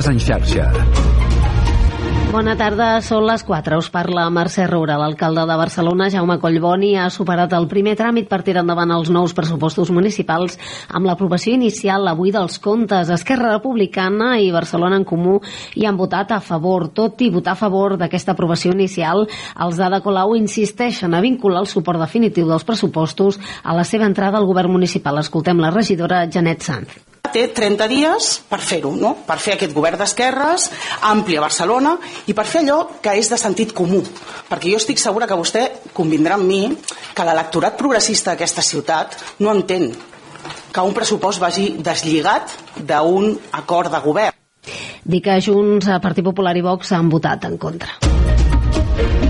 Notícies en xarxa. Bona tarda, són les 4. Us parla Mercè Roura. L'alcalde de Barcelona, Jaume Collboni, ha superat el primer tràmit per tirar endavant els nous pressupostos municipals amb l'aprovació inicial avui dels comptes. Esquerra Republicana i Barcelona en Comú hi han votat a favor. Tot i votar a favor d'aquesta aprovació inicial, els d'Ada Colau insisteixen a vincular el suport definitiu dels pressupostos a la seva entrada al govern municipal. Escoltem la regidora Janet Sanz té 30 dies per fer-ho, no? per fer aquest govern d'esquerres, ampli a Barcelona, i per fer allò que és de sentit comú. Perquè jo estic segura que vostè convindrà amb mi que l'electorat progressista d'aquesta ciutat no entén que un pressupost vagi deslligat d'un acord de govern. Dic que Junts, Partit Popular i Vox han votat en contra.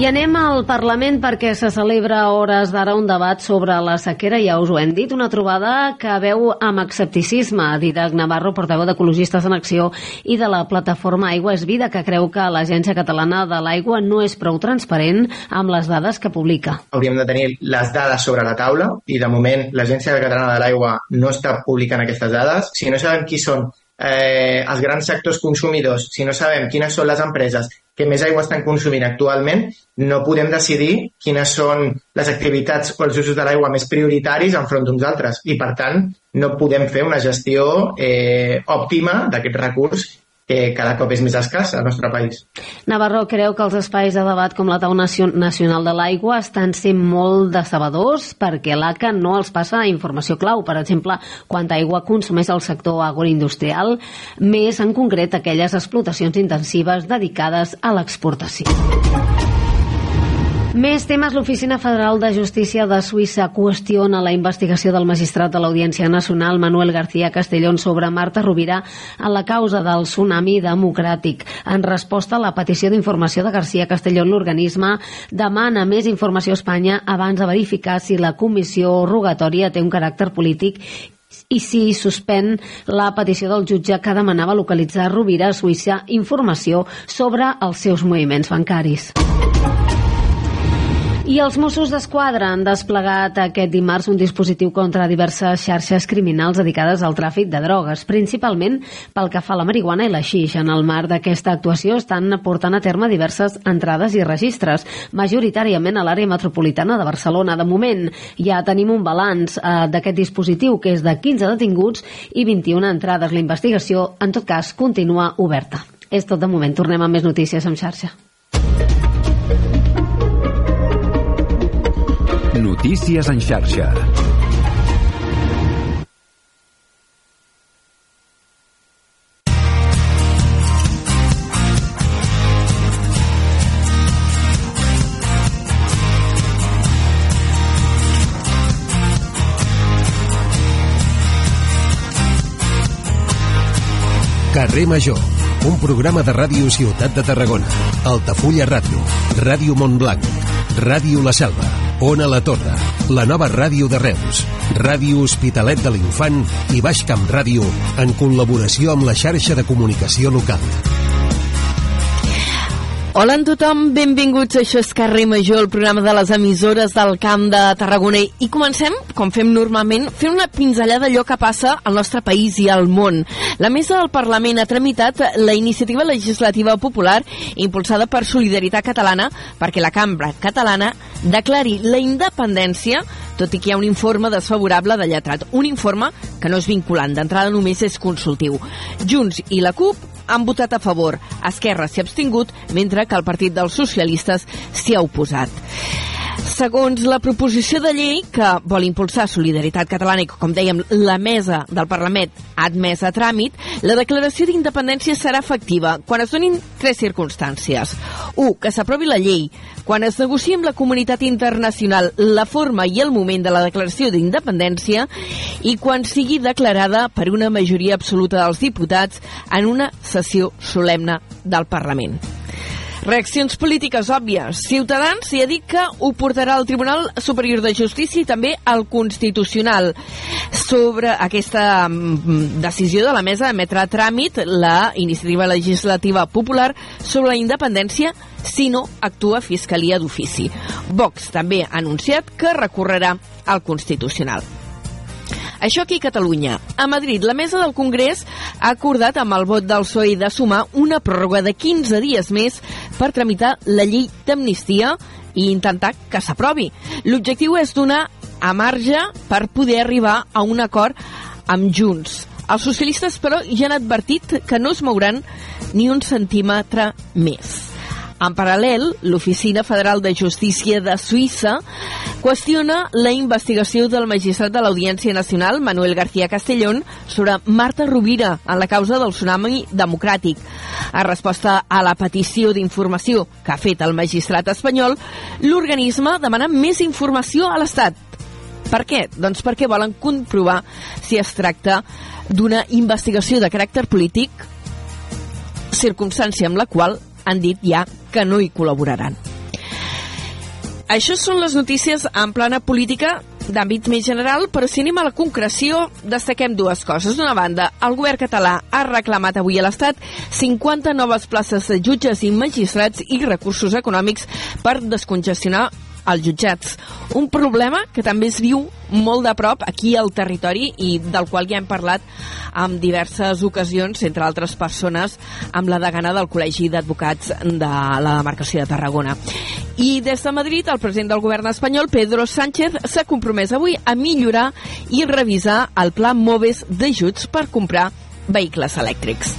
I anem al Parlament perquè se celebra a hores d'ara un debat sobre la sequera, ja us ho hem dit, una trobada que veu amb escepticisme Didac Navarro, portaveu d'Ecologistes en Acció i de la plataforma Aigua és Vida, que creu que l'Agència Catalana de l'Aigua no és prou transparent amb les dades que publica. Hauríem de tenir les dades sobre la taula i de moment l'Agència Catalana de l'Aigua no està publicant aquestes dades. Si no sabem qui són eh, els grans sectors consumidors, si no sabem quines són les empreses que més aigua estan consumint actualment, no podem decidir quines són les activitats o els usos de l'aigua més prioritaris enfront d'uns altres. I, per tant, no podem fer una gestió eh, òptima d'aquest recurs que cada cop és més escàs al nostre país. Navarro creu que els espais de debat com la taula nacional de l'aigua estan sent molt decebedors perquè l'ACA no els passa informació clau, per exemple, quanta aigua consumeix el sector agroindustrial, més en concret aquelles explotacions intensives dedicades a l'exportació. Més temes. L'Oficina Federal de Justícia de Suïssa qüestiona la investigació del magistrat de l'Audiència Nacional Manuel García Castellón sobre Marta Rovira en la causa del tsunami democràtic. En resposta a la petició d'informació de García Castellón, l'organisme demana més informació a Espanya abans de verificar si la comissió rogatòria té un caràcter polític i si suspèn la petició del jutge que demanava localitzar Rovira a Suïssa informació sobre els seus moviments bancaris. I els Mossos d'Esquadra han desplegat aquest dimarts un dispositiu contra diverses xarxes criminals dedicades al tràfic de drogues, principalment pel que fa a la marihuana i la xix. En el marc d'aquesta actuació estan portant a terme diverses entrades i registres, majoritàriament a l'àrea metropolitana de Barcelona. De moment ja tenim un balanç eh, d'aquest dispositiu, que és de 15 detinguts i 21 entrades. La investigació, en tot cas, continua oberta. És tot de moment. Tornem amb més notícies en xarxa. Notícies en xarxa. Carrer Major, un programa de ràdio Ciutat de Tarragona, Altafulla Ràdio, Ràdio Montblanc, Ràdio La Selva, Ona La Torre, la nova ràdio de Reus, Ràdio Hospitalet de l'Infant i Baix Camp Ràdio en col·laboració amb la xarxa de comunicació local. Hola a tothom, benvinguts. Això és Carrer Major, el programa de les emissores del Camp de Tarragona. I comencem, com fem normalment, fent una pinzellada d'allò que passa al nostre país i al món. La mesa del Parlament ha tramitat la iniciativa legislativa popular impulsada per Solidaritat Catalana perquè la cambra catalana declari la independència tot i que hi ha un informe desfavorable de lletrat. Un informe que no és vinculant, d'entrada només és consultiu. Junts i la CUP han votat a favor. Esquerra s'hi ha abstingut, mentre que el Partit dels Socialistes s'hi ha oposat. Segons la proposició de llei que vol impulsar Solidaritat Catalana i com dèiem, la mesa del Parlament ha admès a tràmit, la declaració d'independència serà efectiva quan es donin tres circumstàncies. 1. Que s'aprovi la llei. Quan es negocia amb la comunitat internacional la forma i el moment de la declaració d'independència i quan sigui declarada per una majoria absoluta dels diputats en una sessió solemne del Parlament. Reaccions polítiques òbvies. Ciutadans ha dit que ho portarà al Tribunal Superior de Justícia i també al Constitucional sobre aquesta mm, decisió de la mesa d'emetre a tràmit la iniciativa legislativa popular sobre la independència si no actua Fiscalia d'ofici. Vox també ha anunciat que recorrerà al Constitucional. Això aquí a Catalunya. A Madrid, la mesa del Congrés ha acordat amb el vot del PSOE de sumar una pròrroga de 15 dies més per tramitar la llei d'amnistia i intentar que s'aprovi. L'objectiu és donar a marge per poder arribar a un acord amb Junts. Els socialistes, però, ja han advertit que no es mouran ni un centímetre més. En paral·lel, l'Oficina Federal de Justícia de Suïssa qüestiona la investigació del magistrat de l'Audiència Nacional, Manuel García Castellón, sobre Marta Rovira en la causa del tsunami democràtic. A resposta a la petició d'informació que ha fet el magistrat espanyol, l'organisme demana més informació a l'Estat. Per què? Doncs perquè volen comprovar si es tracta d'una investigació de caràcter polític, circumstància amb la qual han dit ja que no hi col·laboraran. Això són les notícies en plana política d'àmbit més general, però si anem a la concreció, destaquem dues coses. D'una banda, el govern català ha reclamat avui a l'Estat 50 noves places de jutges i magistrats i recursos econòmics per descongestionar als jutjats. Un problema que també es viu molt de prop aquí al territori i del qual ja hem parlat en diverses ocasions, entre altres persones, amb la degana del Col·legi d'Advocats de la demarcació de Tarragona. I des de Madrid, el president del govern espanyol, Pedro Sánchez, s'ha compromès avui a millorar i revisar el pla MOVES d'ajuts per comprar vehicles elèctrics.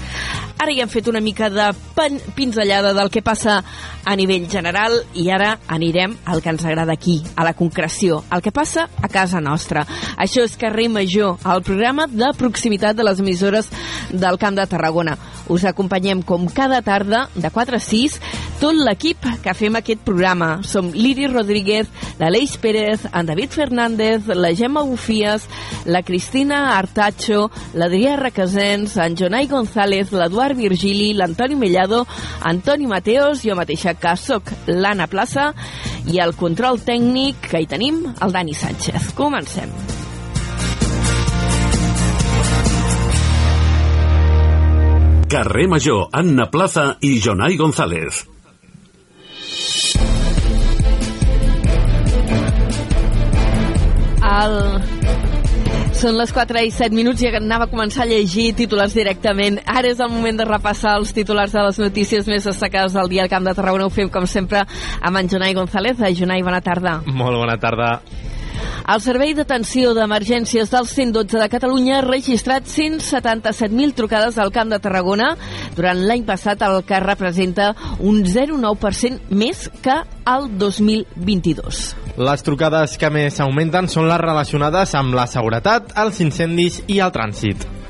Ara ja hem fet una mica de pinzellada del que passa a nivell general i ara anirem al que ens agrada aquí, a la concreció, el que passa a casa nostra. Això és Carrer Major, el programa de proximitat de les emissores del Camp de Tarragona. Us acompanyem com cada tarda, de 4 a 6, tot l'equip que fem aquest programa. Som l'Iri Rodríguez, l'Aleix Pérez, en David Fernández, la Gemma Bufies, la Cristina Artacho, l'Adrià Requesens, en Jonai González, l'Eduard Virgili, l'Antoni Mellado, Antoni Mateos, jo mateixa que soc l'Anna Plaça i el control tècnic que hi tenim, el Dani Sánchez. Comencem. Carrer Major, Anna Plaza i Jonai González. El... Són les 4 i 7 minuts i anava a començar a llegir titulars directament. Ara és el moment de repassar els titulars de les notícies més destacades del dia al Camp de Tarragona. Ho fem, com sempre, amb en Jonai González. Jonai, bona tarda. Molt bona tarda. El Servei d'Atenció d'Emergències del 112 de Catalunya ha registrat 177.000 trucades al Camp de Tarragona durant l'any passat, el que representa un 0,9% més que el 2022. Les trucades que més augmenten són les relacionades amb la seguretat, els incendis i el trànsit.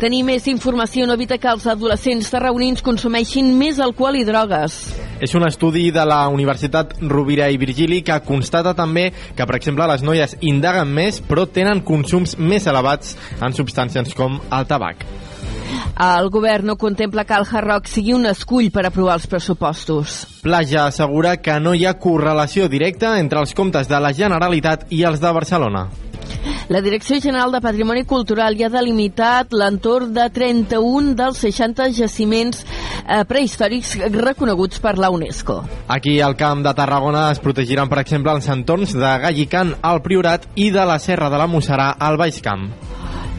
Tenir més informació no evita que els adolescents tarragonins consumeixin més alcohol i drogues. És un estudi de la Universitat Rovira i Virgili que constata també que, per exemple, les noies indaguen més però tenen consums més elevats en substàncies com el tabac. El govern no contempla que el Hard Rock sigui un escull per aprovar els pressupostos. Plaja assegura que no hi ha correlació directa entre els comptes de la Generalitat i els de Barcelona. La Direcció General de Patrimoni Cultural ja ha delimitat l'entorn de 31 dels 60 jaciments eh, prehistòrics reconeguts per la UNESCO. Aquí al Camp de Tarragona es protegiran, per exemple, els entorns de Gallican, al Priorat i de la Serra de la Mussarà, al Baix Camp.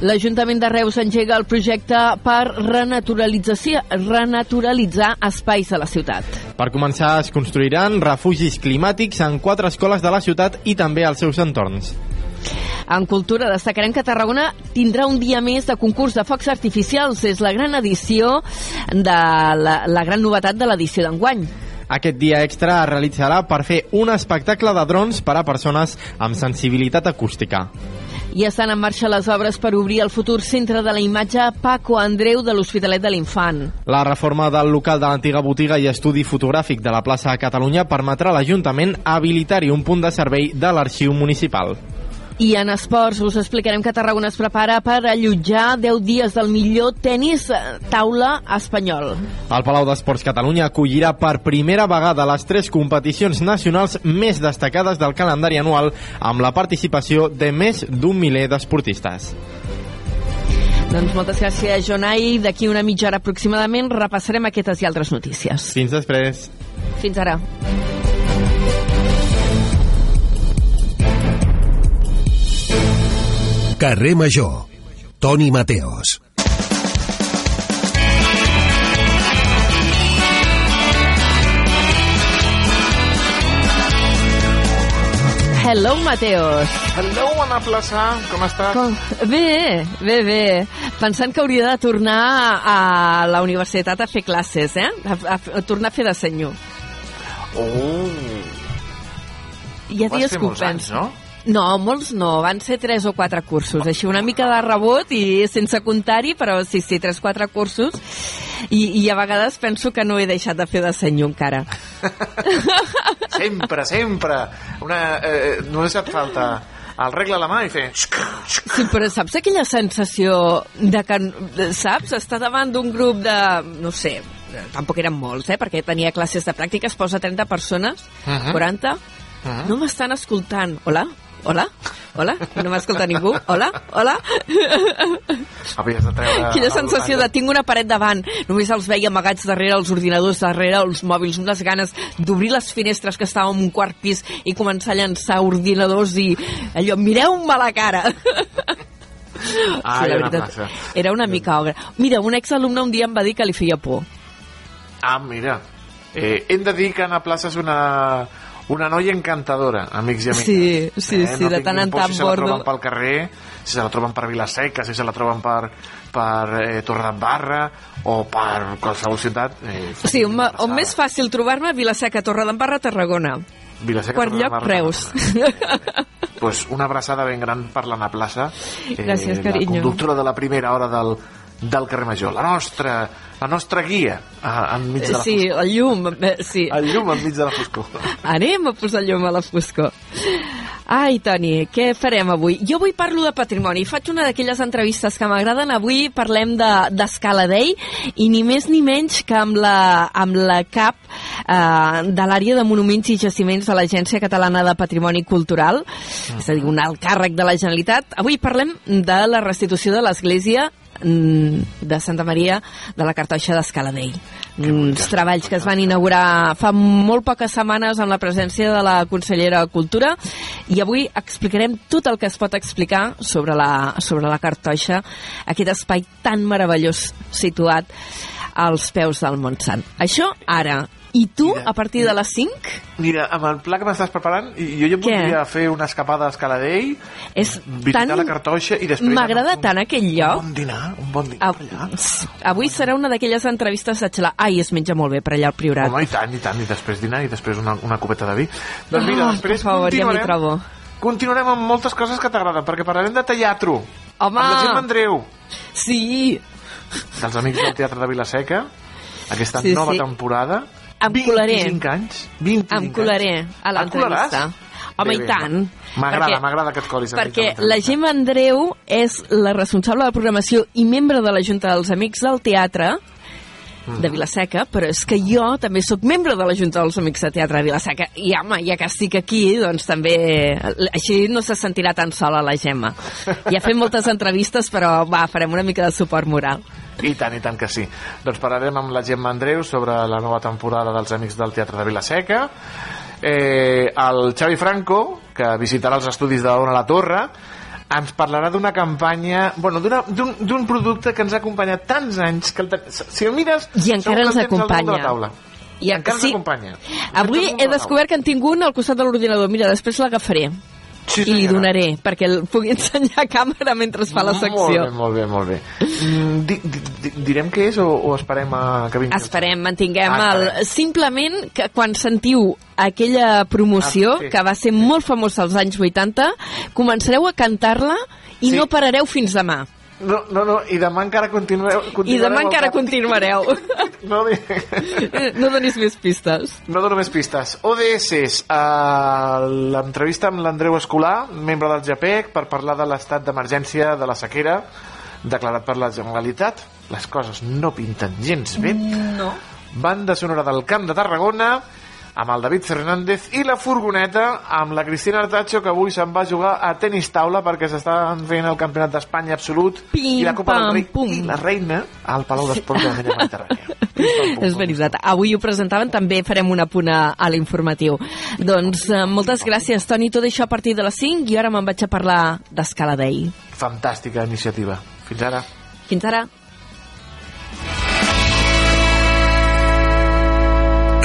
L'Ajuntament de Reus engega el projecte per renaturalització, renaturalitzar espais de la ciutat. Per començar, es construiran refugis climàtics en quatre escoles de la ciutat i també als seus entorns. En cultura destacarem que Tarragona tindrà un dia més de concurs de focs artificials. És la gran edició de la, la gran novetat de l'edició d'enguany. Aquest dia extra es realitzarà per fer un espectacle de drons per a persones amb sensibilitat acústica. I estan en marxa les obres per obrir el futur centre de la imatge Paco Andreu de l'Hospitalet de l'Infant. La reforma del local de l'antiga botiga i estudi fotogràfic de la plaça Catalunya permetrà a l'Ajuntament habilitar-hi un punt de servei de l'arxiu municipal. I en esports us explicarem que Tarragona es prepara per allotjar 10 dies del millor tennis taula espanyol. El Palau d'Esports Catalunya acollirà per primera vegada les tres competicions nacionals més destacades del calendari anual amb la participació de més d'un miler d'esportistes. Doncs moltes gràcies, Jonai. D'aquí una mitja hora aproximadament repassarem aquestes i altres notícies. Fins després. Fins ara. Carrer Major. Toni Mateos. Hello, Mateos. Hello, Anna Plaça, com estàs? Com? Bé, bé, bé. Pensant que hauria de tornar a la universitat a fer classes, eh? A, a, a tornar a fer de senyor. Oh, Hi ha Ho vas dies fer que ho molts anys, penso. no? No, molts no, van ser tres o quatre cursos, així una mica de rebot i sense comptar-hi, però sí, sí, tres o quatre cursos, i, i a vegades penso que no he deixat de fer de senyor encara. sempre, sempre. Una, eh, només et falta el regle a la mà i fer... Sí, però saps aquella sensació de que, saps, està davant d'un grup de, no sé, tampoc eren molts, eh, perquè tenia classes de pràctica, es posa 30 persones, Uh -huh. 40, Mhm. no m'estan escoltant. Hola? Hola? Hola? No m'escolta ningú? Hola? Hola? Havies de treure... Quina sensació de tinc una paret davant, només els veia amagats darrere els ordinadors, darrere els mòbils, unes ganes d'obrir les finestres que estàvem en un quart pis i començar a llançar ordinadors i allò, mireu-me la cara. Ah, Sí, la era una veritat, plaça. era una mica ogre. Mira, un exalumne un dia em va dir que li feia por. Ah, mira. Eh, hem de dir que Anna Plaça és una, una noia encantadora, amics i amigues. Sí, sí, sí, no de tant en tant si se la troben pel carrer, si se la troben per Vilaseca, si se la troben per, per eh, Torredembarra o per qualsevol ciutat. Eh, Sí, on, on més fàcil trobar-me, Vilaseca, Torredembarra, Tarragona. Vilaseca, Quart lloc, Reus. Pues una abraçada ben gran per l'Anna Plaça, Gràcies, la carinyo. conductora de la primera hora del, del carrer Major, la nostra, la nostra guia a, enmig de la Sí, el llum, eh, sí. El llum enmig de la foscor. Anem a posar llum a la foscor. Ai, Toni, què farem avui? Jo avui parlo de patrimoni. Faig una d'aquelles entrevistes que m'agraden. Avui parlem de- d'Escala de, Dei i ni més ni menys que amb la, amb la cap eh, de l'àrea de monuments i jaciments de l'Agència Catalana de Patrimoni Cultural, és a dir, un alt càrrec de la Generalitat. Avui parlem de la restitució de l'església de Santa Maria de la Cartoixa d'Escaladell. Uns treballs que es van inaugurar fa molt poques setmanes amb la presència de la consellera de Cultura i avui explicarem tot el que es pot explicar sobre la, sobre la Cartoixa, aquest espai tan meravellós situat als peus del Montsant. Això ara. I tu, Mira, a partir de les 5, Mira, amb el pla que m'estàs preparant, jo ja Què? voldria fer una escapada a Escaladell, és visitar tan... la Cartoixa i després... M'agrada a tant aquell lloc. Un bon dinar, un bon dinar per allà. Avui serà una d'aquelles entrevistes de xalar. Ai, es menja molt bé per allà al Priorat. Home, i tant, i tant, i després dinar, i després una, una copeta de vi. Doncs mira, Ah, després per favor, ja continuarem, trobo. continuarem amb moltes coses que t'agraden, perquè parlarem de teatre. Home! Amb la Gemma Andreu, Sí, dels Amics del Teatre de Vilaseca, aquesta Sí, nova sí. temporada. Em colaré. 25 anys. 25 em colaré anys. a l'entrevista. Home, Bé, i bé, tant. M'agrada, m'agrada que et colis. Perquè la Gemma Andreu és la responsable de programació i membre de la Junta dels Amics del Teatre de Vilaseca, però és que jo també sóc membre de la Junta dels Amics de Teatre de Vilaseca i home, ja que estic aquí doncs també, així no se sentirà tan sola la Gemma ja fem moltes entrevistes però va, farem una mica de suport moral I tant, i tant que sí. Doncs parlarem amb la Gemma Andreu sobre la nova temporada dels Amics del Teatre de Vilaseca. Eh, el Xavi Franco, que visitarà els estudis d'Ona la Torre, ens parlarà d'una campanya, bueno, d'un producte que ens ha acompanyat tants anys que el, si el mires I encara ens acompanya. la taula. I encara sí. ens acompanya. Avui he descobert que en tinc un al costat de l'ordinador. Mira, després l'agafaré Sí, i li donaré perquè el pugui ensenyar a càmera mentre es fa la Molt bé, secció. molt bé, molt bé. Mm, di, di, di, direm què és o, o esperem a que vingui? Esperem, mantinguem Ah, el... esperem. Simplement que quan sentiu aquella promoció, Ah, sí. que va ser molt famosa als anys 80, començareu a cantar-la i Sí. no parareu fins demà. No, no, no, i demà encara continueu... I demà encara cap. continuareu. No, no donis més pistes. no dono més pistes. ODS, uh, l'entrevista amb l'Andreu Escolar, membre del JAPEC, per parlar de l'estat d'emergència de la sequera declarat per la Generalitat. Les coses no pinten gens bé. No. Banda sonora del Camp de Tarragona, amb el David Fernández i la furgoneta amb la Cristina Artacho que avui se'n va jugar a tenis taula perquè s'estan fent el campionat d'Espanya absolut Pim, i la Copa pam, del Rei pum. i la reina al Palau d'Esports de la Mella Mediterrània. És veritat. Avui ho presentaven, també farem una punt a, a l'informatiu. Doncs eh, moltes gràcies, Toni. Tot això a partir de les 5 i ara me'n vaig a parlar d'Escala Day. Fantàstica iniciativa. Fins ara. Fins ara.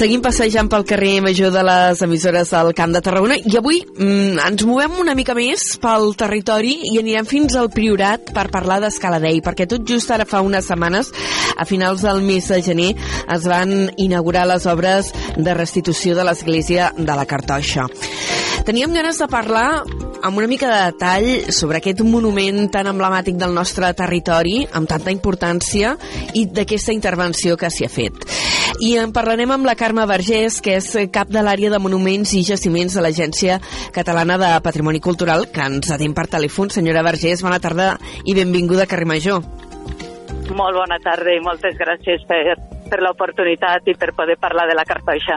Seguim passejant pel carrer major de les emissores del Camp de Tarragona i avui mm, ens movem una mica més pel territori i anirem fins al Priorat per parlar d'Escaladei, perquè tot just ara fa unes setmanes, a finals del mes de gener, es van inaugurar les obres de restitució de l'església de la Cartoixa. Teníem ganes de parlar amb una mica de detall sobre aquest monument tan emblemàtic del nostre territori, amb tanta importància, i d'aquesta intervenció que s'hi ha fet. I en parlarem amb la Carme Vergés, que és cap de l'àrea de monuments i jaciments de l'Agència Catalana de Patrimoni Cultural, que ens atén per telèfon. Senyora Vergés, bona tarda i benvinguda a Carrer Major. Molt bona tarda i moltes gràcies per, per l'oportunitat i per poder parlar de la cartoixa.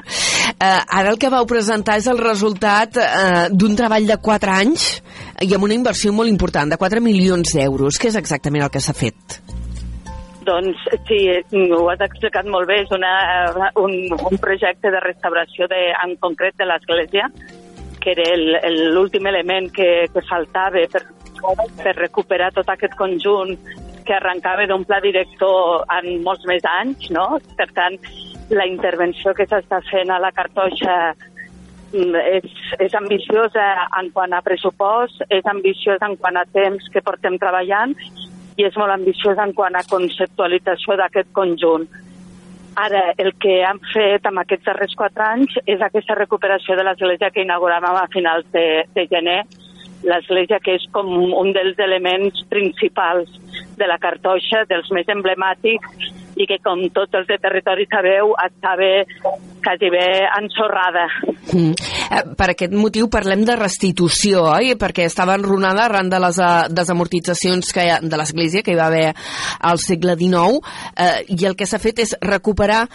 Eh, ara el que vau presentar és el resultat eh, d'un treball de 4 anys i amb una inversió molt important, de 4 milions d'euros. Què és exactament el que s'ha fet? Doncs sí, ho has explicat molt bé, és una, un, un projecte de restauració de, en concret de l'església, que era el- el- l'últim element que, que faltava per, per recuperar tot aquest conjunt que arrencava d'un pla director en molts més anys, no? Per tant, la intervenció que s'està fent a la cartoixa mm, és, és ambiciosa en quant a pressupost, és ambiciosa en quant a temps que portem treballant i és molt ambiciosa en quant a conceptualització d'aquest conjunt. Ara, el que han fet amb aquests darrers quatre anys és aquesta recuperació de l'església que inauguràvem a finals de, de gener, l'església que és com un dels elements principals de la cartoixa, dels més emblemàtics, i que, com tots els de territori sabeu, estava quasi bé ensorrada. Mm. Eh, Per aquest motiu parlem de restitució, oi? Perquè estava enrunada arran de les eh, desamortitzacions que ha, de l'Església que hi va haver al segle XIX eh, i el que s'ha fet és recuperar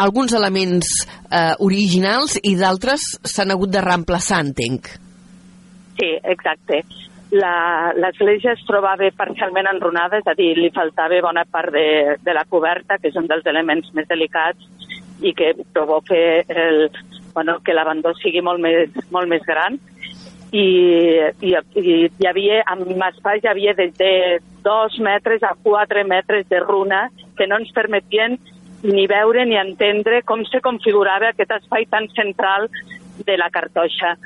alguns elements eh, originals i d'altres s'han hagut de reemplaçar, entenc. Sí, exacte. L'església es trobava parcialment enrunada, és a dir, li faltava bona part de, de la coberta, que és un dels elements més delicats i que provoca el, bueno, que l'abandó sigui molt més, molt més gran. I, i, i hi havia, amb espais hi havia des de dos metres a quatre metres de runa que no ens permetien ni veure ni entendre com se configurava aquest espai tan central de la cartoixa.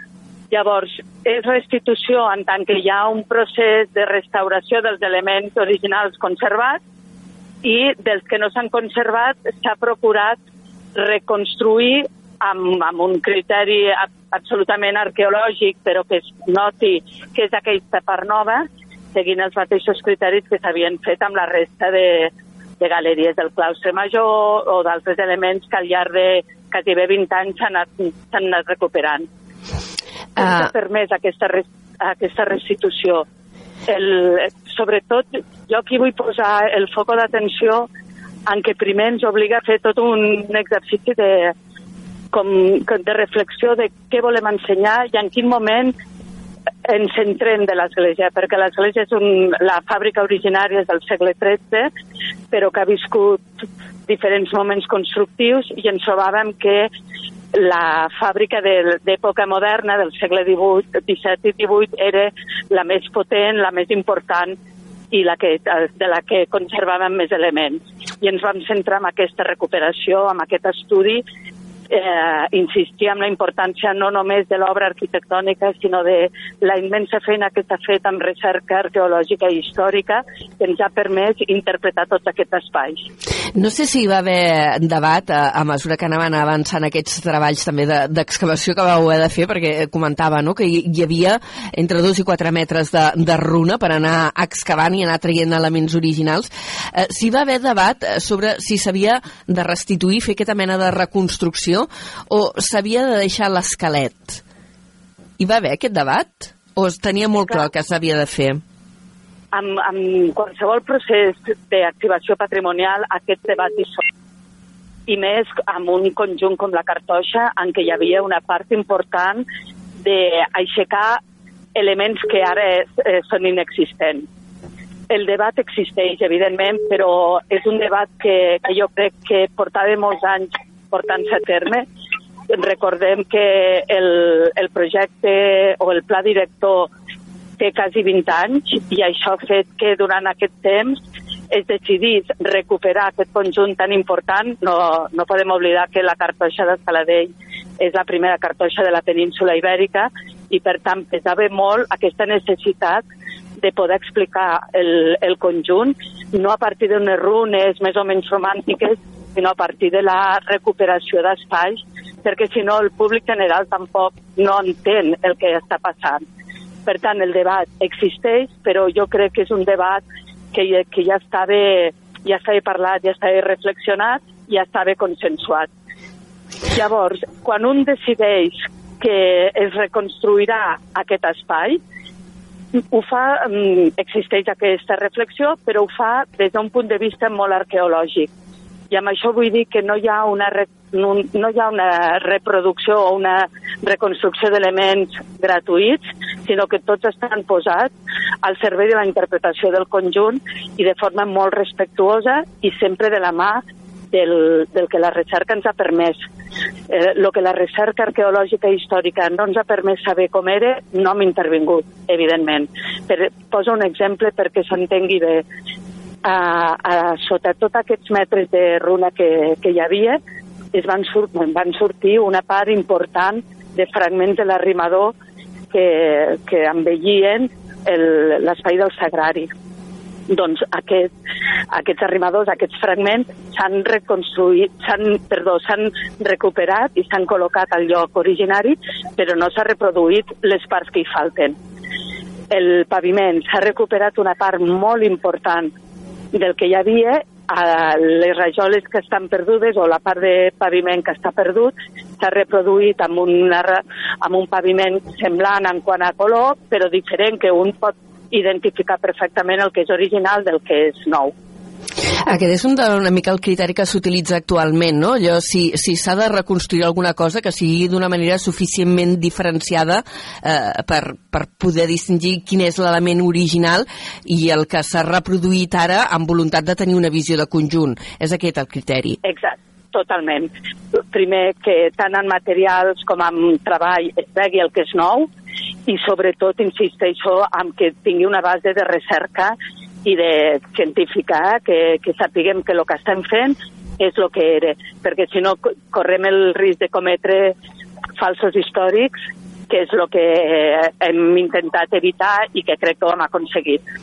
Llavors, és restitució en tant que hi ha un procés de restauració dels elements originals conservats i dels que no s'han conservat s'ha procurat reconstruir amb, amb un criteri absolutament arqueològic, però que es noti que és aquesta part nova, seguint els mateixos criteris que s'havien fet amb la resta de, de galeries del claustre major o d'altres elements que al llarg de quasi bé 20 anys s'han anat, anat recuperant. Ah. permès aquesta, aquesta restitució. El, sobretot, jo aquí vull posar el foc d'atenció en què primer ens obliga a fer tot un exercici de, com, de reflexió de què volem ensenyar i en quin moment ens centrem de l'Església, perquè l'Església és un, la fàbrica originària és del segle XIII, però que ha viscut diferents moments constructius i ens trobàvem que la fàbrica de- d'època moderna, del segle XVIII, XVII i XVIII, era la més potent, la més important i la que, de la que conservàvem més elements. I ens vam centrar en aquesta recuperació, en aquest estudi, eh, insistir en la importància no només de l'obra arquitectònica, sinó de la immensa feina que s'ha fet amb recerca arqueològica i històrica que ens ha permès interpretar tots aquests espais. No sé si hi va haver debat a, a mesura que anaven avançant aquests treballs també d'excavació de, que vau haver de fer, perquè comentava no, que hi, hi havia entre 2 i 4 metres de, de runa per anar excavant i anar traient elements originals. Eh, si va haver debat sobre si s'havia de restituir, fer aquesta mena de reconstrucció o s'havia de deixar l'esquelet? Hi va haver aquest debat? O es tenia molt clar que s'havia de fer? Amb, amb qualsevol procés d'activació patrimonial aquest debat hi són i més amb un conjunt com la cartoixa en què hi havia una part important d'aixecar elements que ara eh, són inexistents. El debat existeix, evidentment, però és un debat que, que jo crec que portava molts anys portant-se a terme. Recordem que el, el projecte o el pla director té quasi 20 anys i això ha fet que durant aquest temps es decidís recuperar aquest conjunt tan important. No, no podem oblidar que la cartoixa de Saladell és la primera cartoixa de la península ibèrica i, per tant, pesava molt aquesta necessitat de poder explicar el, el conjunt, no a partir d'unes runes més o menys romàntiques, sinó a partir de la recuperació d'espais, perquè si no el públic general tampoc no entén el que està passant. Per tant, el debat existeix, però jo crec que és un debat que, que ja estava ja estava parlat, ja estava reflexionat, ja estava consensuat. Llavors, quan un decideix que es reconstruirà aquest espai, ho fa, mm, existeix aquesta reflexió, però ho fa des d'un punt de vista molt arqueològic. I amb això vull dir que no hi ha una, no, no hi ha una reproducció o una reconstrucció d'elements gratuïts, sinó que tots estan posats al servei de la interpretació del conjunt i de forma molt respectuosa i sempre de la mà del, del que la recerca ens ha permès. Eh, lo que la recerca arqueològica i històrica no ens ha permès saber com era, no hem intervingut, evidentment. Per, poso un exemple perquè s'entengui bé. A, a, sota tots aquests metres de runa que, que hi havia, es van, sur van sortir una part important de fragments de l'arrimador que, que embellien l'espai del sagrari doncs aquest, aquests arrimadors, aquests fragments s'han reconstruït, s'han, perdó, s'han recuperat i s'han col·locat al lloc originari, però no s'ha reproduït les parts que hi falten. El paviment s'ha recuperat una part molt important del que hi havia a les rajoles que estan perdudes o la part de paviment que està perdut s'ha reproduït amb, una, amb un paviment semblant en quant a color, però diferent, que un pot identificar perfectament el que és original del que és nou. Aquest és un de, una mica el criteri que s'utilitza actualment, no? Allò, si s'ha si de reconstruir alguna cosa que sigui d'una manera suficientment diferenciada eh, per, per poder distingir quin és l'element original i el que s'ha reproduït ara amb voluntat de tenir una visió de conjunt. És aquest el criteri. Exacte totalment. Primer, que tant en materials com en treball es vegi el que és nou i sobretot insisteixo en que tingui una base de recerca i de científica, que, que sapiguem que el que estem fent és el que era, perquè si no correm el risc de cometre falsos històrics, que és el que hem intentat evitar i que crec que ho hem aconseguit.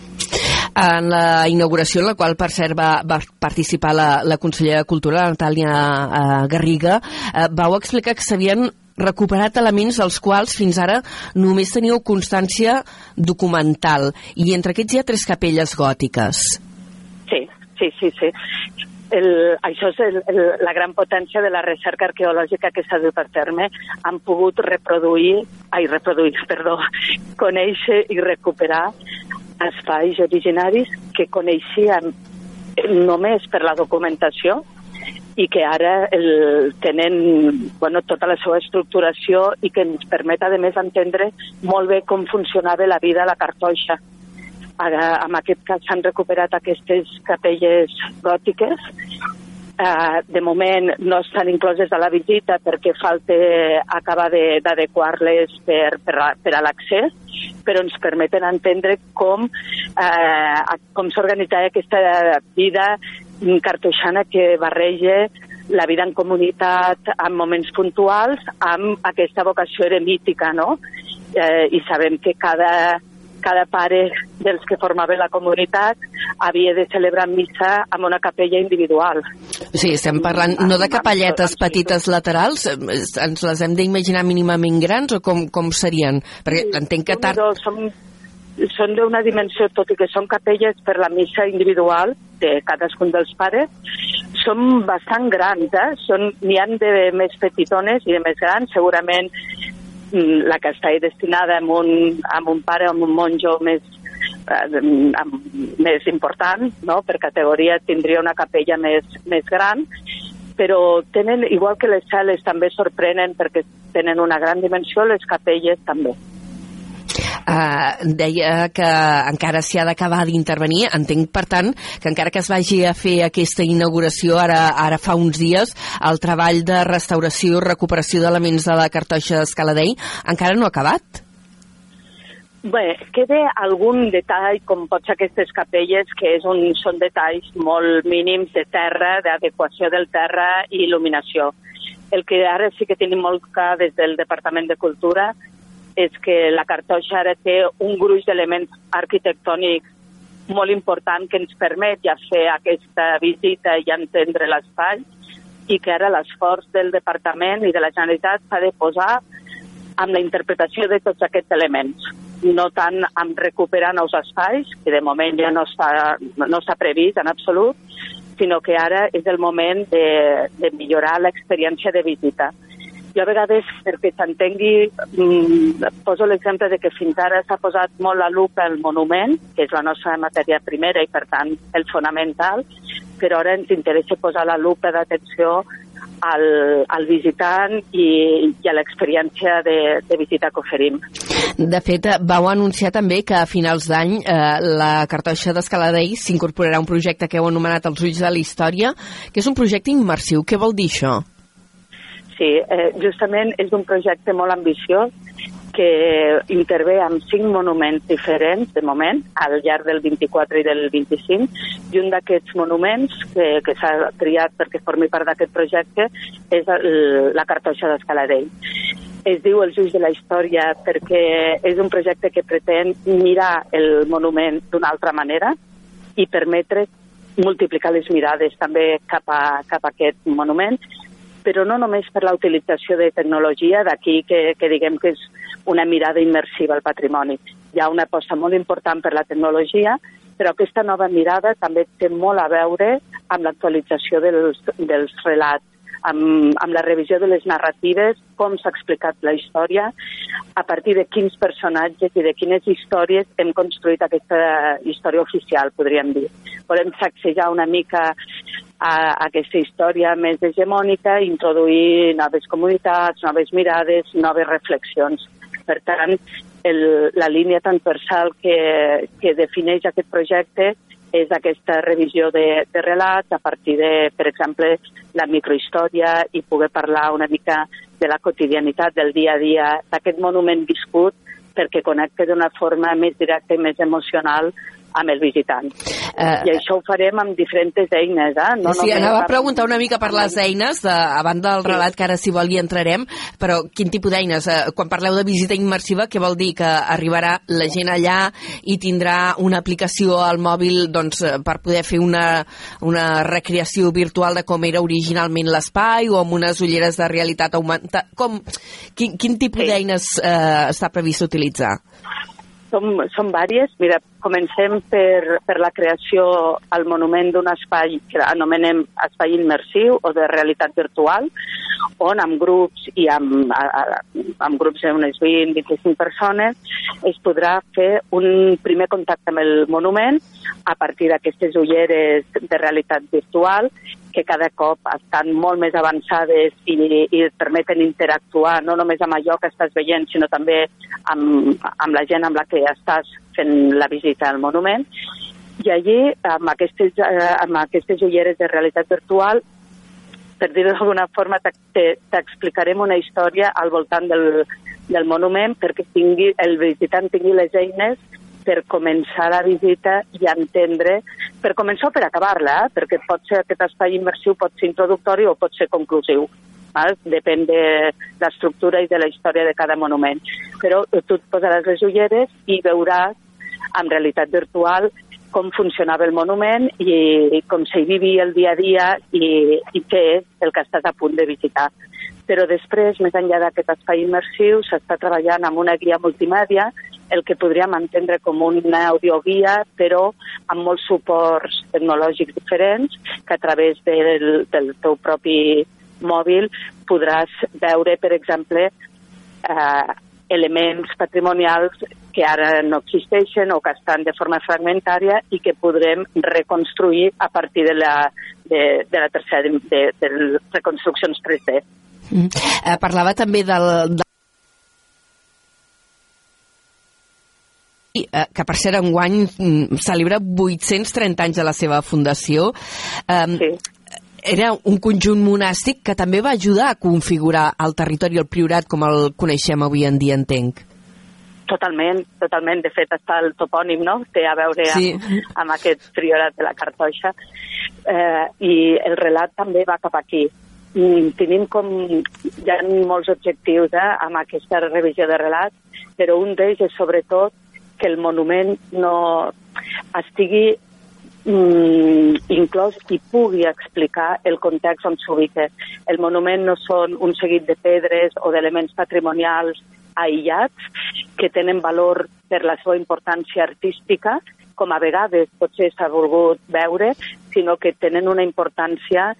En la inauguració, en la qual, per cert, va, va participar la, la consellera de Cultura, Natàlia eh, Garriga, eh, vau explicar que s'havien recuperat elements dels quals fins ara només teníeu constància documental. I entre aquests hi ha tres capelles gòtiques. Sí, sí, sí, sí. El, això és el, el, la gran potència de la recerca arqueològica que s'ha dut a terme. Han pogut reproduir, ai, reproduir, perdó, conèixer i recuperar espais originaris que coneixíem només per la documentació i que ara el, tenen bueno, tota la seva estructuració i que ens permet, a més, entendre molt bé com funcionava la vida a la cartoixa. Ara, en aquest cas s'han recuperat aquestes capelles gòtiques. Uh, de moment no estan incloses a la visita perquè falta acabar d'adequar-les per, per, per a l'accés, però ens permeten entendre com, uh, com s'organitzava aquesta vida cartoixana que barreja la vida en comunitat en moments puntuals amb aquesta vocació eremítica, no? Eh, I sabem que cada, cada pare dels que formaven la comunitat havia de celebrar missa amb una capella individual. Sí, estem parlant no de capelletes petites laterals, eh, ens les hem d'imaginar mínimament grans o com, com serien? Perquè entenc que tard... No, són, d'una dimensió, tot i que són capelles per la missa individual de cadascun dels pares, són bastant grans, eh? N'hi han de més petitones i de més grans, segurament mm, la que està destinada a un, a un pare o a un monjo més, eh, amb, més important, no? per categoria tindria una capella més, més gran, però tenen, igual que les cel·les també sorprenen perquè tenen una gran dimensió, les capelles també. Uh, deia que encara s'hi ha d'acabar d'intervenir. Entenc, per tant, que encara que es vagi a fer aquesta inauguració ara, ara fa uns dies, el treball de restauració i recuperació d'elements de la cartoixa d'Escaladell encara no ha acabat? Bé, queda algun detall, com pot ser aquestes capelles, que és un, són detalls molt mínims de terra, d'adequació del terra i il·luminació. El que ara sí que tenim molt clar des del Departament de Cultura és que la cartoixa ara té un gruix d'elements arquitectònics molt important que ens permet ja fer aquesta visita i entendre l'espai i que ara l'esforç del Departament i de la Generalitat s'ha de posar amb la interpretació de tots aquests elements, no tant amb recuperar nous espais, que de moment ja no està, no previst en absolut, sinó que ara és el moment de, de millorar l'experiència de visita. Jo a vegades, perquè s'entengui, mm, poso l'exemple de que fins ara s'ha posat molt la lupa al monument, que és la nostra matèria primera i, per tant, el fonamental, però ara ens interessa posar la lupa d'atenció al, al visitant i, i a l'experiència de, de visita que oferim. De fet, vau anunciar també que a finals d'any eh, la cartoixa d'Escaladell s'incorporarà un projecte que heu anomenat Els ulls de la història, que és un projecte immersiu. Què vol dir això? Sí, eh, justament és un projecte molt ambiciós que intervé amb cinc monuments diferents, de moment, al llarg del 24 i del 25, i un d'aquests monuments que, que s'ha triat perquè formi part d'aquest projecte és el, la cartoixa d'Escaladell. Es diu Els ulls de la història perquè és un projecte que pretén mirar el monument d'una altra manera i permetre multiplicar les mirades també cap a, cap a aquest monument però no només per la utilització de tecnologia, d'aquí que, que diguem que és una mirada immersiva al patrimoni. Hi ha una aposta molt important per la tecnologia, però aquesta nova mirada també té molt a veure amb l'actualització dels, dels relats, amb, amb la revisió de les narratives, com s'ha explicat la història, a partir de quins personatges i de quines històries hem construït aquesta història oficial, podríem dir. Volem sacsejar una mica a aquesta història més hegemònica, introduir noves comunitats, noves mirades, noves reflexions. Per tant, el, la línia transversal que, que defineix aquest projecte és aquesta revisió de, de relats a partir de, per exemple, la microhistòria i poder parlar una mica de la quotidianitat del dia a dia d'aquest monument viscut perquè connecta d'una forma més directa i més emocional amb el visitant. Uh, I això ho farem amb diferents eines. Eh? No sí, anava a preguntar una mica per les eines, de, a banda del relat, que ara si vol hi entrarem, però quin tipus d'eines? Uh, quan parleu de visita immersiva, què vol dir? Que arribarà la gent allà i tindrà una aplicació al mòbil doncs, eh, per poder fer una, una recreació virtual de com era originalment l'espai o amb unes ulleres de realitat augmentada? Com, quin, quin tipus sí. d'eines uh, està previst utilitzar? Som, són vàries. Mira, comencem per, per la creació al monument d'un espai que anomenem espai immersiu o de realitat virtual, on amb grups i amb, amb grups d'unes 20-25 persones es podrà fer un primer contacte amb el monument a partir d'aquestes ulleres de realitat virtual que cada cop estan molt més avançades i, i et permeten interactuar no només amb allò que estàs veient, sinó també amb, amb la gent amb la que estàs fent la visita al monument. I allí, amb aquestes, eh, amb aquestes ulleres de realitat virtual, per dir-ho d'alguna forma, t'explicarem una història al voltant del, del monument perquè tingui, el visitant tingui les eines per començar la visita i entendre per començar o per acabar-la, eh? perquè pot ser aquest espai immersiu, pot ser introductori o pot ser conclusiu. Val? Depèn de l'estructura i de la història de cada monument. Però tu et posaràs les ulleres i veuràs amb realitat virtual com funcionava el monument i com s'hi vivia el dia a dia i, i què és el que estàs a punt de visitar. Però després, més enllà d'aquest espai immersiu, s'està treballant amb una guia multimèdia, el que podríem entendre com una audioguia, però amb molts suports tecnològics diferents, que a través del, del teu propi mòbil podràs veure, per exemple, eh, elements patrimonials que ara no existeixen o que estan de forma fragmentària i que podrem reconstruir a partir de la, de, de la tercera de, de, de les reconstruccions 3D. Mm. Eh, parlava també del, del eh, que per cert enguany mm, celebra 830 anys de la seva fundació. Um, sí. Era un conjunt monàstic que també va ajudar a configurar el territori, el priorat, com el coneixem avui en dia, entenc. Totalment, totalment. De fet, està el topònim, no?, té a veure sí. amb, amb aquest priorat de la Cartoixa. Eh, I el relat també va cap aquí. Tenim com... Hi ha molts objectius eh, amb aquesta revisió de relat, però un d'ells és sobretot que el monument no estigui inclòs i pugui explicar el context on s'ubica. El monument no són un seguit de pedres o d'elements patrimonials aïllats que tenen valor per la seva importància artística, com a vegades potser s'ha volgut veure, sinó que tenen una importància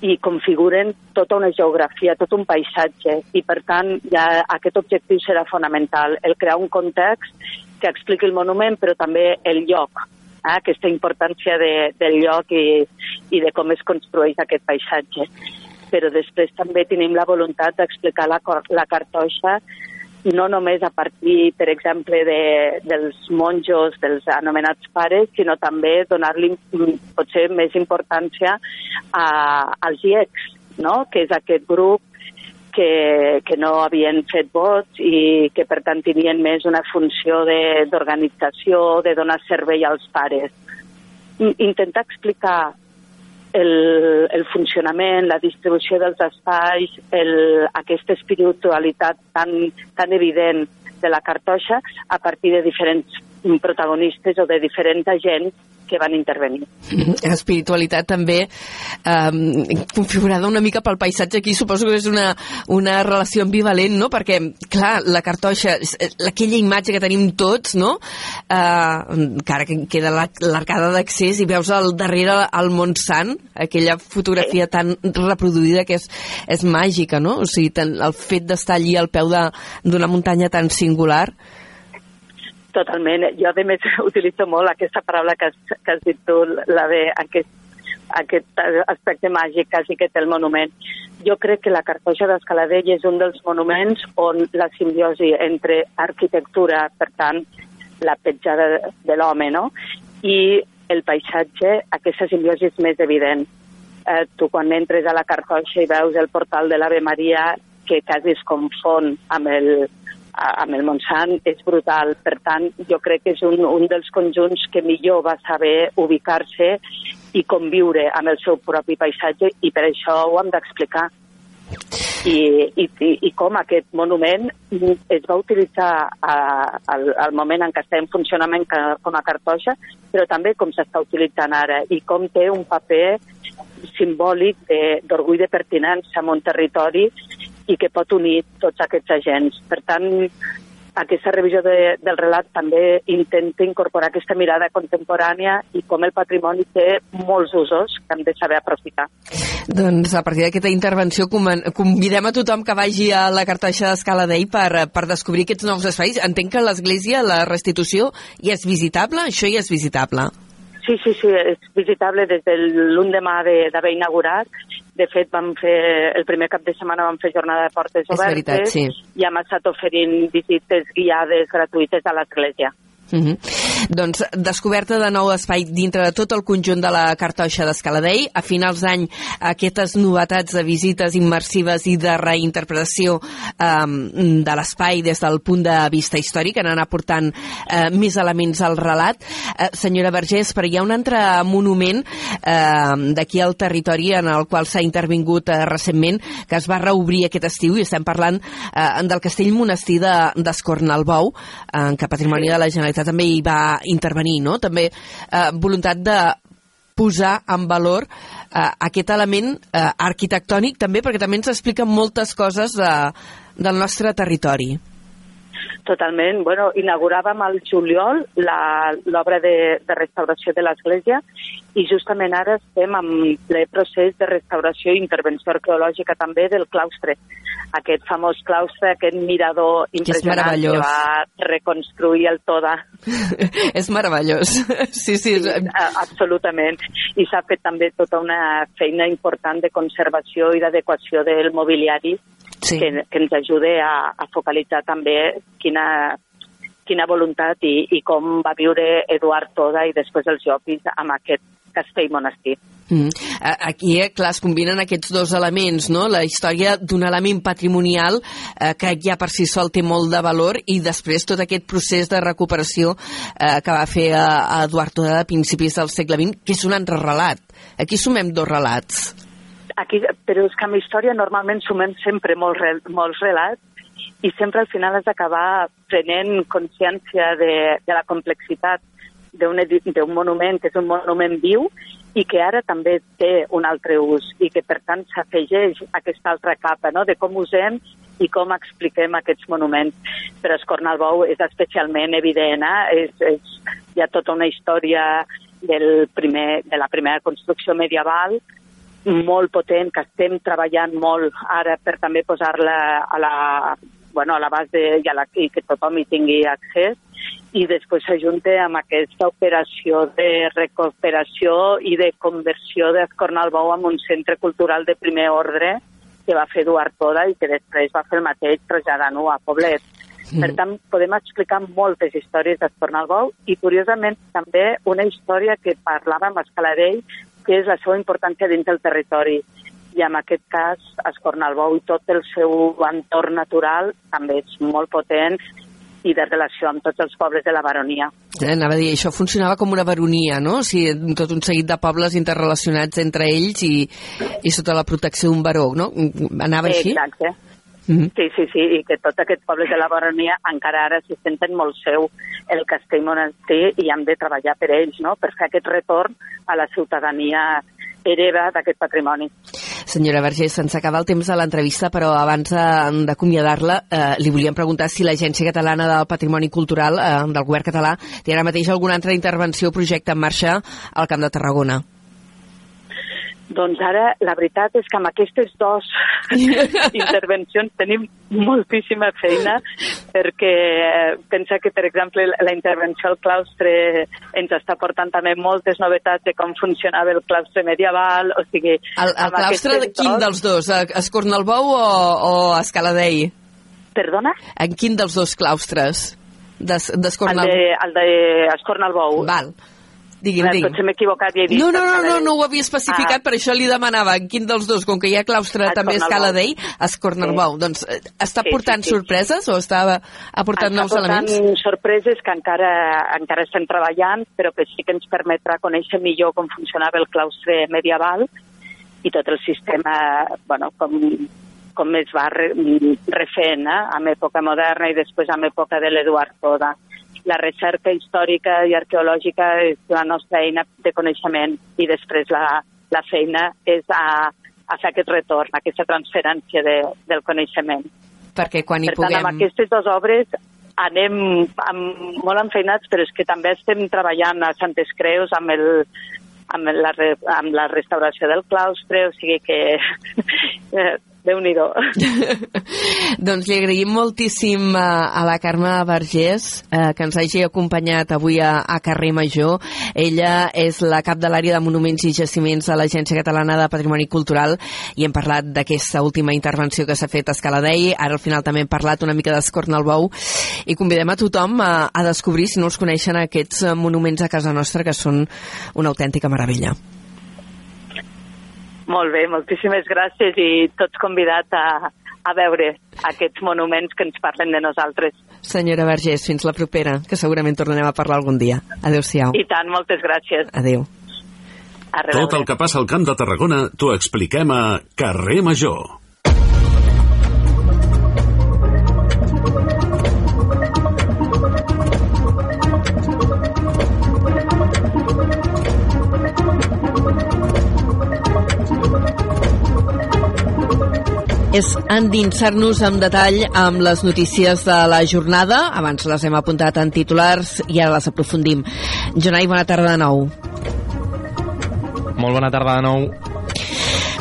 i configuren tota una geografia, tot un paisatge, i per tant ja aquest objectiu serà fonamental, el crear un context que expliqui el monument, però també el lloc, eh, aquesta importància de, del lloc i, i de com es construeix aquest paisatge. Però després també tenim la voluntat d'explicar la, la cartoixa no només a partir, per exemple, de, dels monjos, dels anomenats pares, sinó també donar-li mm, potser més importància a, als IECs, no? que és aquest grup que, que no havien fet vots i que per tant tenien més una funció d'organització, de, de donar servei als pares. Intentar explicar el, el funcionament, la distribució dels espais, el, aquesta espiritualitat tan, tan evident de la cartoixa a partir de diferents protagonistes o de diferents agents que van intervenir. Espiritualitat també eh, configurada una mica pel paisatge aquí, suposo que és una, una relació ambivalent, no? Perquè, clar, la cartoixa, aquella imatge que tenim tots, no? Eh, que ara queda l'arcada d'accés i veus al darrere el Montsant, aquella fotografia tan reproduïda que és, és màgica, no? O sigui, el fet d'estar allí al peu d'una muntanya tan singular Totalment. Jo, a més, utilitzo molt aquesta paraula que has, que has dit tu, la de aquest, aquest aspecte màgic quasi que té el monument. Jo crec que la Cartoixa d'Escaladell és un dels monuments on la simbiosi entre arquitectura, per tant, la petjada de l'home, no?, i el paisatge, aquesta simbiosi és més evident. Eh, tu quan entres a la Cartoixa i veus el portal de l'Ave Maria, que quasi es confon amb el, amb el Montsant és brutal. Per tant, jo crec que és un, un dels conjunts que millor va saber ubicar-se i conviure amb el seu propi paisatge i per això ho hem d'explicar. I, i, i com aquest monument es va utilitzar a, al, al moment en què està en funcionament com a cartoixa, però també com s'està utilitzant ara i com té un paper simbòlic d'orgull de, de pertinença en un territori i que pot unir tots aquests agents. Per tant, aquesta revisió de, del relat també intenta incorporar aquesta mirada contemporània i com el patrimoni té molts usos que hem de saber aprofitar. Doncs a partir d'aquesta intervenció convidem a tothom que vagi a la cartoixa d'Escala d'Ell per, per descobrir aquests nous espais. Entenc que l'església, la restitució, ja és visitable? Això ja és visitable? Sí, sí, sí, és visitable des de l'endemà d'haver inaugurat de fet, vam fer, el primer cap de setmana vam fer jornada de portes obertes veritat, sí. i hem estat oferint visites guiades gratuïtes a l'església. Uh -huh. Doncs descoberta de nou espai dintre de tot el conjunt de la cartoixa d'Escaladell. A finals d'any aquestes novetats de visites immersives i de reinterpretació eh, de l'espai des del punt de vista històric, en anar portant eh, més elements al relat. Eh, senyora Vergés, però hi ha un altre monument eh, d'aquí al territori en el qual s'ha intervingut eh, recentment, que es va reobrir aquest estiu, i estem parlant eh, del castell monestir d'Escornalbou, de, eh, que Patrimoni de la Generalitat també hi va intervenir, no? També eh, voluntat de posar en valor eh, aquest element eh, arquitectònic també, perquè també ens explica moltes coses de, del nostre territori. Totalment. Bueno, inauguràvem al juliol l'obra de, de restauració de l'església i justament ara estem en ple procés de restauració i intervenció arqueològica també del claustre. Aquest famós claustre, aquest mirador impressionant que, que va reconstruir el Toda. és meravellós. sí, sí. sí absolutament. I s'ha fet també tota una feina important de conservació i d'adequació del mobiliari sí. que, que ens ajude a, a focalitzar també quina, quina voluntat i, i com va viure Eduard Toda i després els Jopis amb aquest castell monestir. Mm. Aquí, eh, clar, es combinen aquests dos elements, no? La història d'un element patrimonial eh, que ja per si sol té molt de valor i després tot aquest procés de recuperació eh, que va fer a, a Eduard Toda a principis del segle XX, que és un altre relat. Aquí sumem dos relats. Aquí, però és que amb història normalment sumem sempre molts, molts relats i sempre al final has d'acabar prenent consciència de, de la complexitat d'un monument que és un monument viu i que ara també té un altre ús i que per tant s'afegeix aquesta altra capa no? de com usem i com expliquem aquests monuments. Però Escornalbou és especialment evident, eh? és, és, hi ha tota una història del primer, de la primera construcció medieval molt potent que estem treballant molt ara per també posar-la a la, bueno, a l'abast de, i, a la, i que tothom hi tingui accés i després s'ajunta amb aquesta operació de recuperació i de conversió d'Escornalbou en un centre cultural de primer ordre que va fer Eduard Toda i que després va fer el mateix traslladant-ho a Poblet. Mm. Per tant, podem explicar moltes històries d'Escornalbou i, curiosament, també una història que parlava amb Escaladell, que és la seva importància dins del territori i en aquest cas Escornalbou i tot el seu entorn natural també és molt potent i de relació amb tots els pobles de la baronia. Ja, anava a dir, això funcionava com una baronia, no? O sigui, tot un seguit de pobles interrelacionats entre ells i, i sota la protecció d'un baró, no? Anava així? Exacte. Mm -hmm. Sí, sí, sí, i que tots aquests pobles de la baronia encara ara se senten molt seu el castell monestir i han de treballar per ells, no?, per fer aquest retorn a la ciutadania hereva d'aquest patrimoni. Senyora Vergés, se'ns acaba el temps de l'entrevista, però abans d'acomiadar-la, eh, li volíem preguntar si l'Agència Catalana del Patrimoni Cultural eh, del Govern català té ara mateix alguna altra intervenció o projecte en marxa al Camp de Tarragona. Doncs ara la veritat és que amb aquestes dues intervencions tenim moltíssima feina perquè pensa que, per exemple, la intervenció al claustre ens està portant també moltes novetats de com funcionava el claustre medieval, o sigui... El, el claustre de quin dels dos? Escornalbou o, o Escaladei? Perdona? En quin dels dos claustres? D'Escornalbou? El de, el de Val. Digui'm, digui'm. Potser m'he equivocat i he dit... No, no, no, no, no ho havia especificat, ah. per això li demanava en quin dels dos, com que hi ha claustre també a escala d'ell, a Escornalbou. Sí. Doncs eh, està sí, portant sí, sí. sorpreses o està aportant nous elements? Està portant sorpreses que encara, encara estem treballant, però que sí que ens permetrà conèixer millor com funcionava el claustre medieval i tot el sistema, bueno, com, com es va re, refent eh, en època moderna i després en època de l'Eduard Toda la recerca històrica i arqueològica és la nostra eina de coneixement i després la, la feina és a, a fer aquest retorn, aquesta transferència de, del coneixement. Perquè quan hi per puguem... tant, amb aquestes dues obres anem amb, molt enfeinats, però és que també estem treballant a Santes Creus amb, el, amb, la, amb la restauració del claustre, o sigui que eh, déu nhi doncs li agraïm moltíssim a, a la Carme Vergés eh, que ens hagi acompanyat avui a, a Carrer Major. Ella és la cap de l'àrea de Monuments i Jaciments de l'Agència Catalana de Patrimoni Cultural i hem parlat d'aquesta última intervenció que s'ha fet a Escaladei. Ara al final també hem parlat una mica d'Escornalbou i convidem a tothom a, a descobrir, si no els coneixen, aquests monuments a casa nostra que són una autèntica meravella. Molt bé, moltíssimes gràcies i tots convidats a, a veure aquests monuments que ens parlen de nosaltres. Senyora Vergés, fins la propera, que segurament tornarem a parlar algun dia. Adéu-siau. I tant, moltes gràcies. Adéu. Tot el que passa al Camp de Tarragona t'ho expliquem a Carrer Major. És endinsar-nos amb detall amb les notícies de la jornada. Abans les hem apuntat en titulars i ara les aprofundim. Jonai, bona tarda de nou. Molt bona tarda de nou.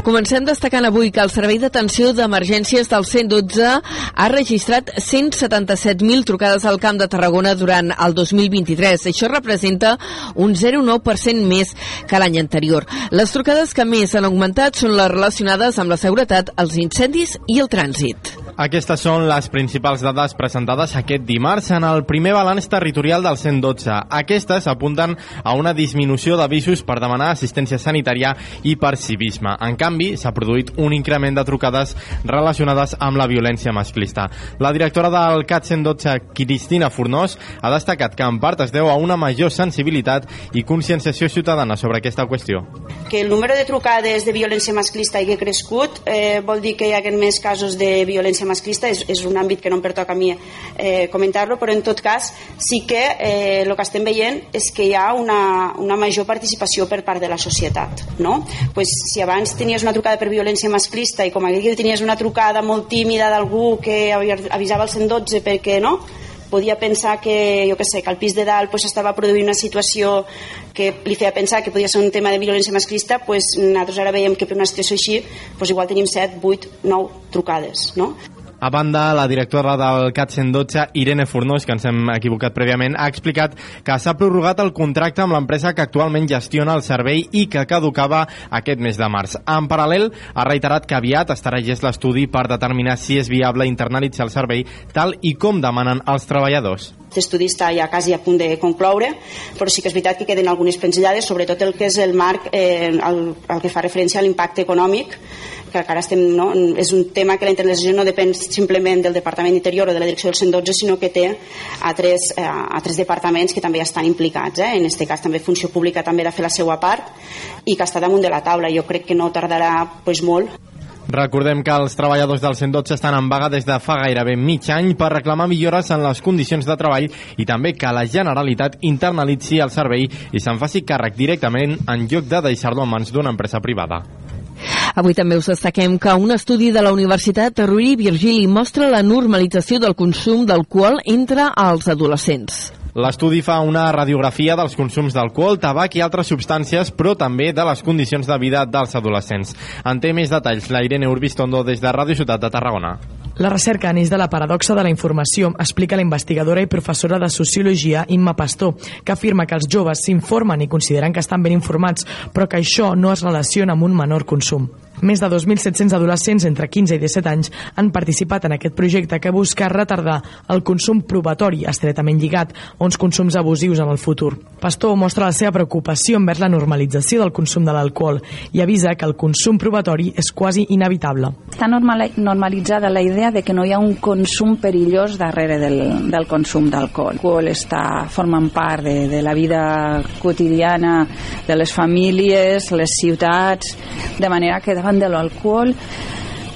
Comencem destacant avui que el Servei d'Atenció d'Emergències del 112 ha registrat 177.000 trucades al Camp de Tarragona durant el 2023. Això representa un 0,9% més que l'any anterior. Les trucades que més han augmentat són les relacionades amb la seguretat, els incendis i el trànsit. Aquestes són les principals dades presentades aquest dimarts en el primer balanç territorial del 112. Aquestes apunten a una disminució d'avisos per demanar assistència sanitària i per civisme. En canvi, s'ha produït un increment de trucades relacionades amb la violència masclista. La directora del CAT 112, Cristina Fornós, ha destacat que en part es deu a una major sensibilitat i conscienciació ciutadana sobre aquesta qüestió. Que el número de trucades de violència masclista hagi crescut eh, vol dir que hi ha més casos de violència masclista és, és un àmbit que no em pertoca a mi eh, comentar-lo, però en tot cas sí que eh, el que estem veient és que hi ha una, una major participació per part de la societat. No? Pues, si abans tenies una trucada per violència masclista i com aquí tenies una trucada molt tímida d'algú que avisava el 112 perquè no, podia pensar que, jo que sé, que al pis de dalt pues, estava produint una situació que li feia pensar que podia ser un tema de violència masclista, pues, nosaltres ara veiem que per una situació així pues, igual tenim 7, 8, 9 trucades. No? A banda, la directora del CAT 112, Irene Fornós, que ens hem equivocat prèviament, ha explicat que s'ha prorrogat el contracte amb l'empresa que actualment gestiona el servei i que caducava aquest mes de març. En paral·lel, ha reiterat que aviat estarà llest l'estudi per determinar si és viable internalitzar el servei tal i com demanen els treballadors. L'estudi està ja quasi a punt de concloure, però sí que és veritat que queden algunes penjades, sobretot el que és el marc, eh, el, el que fa referència a l'impacte econòmic que encara estem, no? és un tema que la internacionalització no depèn simplement del Departament d'Interior o de la Direcció del 112, sinó que té altres, eh, altres departaments que també estan implicats. Eh? En aquest cas també Funció Pública també ha de fer la seva part i que està damunt de la taula. Jo crec que no tardarà pues, molt Recordem que els treballadors del 112 estan en vaga des de fa gairebé mig any per reclamar millores en les condicions de treball i també que la Generalitat internalitzi el servei i se'n faci càrrec directament en lloc de deixar-lo en mans d'una empresa privada. Avui també us destaquem que un estudi de la Universitat Rovira i Virgili mostra la normalització del consum d'alcohol entre els adolescents. L'estudi fa una radiografia dels consums d'alcohol, tabac i altres substàncies, però també de les condicions de vida dels adolescents. En té més detalls la Irene Urbistondo des de Ràdio Ciutat de Tarragona. La recerca neix de la paradoxa de la informació, explica la investigadora i professora de Sociologia Imma Pastor, que afirma que els joves s'informen i consideren que estan ben informats, però que això no es relaciona amb un menor consum. Més de 2.700 adolescents entre 15 i 17 anys han participat en aquest projecte que busca retardar el consum probatori estretament lligat a uns consums abusius en el futur. Pastor mostra la seva preocupació envers la normalització del consum de l'alcohol i avisa que el consum probatori és quasi inevitable. Està normalitzada la idea de que no hi ha un consum perillós darrere del, del consum d'alcohol. L'alcohol està formant part de, de la vida quotidiana de les famílies, les ciutats, de manera que davant davant de l'alcohol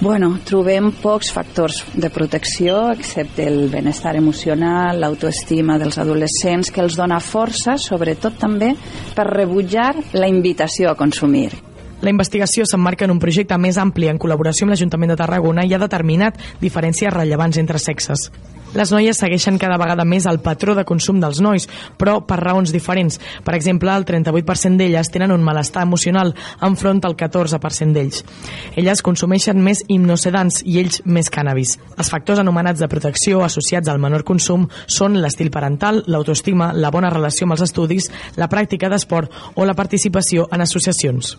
Bueno, trobem pocs factors de protecció, excepte el benestar emocional, l'autoestima dels adolescents, que els dona força, sobretot també per rebutjar la invitació a consumir. La investigació s'emmarca en un projecte més ampli en col·laboració amb l'Ajuntament de Tarragona i ha determinat diferències rellevants entre sexes. Les noies segueixen cada vegada més el patró de consum dels nois, però per raons diferents. Per exemple, el 38% d'elles tenen un malestar emocional enfront al 14% d'ells. Elles consumeixen més hipnosedants i ells més cànnabis. Els factors anomenats de protecció associats al menor consum són l'estil parental, l'autoestima, la bona relació amb els estudis, la pràctica d'esport o la participació en associacions.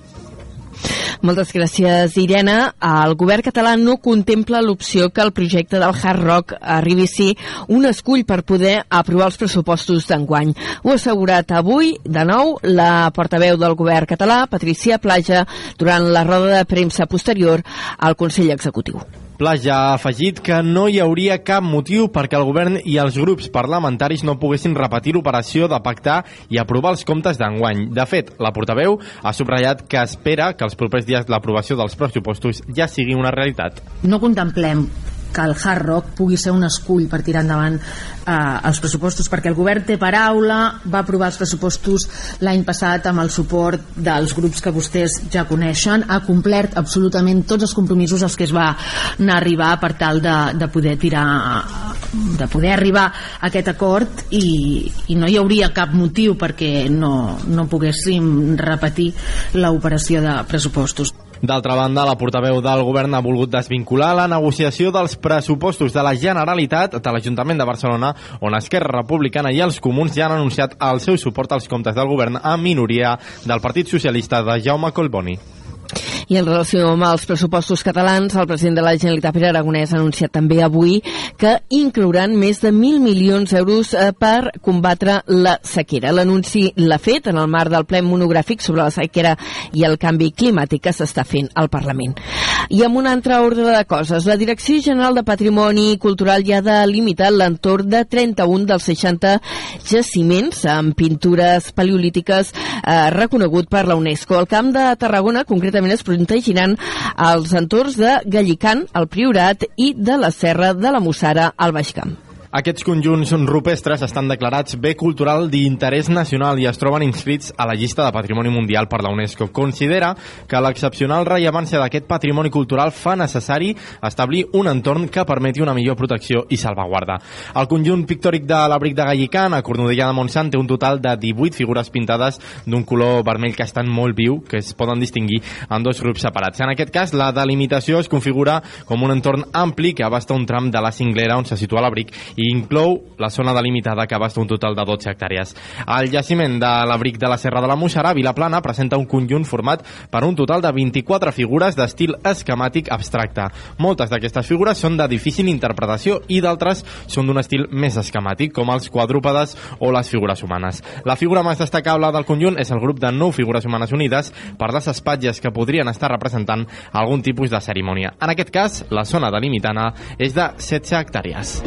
Moltes gràcies, Irene. El govern català no contempla l'opció que el projecte del Hard Rock arribi a un escull per poder aprovar els pressupostos d'enguany. Ho ha assegurat avui, de nou, la portaveu del govern català, Patricia Plaja, durant la roda de premsa posterior al Consell Executiu. Pla ja ha afegit que no hi hauria cap motiu perquè el govern i els grups parlamentaris no poguessin repetir l'operació de pactar i aprovar els comptes d'enguany. De fet, la portaveu ha subratllat que espera que els propers dies l'aprovació dels pressupostos ja sigui una realitat. No contemplem que el Hard Rock pugui ser un escull per tirar endavant eh, els pressupostos, perquè el govern té paraula, va aprovar els pressupostos l'any passat amb el suport dels grups que vostès ja coneixen, ha complert absolutament tots els compromisos als que es va anar a arribar per tal de, de poder tirar de poder arribar a aquest acord i, i no hi hauria cap motiu perquè no, no poguéssim repetir l'operació de pressupostos. D'altra banda, la portaveu del govern ha volgut desvincular la negociació dels pressupostos de la Generalitat de l'Ajuntament de Barcelona, on Esquerra Republicana i els comuns ja han anunciat el seu suport als comptes del govern a minoria del Partit Socialista de Jaume Colboni. I en relació amb els pressupostos catalans, el president de la Generalitat, Pere Aragonès, ha anunciat també avui que inclouran més de 1.000 milions d'euros eh, per combatre la sequera. L'anunci l'ha fet en el marc del ple monogràfic sobre la sequera i el canvi climàtic que s'està fent al Parlament. I amb un altre ordre de coses, la Direcció General de Patrimoni Cultural ja ha delimitat l'entorn de 31 dels 60 jaciments amb pintures paleolítiques eh, reconegut per la UNESCO. El Camp de Tarragona concretament es protegiran els entorns de Gallicant, el Priorat i de la Serra de la Mussara al Baix Camp. Aquests conjunts rupestres estan declarats bé cultural d'interès nacional i es troben inscrits a la llista de Patrimoni Mundial per la UNESCO. Considera que l'excepcional rellevància d'aquest patrimoni cultural fa necessari establir un entorn que permeti una millor protecció i salvaguarda. El conjunt pictòric de l'abric de Gallican, a Cornudella de Montsant, té un total de 18 figures pintades d'un color vermell que estan molt viu, que es poden distingir en dos grups separats. En aquest cas, la delimitació es configura com un entorn ampli que abasta un tram de la cinglera on se situa l'abric i i inclou la zona delimitada que abasta un total de 12 hectàrees. El jaciment de l'abric de la Serra de la Moixarà, Vilaplana, presenta un conjunt format per un total de 24 figures d'estil esquemàtic abstracte. Moltes d'aquestes figures són de difícil interpretació i d'altres són d'un estil més esquemàtic, com els quadrúpedes o les figures humanes. La figura més destacable del conjunt és el grup de nou figures humanes unides per les espatlles que podrien estar representant algun tipus de cerimònia. En aquest cas, la zona delimitana és de 16 hectàrees.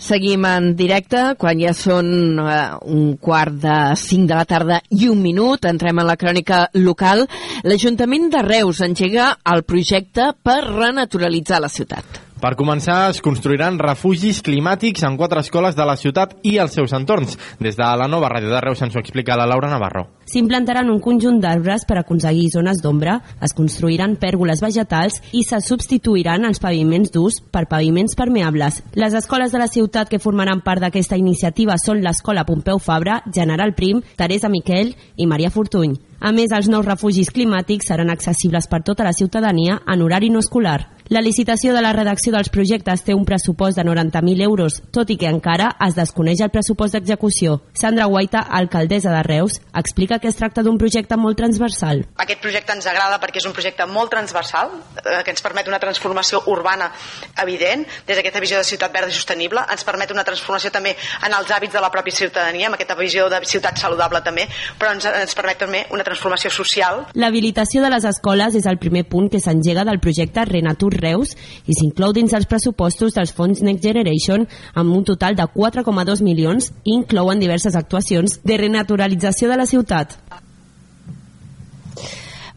Seguim en directe, quan ja són uh, un quart de cinc de la tarda i un minut, entrem en la crònica local. L'Ajuntament de Reus engega el projecte per renaturalitzar la ciutat. Per començar, es construiran refugis climàtics en quatre escoles de la ciutat i els seus entorns. Des de la nova ràdio de Reus ens ho explica la Laura Navarro. S'implantaran un conjunt d'arbres per aconseguir zones d'ombra, es construiran pèrgoles vegetals i se substituiran els paviments durs per paviments permeables. Les escoles de la ciutat que formaran part d'aquesta iniciativa són l'Escola Pompeu Fabra, General Prim, Teresa Miquel i Maria Fortuny. A més, els nous refugis climàtics seran accessibles per tota la ciutadania en horari no escolar. La licitació de la redacció dels projectes té un pressupost de 90.000 euros, tot i que encara es desconeix el pressupost d'execució. Sandra Guaita, alcaldessa de Reus, explica que es tracta d'un projecte molt transversal. Aquest projecte ens agrada perquè és un projecte molt transversal, eh, que ens permet una transformació urbana evident, des d'aquesta visió de ciutat verda i sostenible, ens permet una transformació també en els hàbits de la pròpia ciutadania, amb aquesta visió de ciutat saludable també, però ens, ens permet també una transformació social. L'habilitació de les escoles és el primer punt que s'engega del projecte Renatur Reus i s'inclou dins els pressupostos dels fons Next Generation amb un total de 4,2 milions i inclouen diverses actuacions de renaturalització de la ciutat.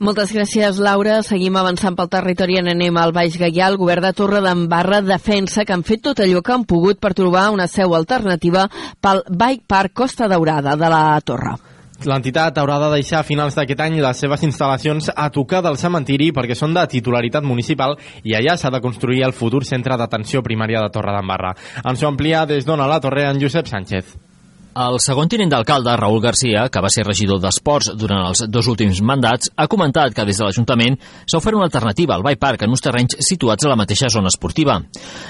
Moltes gràcies, Laura. Seguim avançant pel territori en anem al Baix Gaià. El govern de Torre d'Embarra defensa que han fet tot allò que han pogut per trobar una seu alternativa pel Bike Park Costa Daurada de la Torre. L'entitat haurà de deixar a finals d'aquest any les seves instal·lacions a tocar del cementiri perquè són de titularitat municipal i allà s'ha de construir el futur centre d'atenció primària de Torredembarra. Ens ho amplia des d'Ona la Torre en Josep Sánchez. El segon tinent d'alcalde, Raül Garcia, que va ser regidor d'Esports durant els dos últims mandats, ha comentat que des de l'Ajuntament s'ha ofert una alternativa al Bay Park en uns terrenys situats a la mateixa zona esportiva.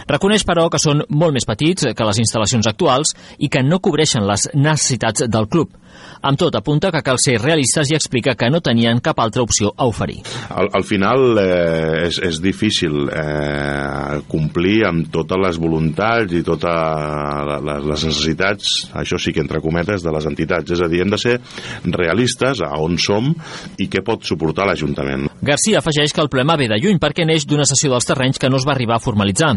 Reconeix, però, que són molt més petits que les instal·lacions actuals i que no cobreixen les necessitats del club. Amb tot, apunta que cal ser realistes i explica que no tenien cap altra opció a oferir. Al, al final eh, és, és difícil eh, complir amb totes les voluntats i totes les, necessitats, això sí que entre cometes, de les entitats. És a dir, hem de ser realistes a on som i què pot suportar l'Ajuntament. Garcia afegeix que el problema ve de lluny perquè neix d'una sessió dels terrenys que no es va arribar a formalitzar.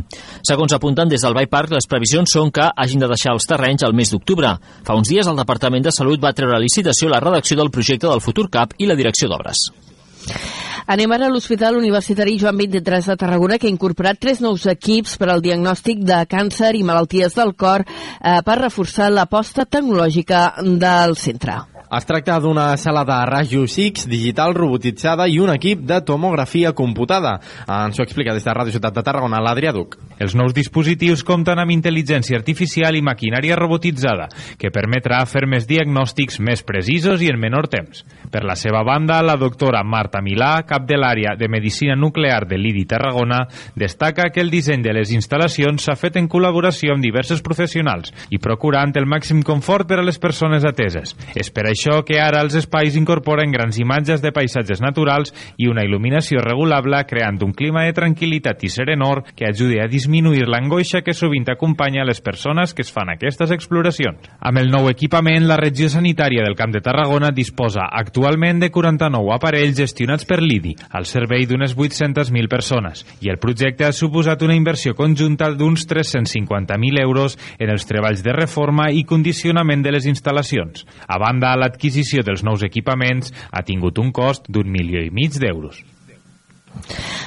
Segons apunten des del Bay Park, les previsions són que hagin de deixar els terrenys al mes d'octubre. Fa uns dies el Departament de Salut va treure a licitació la redacció del projecte del futur CAP i la direcció d'obres. Anem ara a l'Hospital Universitari Joan 23 de Tarragona, que ha incorporat tres nous equips per al diagnòstic de càncer i malalties del cor eh, per reforçar l'aposta tecnològica del centre. Es tracta d'una sala de rajos X digital robotitzada i un equip de tomografia computada. Ens ho explica des de Ràdio Ciutat de Tarragona, l'Adrià Duc. Els nous dispositius compten amb intel·ligència artificial i maquinària robotitzada, que permetrà fer més diagnòstics més precisos i en menor temps. Per la seva banda, la doctora Marta Milà, cap de l'àrea de Medicina Nuclear de l'IDI Tarragona, destaca que el disseny de les instal·lacions s'ha fet en col·laboració amb diversos professionals i procurant el màxim confort per a les persones ateses. És per que ara els espais incorporen grans imatges de paisatges naturals i una il·luminació regulable creant un clima de tranquil·litat i serenor que ajudi a disminuir l'angoixa que sovint acompanya les persones que es fan aquestes exploracions. Amb el nou equipament, la regió sanitària del Camp de Tarragona disposa actualment de 49 aparells gestionats per l'IDI, al servei d'unes 800.000 persones, i el projecte ha suposat una inversió conjunta d'uns 350.000 euros en els treballs de reforma i condicionament de les instal·lacions. A banda, la l'adquisició dels nous equipaments ha tingut un cost d'un milió i mig d'euros.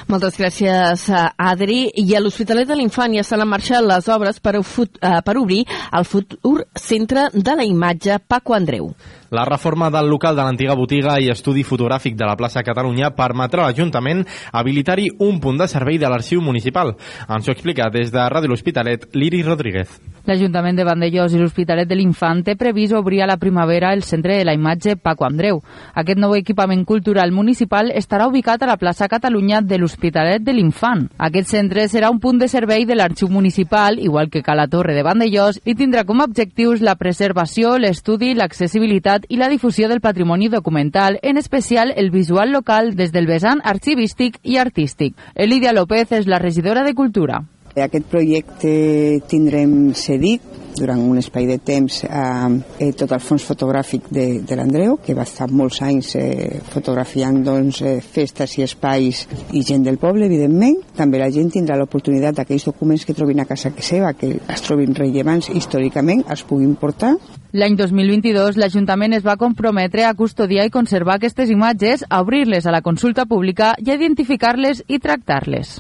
Moltes gràcies, Adri. I a l'Hospitalet de l'Infant ja estan en marxa les obres per, eh, per obrir el futur centre de la imatge Paco Andreu. La reforma del local de l'antiga botiga i estudi fotogràfic de la plaça Catalunya permetrà a l'Ajuntament habilitar-hi un punt de servei de l'arxiu municipal. Ens ho explica des de Ràdio L'Hospitalet, Liri Rodríguez. L'Ajuntament de Vandellós i l'Hospitalet de l'Infant té previst obrir a la primavera el centre de la imatge Paco Andreu. Aquest nou equipament cultural municipal estarà ubicat a la plaça Catalunya de l'Hospitalet de l'Infant. Aquest centre serà un punt de servei de l'arxiu municipal, igual que Cala Torre de Vandellós, i tindrà com a objectius la preservació, l'estudi, l'accessibilitat i la difusió del patrimoni documental, en especial el visual local des del vessant arxivístic i artístic. Elidia López és la regidora de Cultura. Aquest projecte tindrem cedit durant un espai de temps eh, eh, tot el fons fotogràfic de, de l'Andreu, que va estar molts anys eh, fotografiant doncs, eh, festes i espais i gent del poble, evidentment. També la gent tindrà l'oportunitat d'aquells documents que trobin a casa seva, que es trobin rellevants històricament, els puguin portar. L'any 2022, l'Ajuntament es va comprometre a custodiar i conservar aquestes imatges, a obrir-les a la consulta pública i a identificar-les i tractar-les.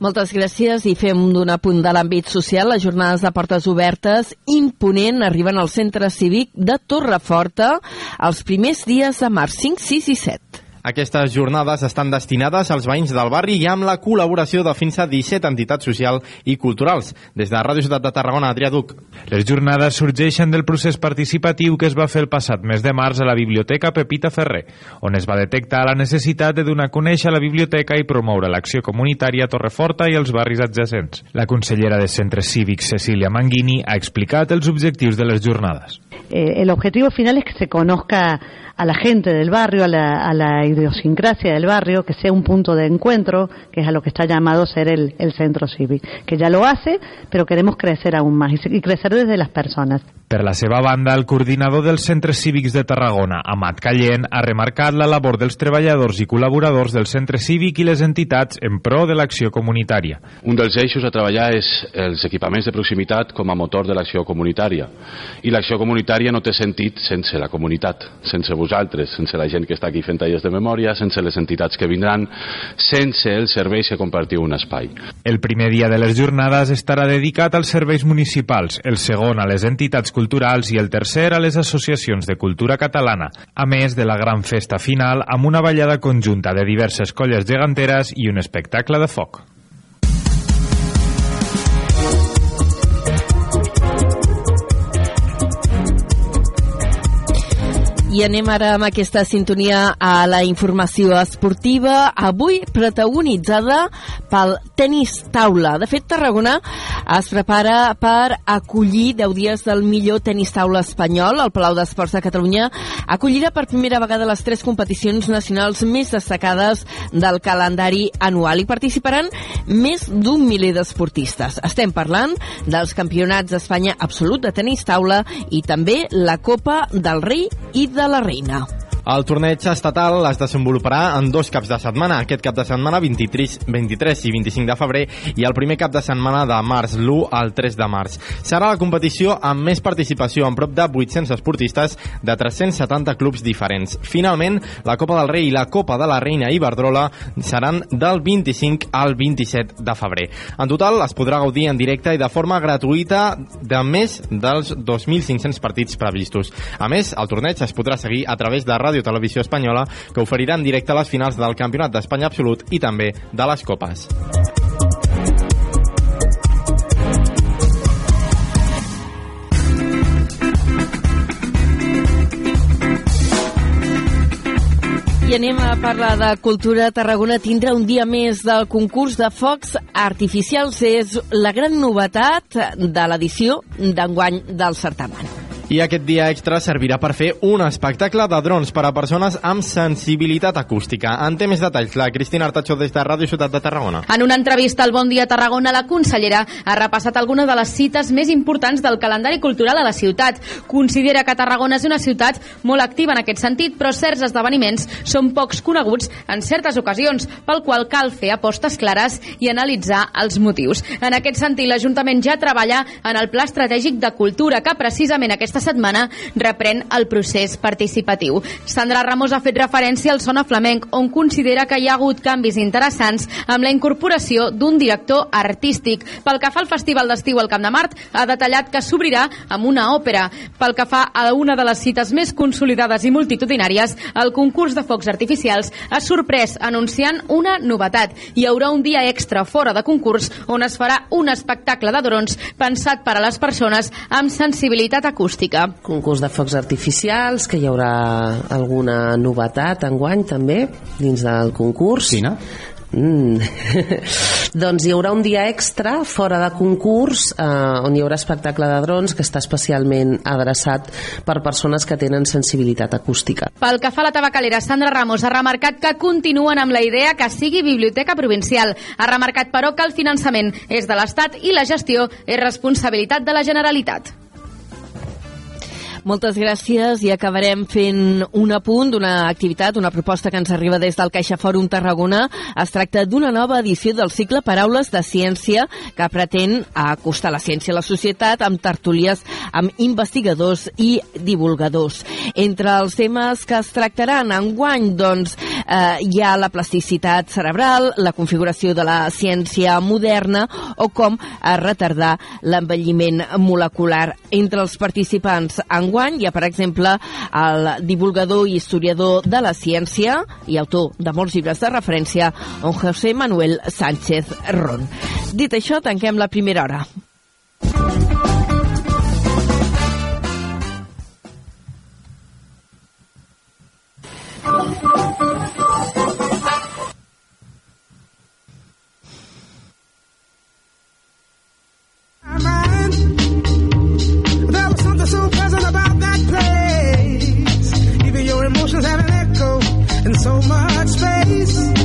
Moltes gràcies i fem d'un apunt de l'àmbit social. Les jornades de portes obertes imponent arriben al centre cívic de Torreforta els primers dies de març 5, 6 i 7. Aquestes jornades estan destinades als veïns del barri i amb la col·laboració de fins a 17 entitats socials i culturals. Des de Ràdio Ciutat de Tarragona, Adrià Duc. Les jornades sorgeixen del procés participatiu que es va fer el passat mes de març a la Biblioteca Pepita Ferrer, on es va detectar la necessitat de donar a conèixer la biblioteca i promoure l'acció comunitària a Torreforta i els barris adjacents. La consellera de Centres Cívics, Cecília Manguini, ha explicat els objectius de les jornades. Eh, el objetivo final es que se conozca a la gente del barrio, a la, a la, idiosincrasia del barrio, que sea un punto de encuentro, que es a lo que está llamado ser el, el centro cívico, que ya lo hace, pero queremos crecer aún más y, y crecer desde las personas. Per la seva banda, el coordinador dels centres cívics de Tarragona, Amat Callent, ha remarcat la labor dels treballadors i col·laboradors del centre cívic i les entitats en pro de l'acció comunitària. Un dels eixos a treballar és els equipaments de proximitat com a motor de l'acció comunitària. I l'acció comunitària no té sentit sense la comunitat, sense vosaltres, sense la gent que està aquí fent tallers de memòria, sense les entitats que vindran, sense els serveis que compartiu un espai. El primer dia de les jornades estarà dedicat als serveis municipals, el segon a les entitats culturals i el tercer a les associacions de cultura catalana, a més de la gran festa final amb una ballada conjunta de diverses colles geganteres i un espectacle de foc. I anem ara amb aquesta sintonia a la informació esportiva, avui protagonitzada pel tenis taula. De fet, Tarragona es prepara per acollir 10 dies del millor tenis taula espanyol. El Palau d'Esports de Catalunya acollirà per primera vegada les tres competicions nacionals més destacades del calendari anual i participaran més d'un miler d'esportistes. Estem parlant dels campionats d'Espanya absolut de tenis taula i també la Copa del Rei i de la Reina. El torneig estatal es desenvoluparà en dos caps de setmana, aquest cap de setmana 23, 23 i 25 de febrer i el primer cap de setmana de març, l'1 al 3 de març. Serà la competició amb més participació, amb prop de 800 esportistes de 370 clubs diferents. Finalment, la Copa del Rei i la Copa de la Reina Iberdrola seran del 25 al 27 de febrer. En total, es podrà gaudir en directe i de forma gratuïta de més dels 2.500 partits previstos. A més, el torneig es podrà seguir a través de Ràdio Televisió Espanyola, que oferirà en directe les finals del Campionat d'Espanya Absolut i també de les Copes. I anem a parlar de cultura. Tarragona tindrà un dia més del concurs de focs artificials. És la gran novetat de l'edició d'enguany del certamen. I aquest dia extra servirà per fer un espectacle de drons per a persones amb sensibilitat acústica. En té més detalls la Cristina Artacho des de Ràdio Ciutat de Tarragona. En una entrevista al Bon Dia Tarragona, la consellera ha repassat algunes de les cites més importants del calendari cultural a la ciutat. Considera que Tarragona és una ciutat molt activa en aquest sentit, però certs esdeveniments són pocs coneguts en certes ocasions, pel qual cal fer apostes clares i analitzar els motius. En aquest sentit, l'Ajuntament ja treballa en el Pla Estratègic de Cultura, que precisament aquesta setmana reprèn el procés participatiu. Sandra Ramos ha fet referència al Sona Flamenc, on considera que hi ha hagut canvis interessants amb la incorporació d'un director artístic. Pel que fa al Festival d'Estiu al Camp de Mart, ha detallat que s'obrirà amb una òpera. Pel que fa a una de les cites més consolidades i multitudinàries, el concurs de focs artificials ha sorprès anunciant una novetat. Hi haurà un dia extra fora de concurs on es farà un espectacle de drons pensat per a les persones amb sensibilitat acústica música. Concurs de focs artificials, que hi haurà alguna novetat enguany també dins del concurs. Quina? Mm. doncs hi haurà un dia extra fora de concurs eh, on hi haurà espectacle de drons que està especialment adreçat per persones que tenen sensibilitat acústica. Pel que fa a la tabacalera, Sandra Ramos ha remarcat que continuen amb la idea que sigui biblioteca provincial. Ha remarcat, però, que el finançament és de l'Estat i la gestió és responsabilitat de la Generalitat. Moltes gràcies i acabarem fent un apunt d'una activitat, una proposta que ens arriba des del Caixa Fòrum Tarragona. Es tracta d'una nova edició del cicle Paraules de Ciència que pretén acostar la ciència a la societat amb tertúlies amb investigadors i divulgadors. Entre els temes que es tractaran en guany, doncs, eh, hi ha la plasticitat cerebral, la configuració de la ciència moderna o com retardar l'envelliment molecular. Entre els participants en enguany Hi ha, per exemple, el divulgador i historiador de la ciència i autor de molts llibres de referència, on José Manuel Sánchez Ron. Dit això, tanquem la primera hora. Thank you. emotions have an echo in so much space.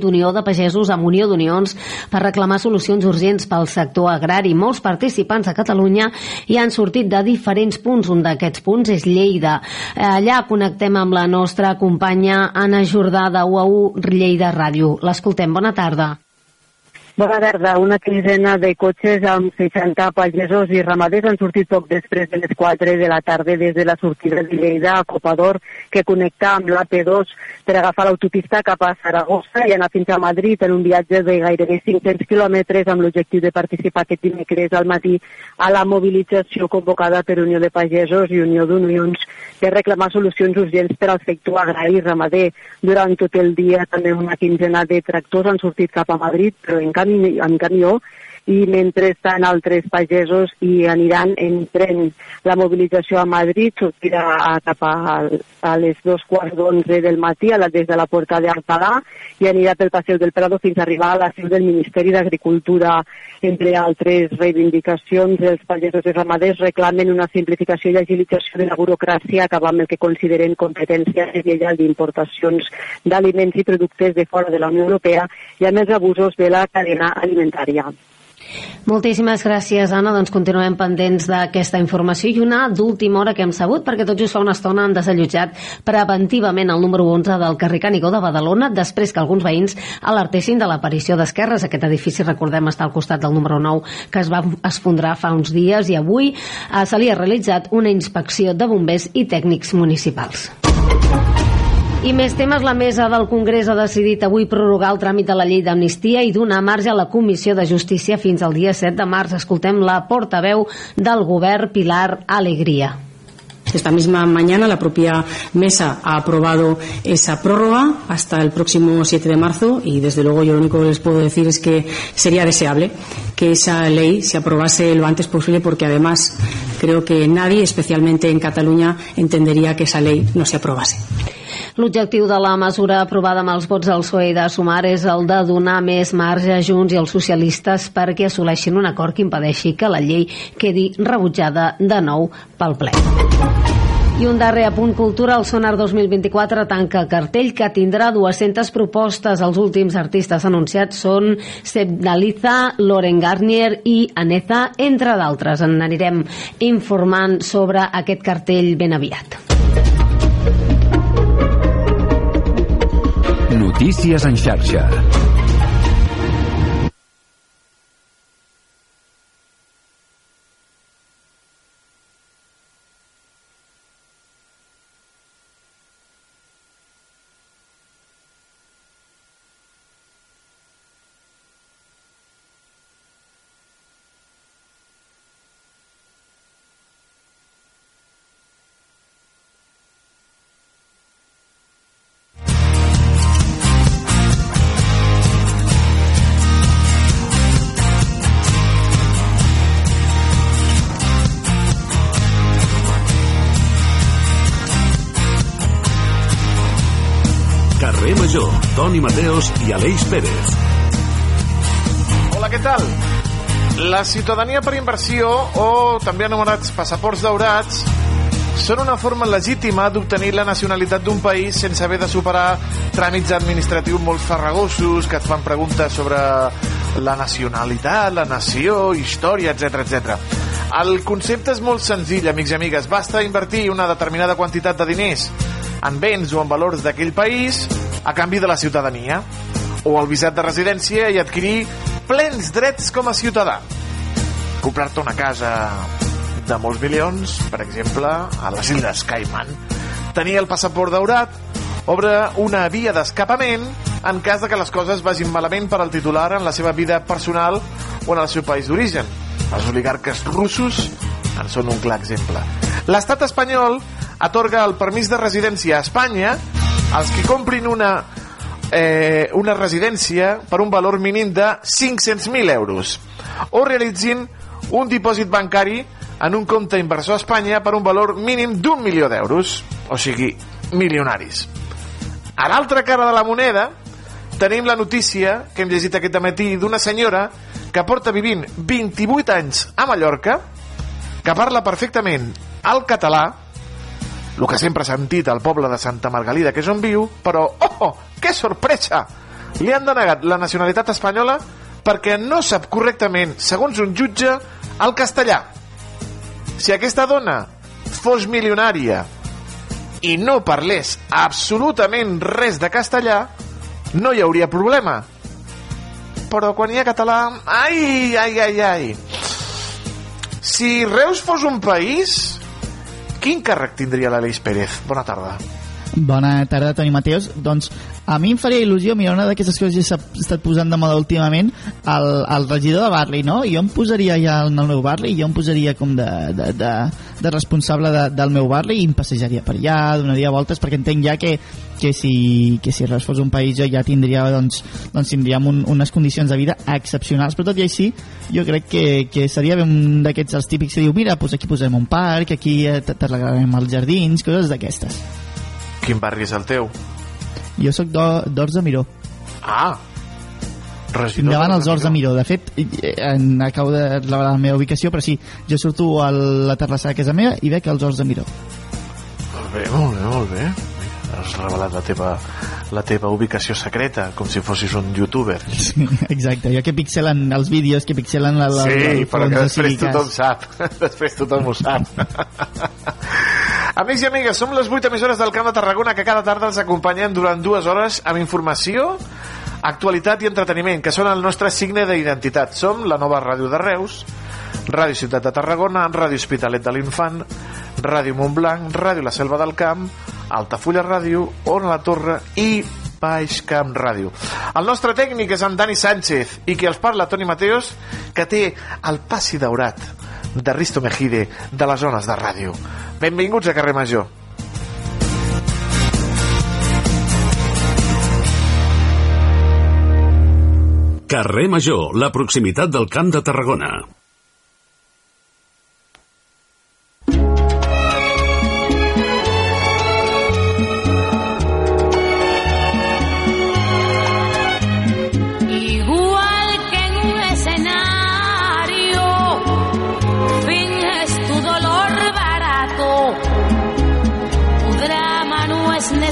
d'Unió de Pagesos amb Unió d'Unions per reclamar solucions urgents pel sector agrari. Molts participants a Catalunya hi han sortit de diferents punts. Un d'aquests punts és Lleida. Allà connectem amb la nostra companya Anna Jordà de UAU Lleida Ràdio. L'escoltem. Bona tarda. Bona tarda. Una quinzena de cotxes amb 60 pagesos i ramaders han sortit poc després de les 4 de la tarda des de la sortida de Lleida a Copador, que connecta amb l'AP2 per agafar l'autopista cap a Saragossa i anar fins a Madrid en un viatge de gairebé 500 quilòmetres amb l'objectiu de participar aquest dimecres al matí a la mobilització convocada per Unió de Pagesos i Unió d'Unions per reclamar solucions urgents per al sector agrari i ramader. Durant tot el dia també una quinzena de tractors han sortit cap a Madrid, però en canvi cami amb camió i mentre estan altres pagesos i aniran en tren. La mobilització a Madrid sortirà a, cap a, a les dos quarts d'onze del matí a la, des de la porta d'Alcalà i anirà pel Passeig del Prado fins a arribar a la seu del Ministeri d'Agricultura. Entre altres reivindicacions, els pagesos i ramaders reclamen una simplificació i agilització de la burocràcia acabar amb el que consideren competència deslleial d'importacions d'aliments i productes de fora de la Unió Europea i amb els abusos de la cadena alimentària. Moltíssimes gràcies, Anna. Doncs continuem pendents d'aquesta informació i una d'última hora que hem sabut, perquè tot just fa una estona han desallotjat preventivament el número 11 del carrer Canigó de Badalona després que alguns veïns alertessin de l'aparició d'esquerres. Aquest edifici, recordem, està al costat del número 9 que es va esfondrar fa uns dies i avui eh, se li ha realitzat una inspecció de bombers i tècnics municipals. I més temes, la mesa del Congrés ha decidit avui prorrogar el tràmit de la llei d'amnistia i donar marge a la Comissió de Justícia fins al dia 7 de març. Escoltem la portaveu del govern, Pilar Alegría. Esta misma mañana la propia mesa ha aprobado esa prórroga hasta el próximo 7 de marzo y desde luego yo lo único que les puedo decir es que sería deseable que esa ley se aprobase lo antes posible porque además creo que nadie, especialmente en Cataluña, entendería que esa ley no se aprobase. L'objectiu de la mesura aprovada amb els vots del PSOE de Sumar és el de donar més marge a Junts i els socialistes perquè assoleixin un acord que impedeixi que la llei quedi rebutjada de nou pel ple. I un darrer apunt cultura, el Sonar 2024 tanca cartell que tindrà 200 propostes. Els últims artistes anunciats són Seb Daliza, Loren Garnier i Aneza, entre d'altres. En anirem informant sobre aquest cartell ben aviat. Notícies en xarxa. Toni Mateos i Aleix Pérez. Hola, què tal? La ciutadania per inversió, o també anomenats passaports daurats, són una forma legítima d'obtenir la nacionalitat d'un país sense haver de superar tràmits administratius molt farragosos que et fan preguntes sobre la nacionalitat, la nació, història, etc etc. El concepte és molt senzill, amics i amigues. Basta invertir una determinada quantitat de diners en béns o en valors d'aquell país a canvi de la ciutadania o el visat de residència i adquirir plens drets com a ciutadà. Comprar-te una casa de molts milions, per exemple, a les Illes Cayman. Tenir el passaport daurat obre una via d'escapament en cas de que les coses vagin malament per al titular en la seva vida personal o en el seu país d'origen. Els oligarques russos en són un clar exemple. L'estat espanyol atorga el permís de residència a Espanya els que comprin una, eh, una residència per un valor mínim de 500.000 euros o realitzin un dipòsit bancari en un compte inversor a Espanya per un valor mínim d'un milió d'euros, o sigui, milionaris. A l'altra cara de la moneda tenim la notícia que hem llegit aquest matí d'una senyora que porta vivint 28 anys a Mallorca, que parla perfectament el català, el que sempre ha sentit al poble de Santa Margalida, que és on viu, però, oh, que sorpresa! li han denegat la nacionalitat espanyola perquè no sap correctament, segons un jutge, el castellà. Si aquesta dona fos milionària i no parlés absolutament res de castellà, no hi hauria problema. Però quan hi ha català... Ai, ai, ai, ai. Si Reus fos un país, quin càrrec tindria l'Aleix Pérez? Bona tarda. Bona tarda, Toni Mateos. Doncs a mi em faria il·lusió, mira, una d'aquestes coses que s'ha estat posant de moda últimament, el, el regidor de Barley, no? Jo em posaria ja en el meu Barley, jo em posaria com de, de, de, de responsable de, del meu Barley i em passejaria per allà, donaria voltes, perquè entenc ja que, que si, que si res fos un país ja tindria, doncs, doncs tindríem un, unes condicions de vida excepcionals, però tot i així jo crec que, que seria un d'aquests els típics que diu, mira, doncs aquí posem un parc, aquí t'arreglarem els jardins, coses d'aquestes. Quin barri és el teu? Jo sóc d'Horts de Miró. Ah, regidor davant els Horts de Miró. De fet, en, acabo de revelar la meva ubicació, però sí, jo surto a la terrassa de casa meva i veig els Horts de Miró. Molt bé, molt bé, molt bé. Has revelat la teva, la teva ubicació secreta, com si fossis un youtuber. Sí, exacte, jo que pixelen els vídeos, que pixelen la, la, sí, el però que després tothom sap. després tothom ho sap. Amics i amigues, som les 8 emissores del Camp de Tarragona que cada tarda els acompanyen durant dues hores amb informació, actualitat i entreteniment, que són el nostre signe d'identitat. Som la nova ràdio de Reus, Ràdio Ciutat de Tarragona, Ràdio Hospitalet de l'Infant, Ràdio Montblanc, Ràdio La Selva del Camp, Altafulla Ràdio, Ona la Torre i Baix Camp Ràdio. El nostre tècnic és en Dani Sánchez i qui els parla, Toni Mateos, que té el passi daurat de Risto Mejide de les zones de ràdio. Benvinguts a Carrer Major. Carrer Major, la proximitat del Camp de Tarragona.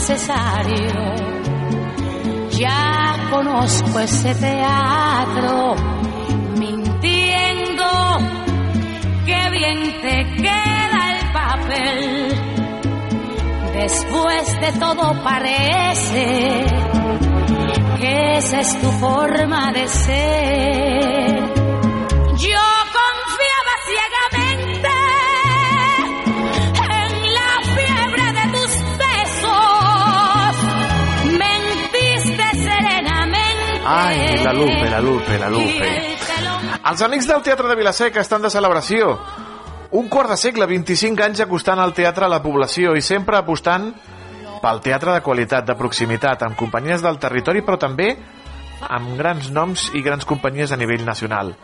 Necesario. Ya conozco ese teatro, mintiendo, que bien te queda el papel. Después de todo parece que esa es tu forma de ser. Ai, la Lupe, la Lupe, la Lupe. Els amics del Teatre de Vilaseca estan de celebració. Un quart de segle, 25 anys acostant el teatre a la població i sempre apostant pel teatre de qualitat, de proximitat, amb companyies del territori, però també amb grans noms i grans companyies a nivell nacional.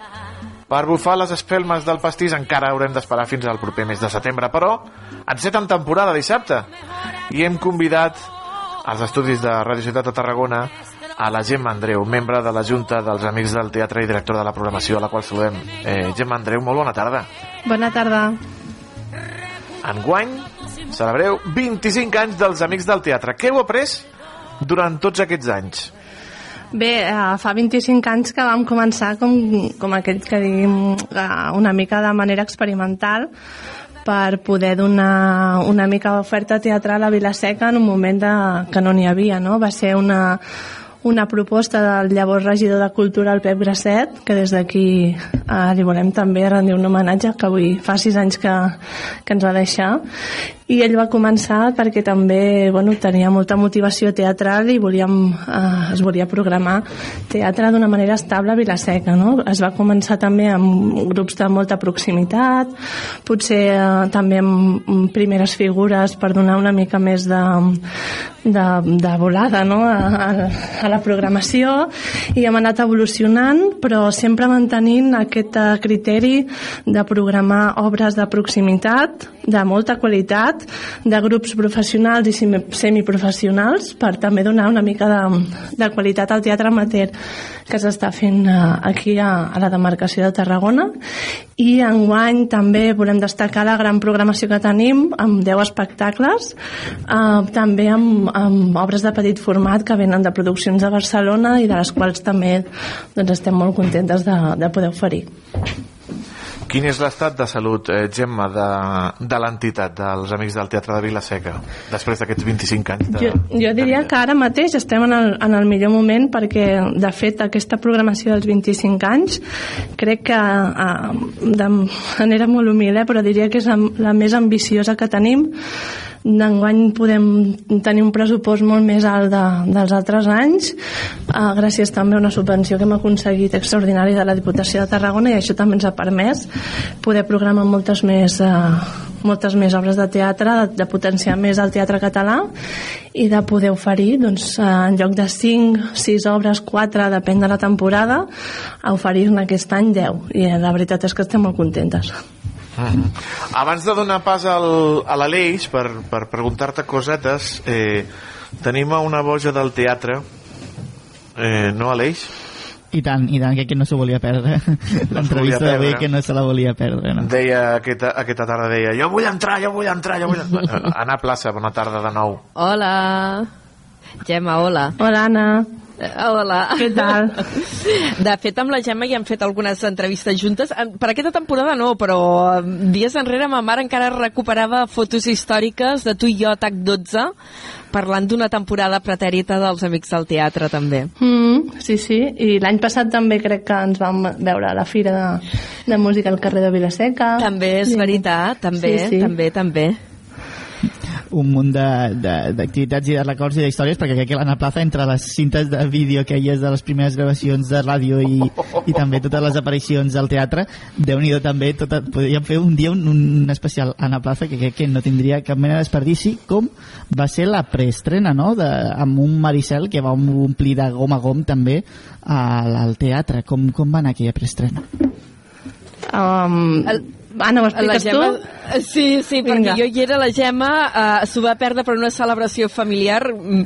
Per bufar les espelmes del pastís encara haurem d'esperar fins al proper mes de setembre, però enceten temporada dissabte i hem convidat als estudis de Ràdio Ciutat de Tarragona a la Gemma Andreu, membre de la Junta dels Amics del Teatre i directora de la programació, a la qual saludem. Eh, Gemma Andreu, molt bona tarda. Bona tarda. Enguany celebreu 25 anys dels Amics del Teatre. Què heu après durant tots aquests anys? Bé, eh, fa 25 anys que vam començar com, com aquell que diguem eh, una mica de manera experimental per poder donar una mica d'oferta teatral a Vilaseca en un moment de, que no n'hi havia, no? Va ser una, una proposta del llavors regidor de Cultura, el Pep Grasset, que des d'aquí eh, li volem també rendir un homenatge, que avui fa sis anys que, que ens va deixar, i ell va començar perquè també bueno, tenia molta motivació teatral i volíem, eh, es volia programar teatre d'una manera estable a Vilaseca. No? Es va començar també amb grups de molta proximitat, potser eh, també amb, primeres figures per donar una mica més de, de, de volada no? a, a, a la programació i hem anat evolucionant però sempre mantenint aquest eh, criteri de programar obres de proximitat de molta qualitat, de grups professionals i semi- semiprofessionals, per també donar una mica de, de qualitat al teatre amateur que s'està fent eh, aquí a, a la demarcació de Tarragona i enguany també volem destacar la gran programació que tenim amb 10 espectacles eh, també amb, amb obres de petit format que venen de produccions de Barcelona i de les quals també doncs, estem molt contentes de, de poder oferir. Quin és l'estat de salut, eh, Gemma, de, de l'entitat dels Amics del Teatre de Vilaseca, després d'aquests 25 anys? De... Jo, jo diria que ara mateix estem en el, en el millor moment perquè, de fet, aquesta programació dels 25 anys crec que, eh, de manera molt humil, eh, però diria que és la, la més ambiciosa que tenim. D'enguany podem tenir un pressupost molt més alt de, dels altres anys, eh, gràcies també a una subvenció que hem aconseguit extraordinària de la Diputació de Tarragona i això també ens ha permès poder programar moltes més, eh, moltes més obres de teatre, de, de potenciar més el teatre català i de poder oferir, doncs, eh, en lloc de 5, 6 obres, 4, depèn de la temporada, oferir-ne aquest any 10. I eh, la veritat és que estem molt contentes. Uh -huh. Abans de donar pas al, a l'Aleix per, per preguntar-te cosetes, eh, tenim a una boja del teatre, eh, no, Aleix? I tant, i tant, que aquí no s'ho volia perdre. L'entrevista volia d'avui perdre. que no se la volia perdre. No? Deia aquesta, aquesta tarda, deia, jo vull entrar, jo vull entrar, jo vull entrar. Anar a plaça, bona tarda de nou. Hola. Gemma, hola. Hola, Anna. Eh, Hola. Què tal? De fet, amb la Gemma ja hem fet algunes entrevistes juntes. Per aquesta temporada no, però dies enrere ma mare encara recuperava fotos històriques de tu i jo TAC 12 parlant d'una temporada pretèrita dels Amics del Teatre, també. Mm, sí, sí, i l'any passat també crec que ens vam veure a la Fira de, de Música al carrer de Vilaseca. També és Sí. veritat, també, Sí, sí. també, també. Un munt d'activitats i de records i d'històries perquè crec que l'Anna Plaza entre les cintes de vídeo que hi és de les primeres gravacions de ràdio i, i també totes les aparicions al teatre déu nhi també, tota, podríem fer un dia un, un especial Anna Plaza que crec que no tindria cap mena de desperdici com va ser la preestrena no? de, amb un Maricel que va omplir de gom a gom també al, al teatre com, com va anar aquella preestrena? Um, Anna, ho expliques Gemma, tu? Sí, sí, Vinga. perquè jo hi era la Gemma, uh, s'ho va perdre per una celebració familiar mm,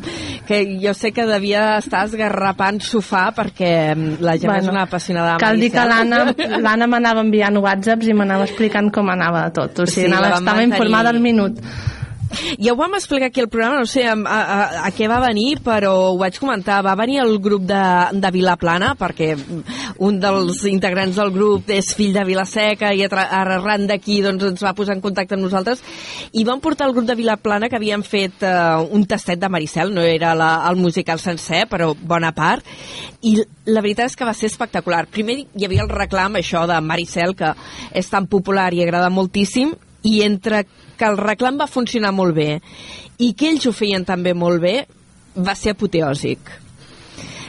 que jo sé que devia estar esgarrapant sofà perquè mm, la Gemma és una apassionada de Cal dir que l'Anna m'anava enviant whatsapps i m'anava explicant com anava tot. O sigui, Sí, anava, estava informada al minut. Ja ho vam explicar aquí al programa, no sé a, a, a què va venir, però ho vaig comentar. Va venir el grup de, de Vilaplana, perquè un dels integrants del grup és fill de Vilaseca i arran d'aquí doncs, ens va posar en contacte amb nosaltres i van portar el grup de Vilaplana que havien fet uh, un tastet de Maricel, no era la, el musical sencer, però bona part, i la veritat és que va ser espectacular. Primer hi havia el reclam, això de Maricel, que és tan popular i agrada moltíssim, i entre que el reclam va funcionar molt bé i que ells ho feien també molt bé, va ser apoteòsic.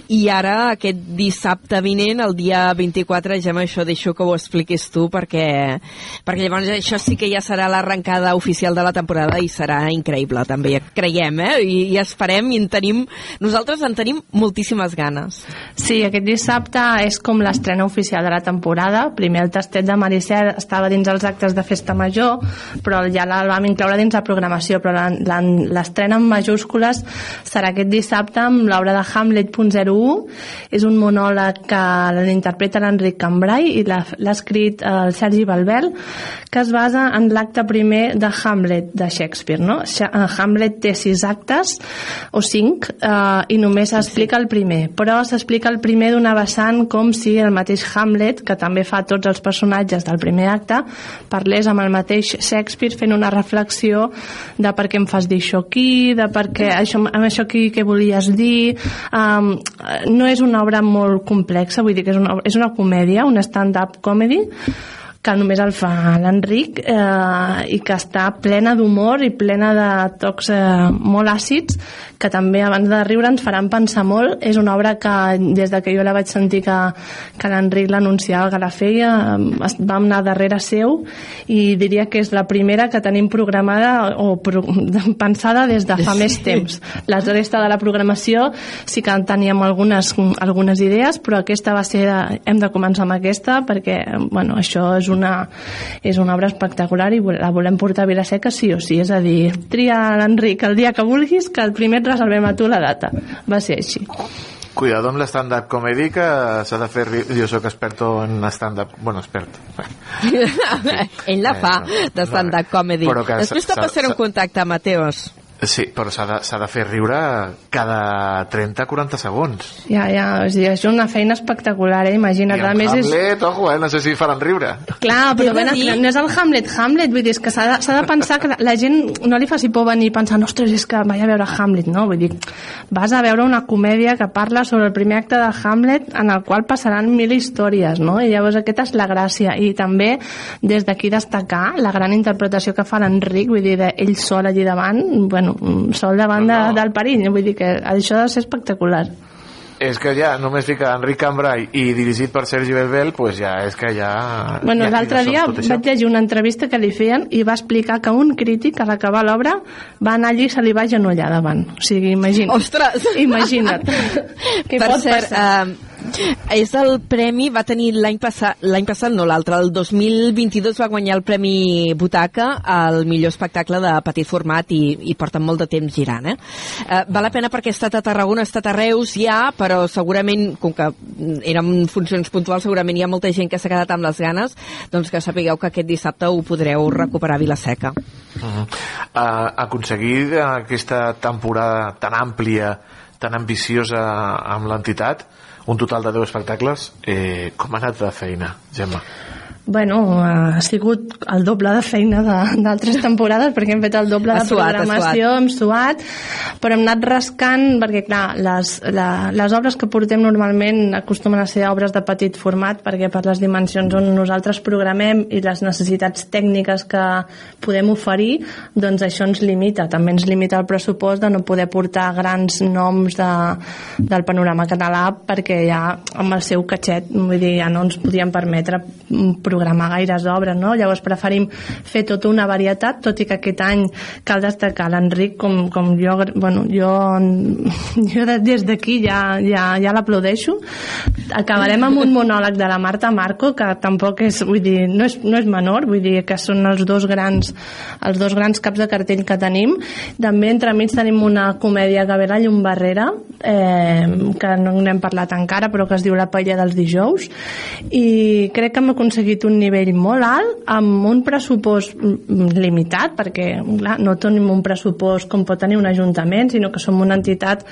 I ara, aquest dissabte vinent, el dia 24, ja això deixo que ho expliquis tu, perquè, perquè llavors això sí que ja serà l'arrencada oficial de la temporada i serà increïble, també, creiem, eh? I, i esperem, i en tenim, nosaltres en tenim moltíssimes ganes. Sí, aquest dissabte és com l'estrena oficial de la temporada. Primer el tastet de Maricel estava dins els actes de festa major, però ja la vam incloure dins la programació, però l'estrena en majúscules serà aquest dissabte amb l'obra de Hamlet.01. És un monòleg que l'interpreta l'Enric Cambrai i l'ha escrit el Sergi Balbel, que es basa en l'acte primer de Hamlet de Shakespeare. No? Eh, Hamlet té sis actes o cinc eh, i només s'explica el primer, però s'explica el primer d'una vessant com si el mateix Hamlet, que també fa tots els personatges del primer acte, parlés amb el mateix Shakespeare fent una reflexió de per què em fas dir això aquí, de per què això, amb això aquí què volies dir um, no és una obra molt complexa vull dir que és una, és una comèdia una stand-up comedy que només el fa l'Enric eh, i que està plena d'humor i plena de tocs eh, molt àcids que també abans de riure ens faran pensar molt. És una obra que des de que jo la vaig sentir que, que l'Enric l'anunciava que la feia eh, vam anar darrere seu i diria que és la primera que tenim programada o pro, pensada des de fa més temps. La resta de la programació sí que en teníem algunes, algunes idees però aquesta va ser de, hem de començar amb aquesta perquè bueno, això és una, és una obra espectacular i la volem portar a Vilaseca sí o sí, és a dir, tria l'Enric el dia que vulguis, que el primer et reservem a tu la data. Va ser així. Cuidado amb l'stand-up comedy que s'ha de fer... Jo sóc experto en stand-up... Bueno, expert. Ell la fa, de stand-up comedy. Després te passaré un contacte, Mateos. Sí, però s'ha de, s'ha de fer riure cada 30-40 segons. Ja, ja, és, a dir, és una feina espectacular, eh? imagina't. I en més, és, Hamlet, ojo, eh? no sé si faran riure. Clar, però ben, dir- no és el Hamlet, Hamlet, vull dir, és que s'ha de, s'ha de pensar que la, gent no li faci por venir pensant, ostres, és que vaig a veure Hamlet, no? Vull dir, vas a veure una comèdia que parla sobre el primer acte de Hamlet en el qual passaran mil històries, no? I llavors aquesta és la gràcia. I també, des d'aquí destacar la gran interpretació que fa l'Enric, vull dir, de ell sol allí davant, bueno, sol davant de, del perill, vull dir que això ha de ser espectacular. És que ja només fica Enric Cambrai i dirigit per Sergi Belbel, pues ja és que ja... Bueno, ja l'altre dia vaig llegir una entrevista que li feien i va explicar que un crític, a l'acabar l'obra, va anar allí i se li va genollar davant. O sigui, imagina't. Ostres! Imagina't. Què per pot cert, passar? eh, és el premi, va tenir l'any passat, l'any passat no l'altre, el 2022 va guanyar el Premi Butaca al millor espectacle de petit format i, i porten molt de temps girant. Eh? Eh, val la pena perquè ha estat a Tarragona, ha estat a Reus ja, però segurament, com que eren funcions puntuals, segurament hi ha molta gent que s'ha quedat amb les ganes, doncs que sapigueu que aquest dissabte ho podreu recuperar a Vilaseca. Uh -huh. uh, aconseguir aquesta temporada tan àmplia, tan ambiciosa amb l'entitat, un total de 10 espectacles, eh, com ha anat de feina, Gemma? Bueno, ha sigut el doble de feina d'altres temporades perquè hem fet el doble de suat, programació, hem suat, però hem anat rascant perquè, clar, les, la, les obres que portem normalment acostumen a ser obres de petit format perquè per les dimensions on nosaltres programem i les necessitats tècniques que podem oferir, doncs això ens limita. També ens limita el pressupost de no poder portar grans noms de, del panorama català perquè ja amb el seu catxet vull dir, ja no ens podíem permetre mm, programar gaires obres, no? Llavors preferim fer tota una varietat, tot i que aquest any cal destacar l'Enric com, com jo, bueno, jo, jo de- des d'aquí ja, ja, ja l'aplaudeixo. Acabarem amb un monòleg de la Marta Marco, que tampoc és, vull dir, no és, no és menor, vull dir que són els dos grans, els dos grans caps de cartell que tenim. També entremig tenim una comèdia que ve la llum barrera, eh, que no n'hem parlat encara, però que es diu La paella dels dijous, i crec que hem aconseguit un nivell molt alt amb un pressupost limitat perquè clar, no tenim un pressupost com pot tenir un ajuntament sinó que som una entitat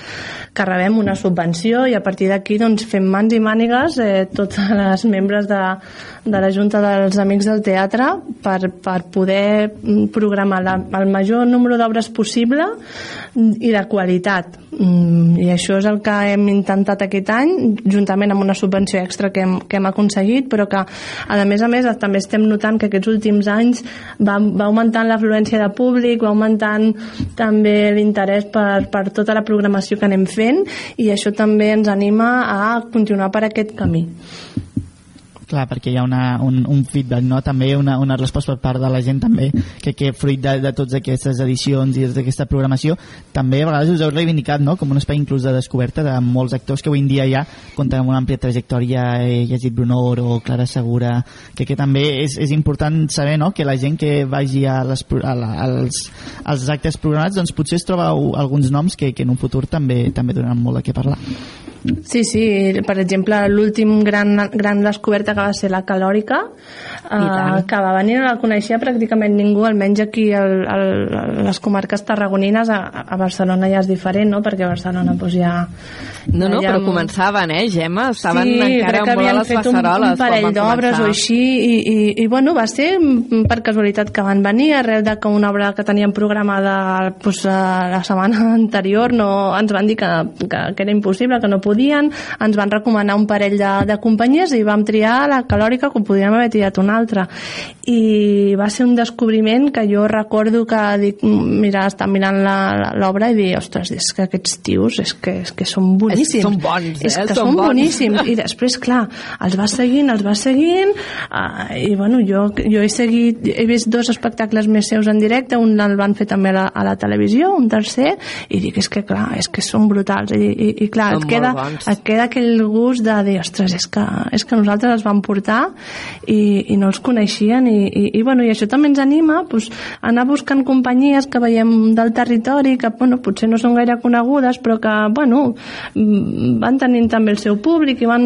que rebem una subvenció i a partir d'aquí doncs, fem mans i mànigues eh, totes les membres de, de la Junta dels Amics del Teatre per, per poder programar la, el major número d'obres possible i de qualitat. Mm, i això és el que hem intentat aquest any juntament amb una subvenció extra que hem, que hem aconseguit però que a més a més també estem notant que aquests últims anys va, va augmentant l'afluència de públic va augmentant també l'interès per, per tota la programació que anem fent i això també ens anima a continuar per aquest camí clar, perquè hi ha una, un, un feedback, no? també una, una resposta per part de la gent també, que, que fruit de, de totes aquestes edicions i d'aquesta programació, també a vegades us heu reivindicat no? com un espai inclús de descoberta de molts actors que avui en dia ja compten amb una àmplia trajectòria, he llegit Brunor o Clara Segura, que, que també és, és important saber no? que la gent que vagi a les, a la, als, als actes programats doncs potser es troba alguns noms que, que en un futur també també donaran molt a què parlar. Sí, sí, per exemple, l'últim gran, gran descoberta que va ser la calòrica, eh, que va venir, no la coneixia pràcticament ningú, almenys aquí al, al, a les comarques tarragonines, a, a Barcelona ja és diferent, no?, perquè a Barcelona doncs, ja... No, no, ja però amb- començaven, eh, Gemma? Estaven sí, encara crec que havien les fet un, un parell d'obres o així i, i, i bueno, va ser per casualitat que van venir arrel de que una obra que teníem programada pues, eh, la setmana anterior no, ens van dir que, que, que era impossible, que no podien ens van recomanar un parell de, de companyies i vam triar la calòrica com podríem haver triat una altra i va ser un descobriment que jo recordo que dic, mira, estar mirant l'obra i dir, ostres, és que aquests tios és que, és que són boníssims són bons, eh? és que Són són bons. boníssims i després, clar, els va seguint els va seguint uh, i bueno, jo, jo he seguit he vist dos espectacles més seus en directe un el van fer també a la, a la televisió un tercer, i dic, és que clar, és que són brutals i, i, i clar, Són et queda, bons. et queda aquell gust de dir, ostres, és que, és que nosaltres els vam portar i, i no els coneixien i, i, i, bueno, i això també ens anima pues, a anar buscant companyies que veiem del territori que bueno, potser no són gaire conegudes però que bueno, van tenint també el seu públic i van,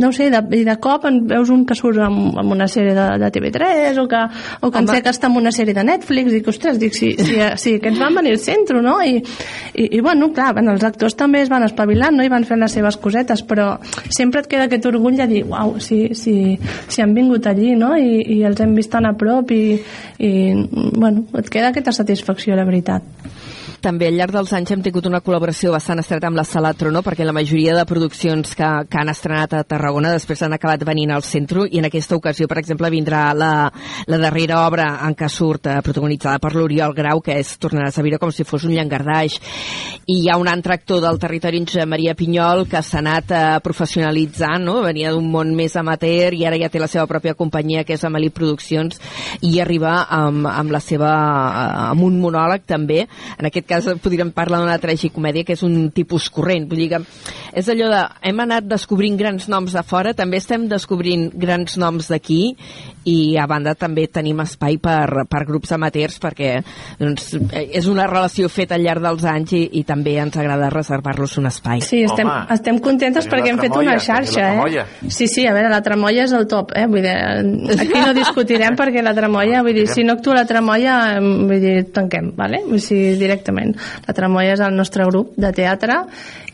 no sé, de, i de cop en veus un que surt amb, amb una sèrie de, de TV3 o que, o que en sé que està en una sèrie de Netflix i que, ostres, dic, si, si, si aquests van venir al centre, no? I, i, i bueno, clar, bueno, els actors també es van espavilant, no? I van fent les seves cosetes, però sempre et queda aquest orgull de dir, uau, si, si, si han vingut allí, no? I, i els hem vist tan a prop i, i bueno, et queda aquesta satisfacció, la veritat també al llarg dels anys hem tingut una col·laboració bastant estreta amb la Sala Trono, perquè la majoria de produccions que, que han estrenat a Tarragona després han acabat venint al centre i en aquesta ocasió, per exemple, vindrà la, la darrera obra en què surt eh, protagonitzada per l'Oriol Grau, que és Tornaràs a viure com si fos un llangardaix. I hi ha un altre actor del territori, en Maria Pinyol, que s'ha anat eh, professionalitzant, no? venia d'un món més amateur i ara ja té la seva pròpia companyia, que és Amalí Produccions, i arriba amb, amb la seva eh, amb un monòleg també, en aquest cas cas podríem parlar d'una tragicomèdia que és un tipus corrent. Vull dir que és allò de... Hem anat descobrint grans noms de fora, també estem descobrint grans noms d'aquí i a banda també tenim espai per, per grups amateurs perquè doncs, és una relació feta al llarg dels anys i, i també ens agrada reservar-los un espai. Sí, estem, Home, estem contentes perquè hem fet una xarxa, eh? Sí, sí, a veure, la Tramolla és el top, eh? Vull dir, aquí no discutirem perquè la Tramolla, vull dir, si no actua la Tramolla, vull dir, tanquem, vale? Vull dir, directament. La Tramolla és el nostre grup de teatre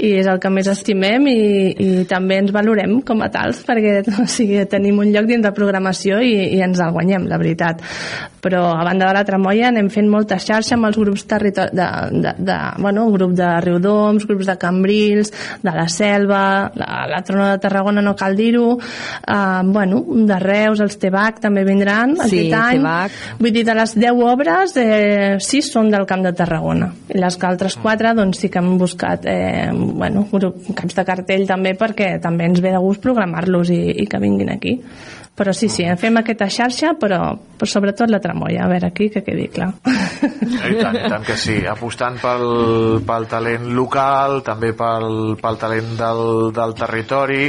i és el que més estimem i, i també ens valorem com a tals perquè o sigui, tenim un lloc dins de programació i, i ens el guanyem, la veritat. Però a banda de la Tramoia anem fent molta xarxa amb els grups territori de, de, de, bueno, grup de Riudoms, grups de Cambrils de la Selva, la, la Trona de Tarragona no cal dir-ho uh, bueno, de Reus, els Tebac també vindran sí, aquest any Tebac. vull dir, de les 10 obres eh, 6 són del Camp de Tarragona les altres 4 doncs sí que hem buscat eh, bueno, caps de cartell també perquè també ens ve de gust programar-los i, i que vinguin aquí. Però sí, sí, fem aquesta xarxa però, però sobretot la tramoia, a veure aquí que quedi clar. I tant, i tant que sí apostant pel, pel talent local també pel, pel talent del, del territori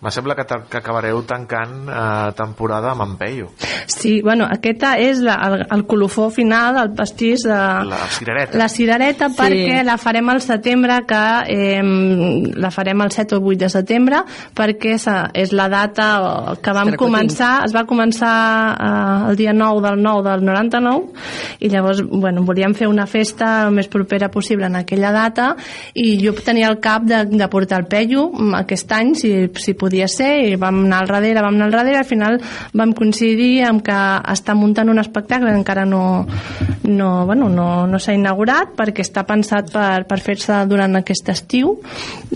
me sembla que, que acabareu tancant eh, temporada amb Empeio. Sí, bueno, aquesta és la, el, el colofó final, el pastís de... La cirereta. La cirereta sí. perquè la farem al setembre, que eh, la farem el 7 o 8 de setembre, perquè és la data que vam començar, es va començar eh, el dia 9 del 9 del 99, i llavors, bueno, volíem fer una festa el més propera possible en aquella data, i jo tenia el cap de, de portar el Peyu aquest any, si, si podia podia ser i vam anar al darrere, vam anar al darrere, al final vam coincidir amb que està muntant un espectacle que encara no, no, bueno, no, no s'ha inaugurat perquè està pensat per, per fer-se durant aquest estiu.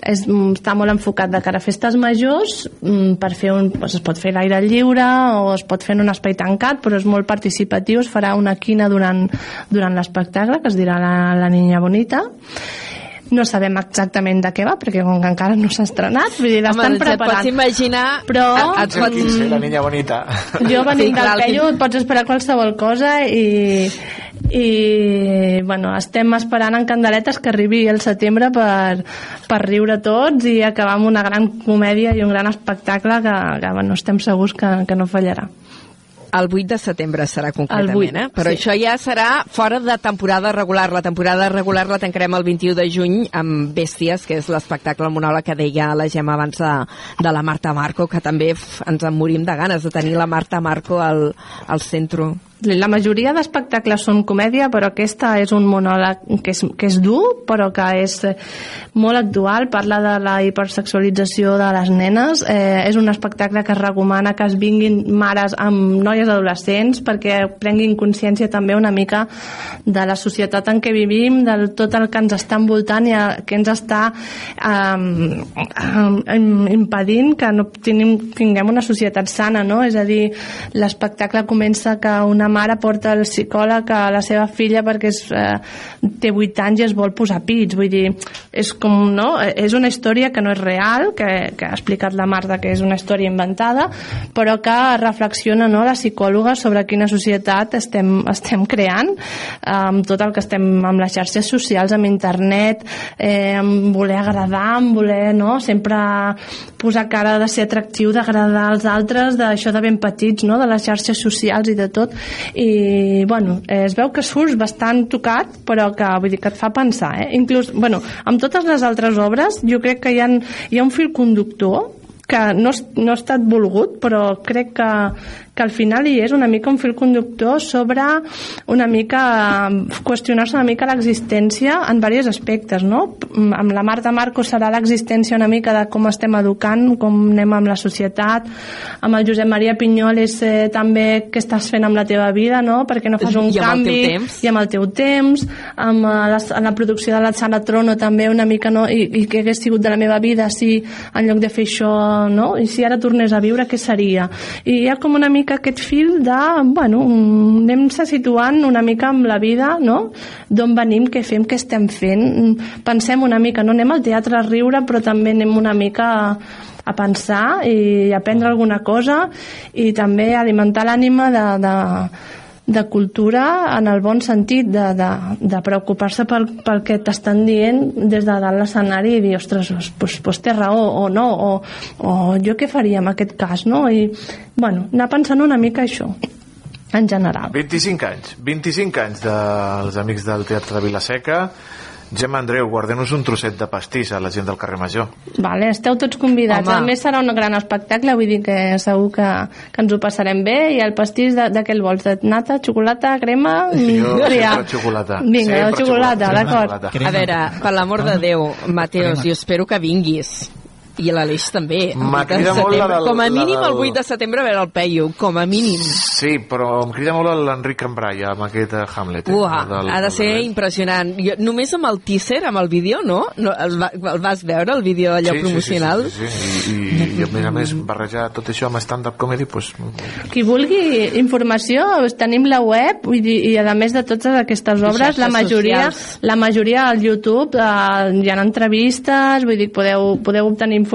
És, està molt enfocat de cara a festes majors mm, per fer un, doncs es pot fer l'aire lliure o es pot fer en un espai tancat però és molt participatiu, es farà una quina durant, durant l'espectacle que es dirà la, la Niña Bonita no sabem exactament de què va, perquè com que encara no s'ha estrenat, vull dir, l'estan preparant. pots imaginar... Però... Et pot... Sí, la niña bonita. Jo venint sí, del Peyu et pots esperar qualsevol cosa i, i bueno, estem esperant en candeletes que arribi el setembre per, per riure tots i acabar amb una gran comèdia i un gran espectacle que, que bueno, estem segurs que, que no fallarà. El 8 de setembre serà concretament, 8, eh? Però sí. això ja serà fora de temporada regular. La temporada regular la tancarem el 21 de juny amb Bèsties, que és l'espectacle monòleg que deia la Gemma abans de, de la Marta Marco, que també ens en morim de ganes de tenir la Marta Marco al, al centre la majoria d'espectacles són comèdia, però aquesta és un monòleg que és, que és dur, però que és eh, molt actual, parla de la hipersexualització de les nenes, eh, és un espectacle que es recomana que es vinguin mares amb noies adolescents perquè prenguin consciència també una mica de la societat en què vivim, de tot el que ens està envoltant i que ens està eh, impedint que no tinguem, tinguem una societat sana, no? És a dir, l'espectacle comença que una mare porta el psicòleg a la seva filla perquè és, eh, té 8 anys i es vol posar pits, vull dir, és com, no? És una història que no és real, que, que ha explicat la Marta que és una història inventada, però que reflexiona no, la psicòloga sobre quina societat estem, estem creant amb tot el que estem amb les xarxes socials, amb internet, eh, amb voler agradar, amb voler no, sempre posar cara de ser atractiu, d'agradar als altres, d'això de ben petits, no, de les xarxes socials i de tot. I, bueno, eh, es veu que surts bastant tocat, però que, vull dir, que et fa pensar, eh? Inclús, bueno, amb totes les altres obres, jo crec que hi ha, hi ha un fil conductor que no, no ha estat volgut, però crec que, que al final hi és una mica un fil conductor sobre una mica qüestionar-se una mica l'existència en diversos aspectes, no? Amb la Marta Marco serà l'existència una mica de com estem educant, com anem amb la societat, amb el Josep Maria Pinyol és eh, també què estàs fent amb la teva vida, no? Perquè no fas un I canvi i amb el teu temps, amb eh, la, la producció de la Sala Trono també una mica, no? I, i què hagués sigut de la meva vida si en lloc de fer això, no? I si ara tornés a viure, què seria? I hi ha com una mica aquest fil de, bueno, anem-se situant una mica amb la vida, no? D'on venim, què fem, què estem fent. Pensem una mica, no anem al teatre a riure, però també anem una mica a, a pensar i aprendre alguna cosa i també alimentar l'ànima de, de, de cultura en el bon sentit de, de, de preocupar-se pel, pel que t'estan dient des de dalt l'escenari i dir, ostres, pues, pues té raó o no, o, o jo què faria en aquest cas, no? I, bueno, anar pensant una mica això en general. 25 anys, 25 anys dels amics del Teatre de Vilaseca Gemma Andreu, guardem-nos un trosset de pastís a la gent del carrer Major. Vale, esteu tots convidats. Home. A més serà un gran espectacle, vull dir que segur que, que ens ho passarem bé. I el pastís de, de què el vols? De nata, xocolata, crema? Jo sempre xocolata. Vinga, Sempre de xocolata, d'acord. A veure, per l'amor de Déu, Mateus, jo espero que vinguis. I l'Aleix també. el M'ha 8 de cridat molt la del- Com a mínim el del- 8 de setembre a veure el Peyu, com a mínim. Sí, però em crida molt l'Enric Cambrai amb aquest eh, Hamlet. eh, Uah, del- ha de ser del- impressionant. Jo, només amb el teaser, amb el vídeo, no? no el, va, el vas veure, el vídeo allò Sí, promocional? Sí, sí, sí, sí. I, i, a més a més barrejar tot això amb stand-up comedy pues, Qui vulgui informació, tenim la web vull dir, i a més de totes aquestes obres, la majoria, socials. la majoria al YouTube eh, hi ha entrevistes, vull dir, podeu, podeu obtenir informació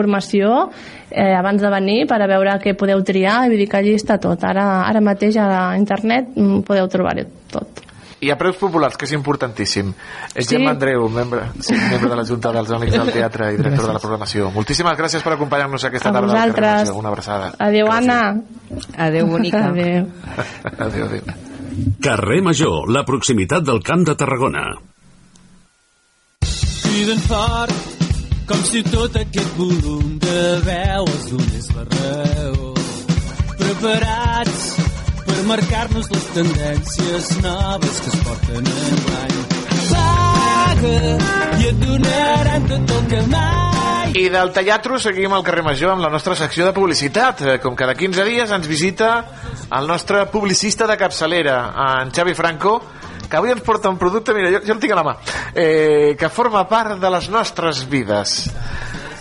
eh, abans de venir per a veure què podeu triar, i vull dir que allí està tot. Ara, ara mateix a internet mm, podeu trobar-ho tot. I a preus populars, que és importantíssim. És Sí. Gemma Andreu, membre, sí, membre de la Junta dels Amics del Teatre i director de la programació. Moltíssimes gràcies per acompanyar-nos aquesta A tarda. carrer vosaltres. Una abraçada. Adéu, Anna. Adéu, bonica. Adéu. Adéu, adéu. Carrer Major, la proximitat del Camp de Tarragona. criden fort com si tot aquest volum de veu els donés la raó. Preparats per marcar-nos les tendències noves que es porten enguany. Paga i et donaran tot el que mai I del Tallatro seguim al carrer Major amb la nostra secció de publicitat. Eh, Com cada 15 dies ens visita el nostre publicista de capçalera, en Xavi Franco, que avui ens porta un producte, mira, jo, jo el tinc a la mà, eh, que forma part de les nostres vides.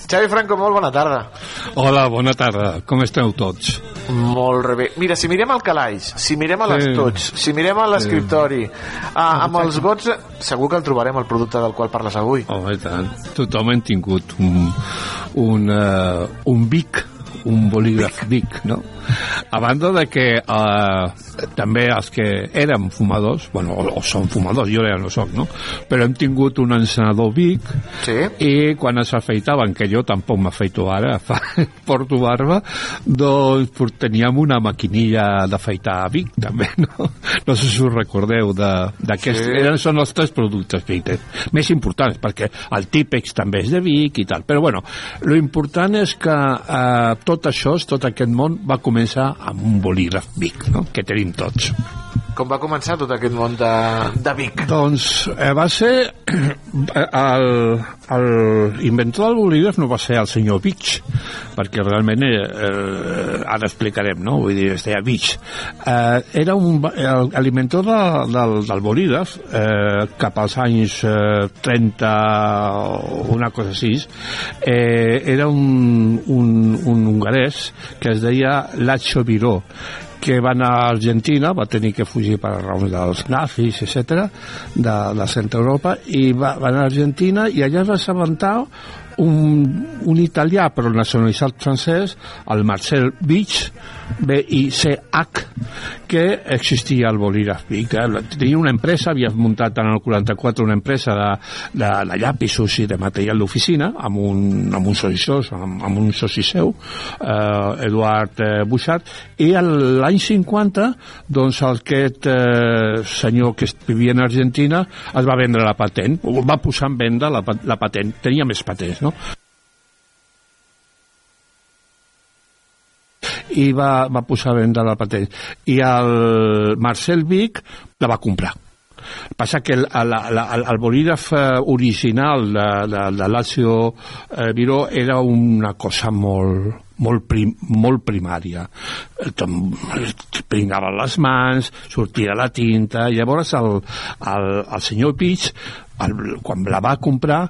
Xavi Franco, molt bona tarda. Hola, bona tarda. Com esteu tots? Molt bé. Mira, si mirem el calaix, si mirem a Sí. l'estoig, si mirem a l'escriptori, ah, amb els gots, segur que el trobarem, el producte del qual parles avui. Oh, i tant. Tothom hem tingut un, un, uh, un Vic, un bolígraf Vic, no? A banda de que uh, també els que érem fumadors, bueno, o, o som fumadors, jo ja no soc, no? Però hem tingut un encenador Vic sí. i quan es afeitaven, que jo tampoc m'afeito ara, fa, porto barba, doncs teníem una maquinilla d'afeitar Vic, també, no? No sé si us recordeu d'aquests... Sí. Eren, són els tres productes Vic eh, més importants, perquè el Típex també és de Vic i tal. Però, bueno, lo important és que eh, tot això, tot aquest món, va començar amb un bolígraf Vic, no? que tenim tots. Com va començar tot aquest món de, de Vic? Doncs eh, va ser el, el inventor del bolígraf no va ser el senyor Beach perquè realment eh, eh, ara explicarem no? vull dir, es deia Beach eh, era un, l'inventor de, del, del bolígraf eh, cap als anys eh, 30 o una cosa així eh, era un, un, un hongarès que es deia Lacho Viró que va anar a Argentina, va tenir que fugir per raons dels nazis, etc de la Centre Europa, i va, va anar a Argentina i allà es va assabentar un, un italià però nacionalitzat francès, el Marcel Beach, B-I-C-H, que existia al Bolígraf Vic. Eh? Tenia una empresa, havia muntat en el 44 una empresa de, de, de llapisos i de material d'oficina amb un, amb un soci amb, amb un soci seu, eh, Eduard eh, Bouchard, i l'any 50 doncs aquest eh, senyor que vivia en Argentina es va vendre la patent, va posar en venda la, la patent, tenia més patents, no? I va, va posar a vendre la patent i el Marcel Vic la va comprar passa que el, el, el, el bolígraf eh, original de, de, de l'Azio eh, Viró era una cosa molt, molt, prim, molt primària. Pringava les mans, sortia la tinta, llavors el, el, el senyor Pich, el, quan la va comprar,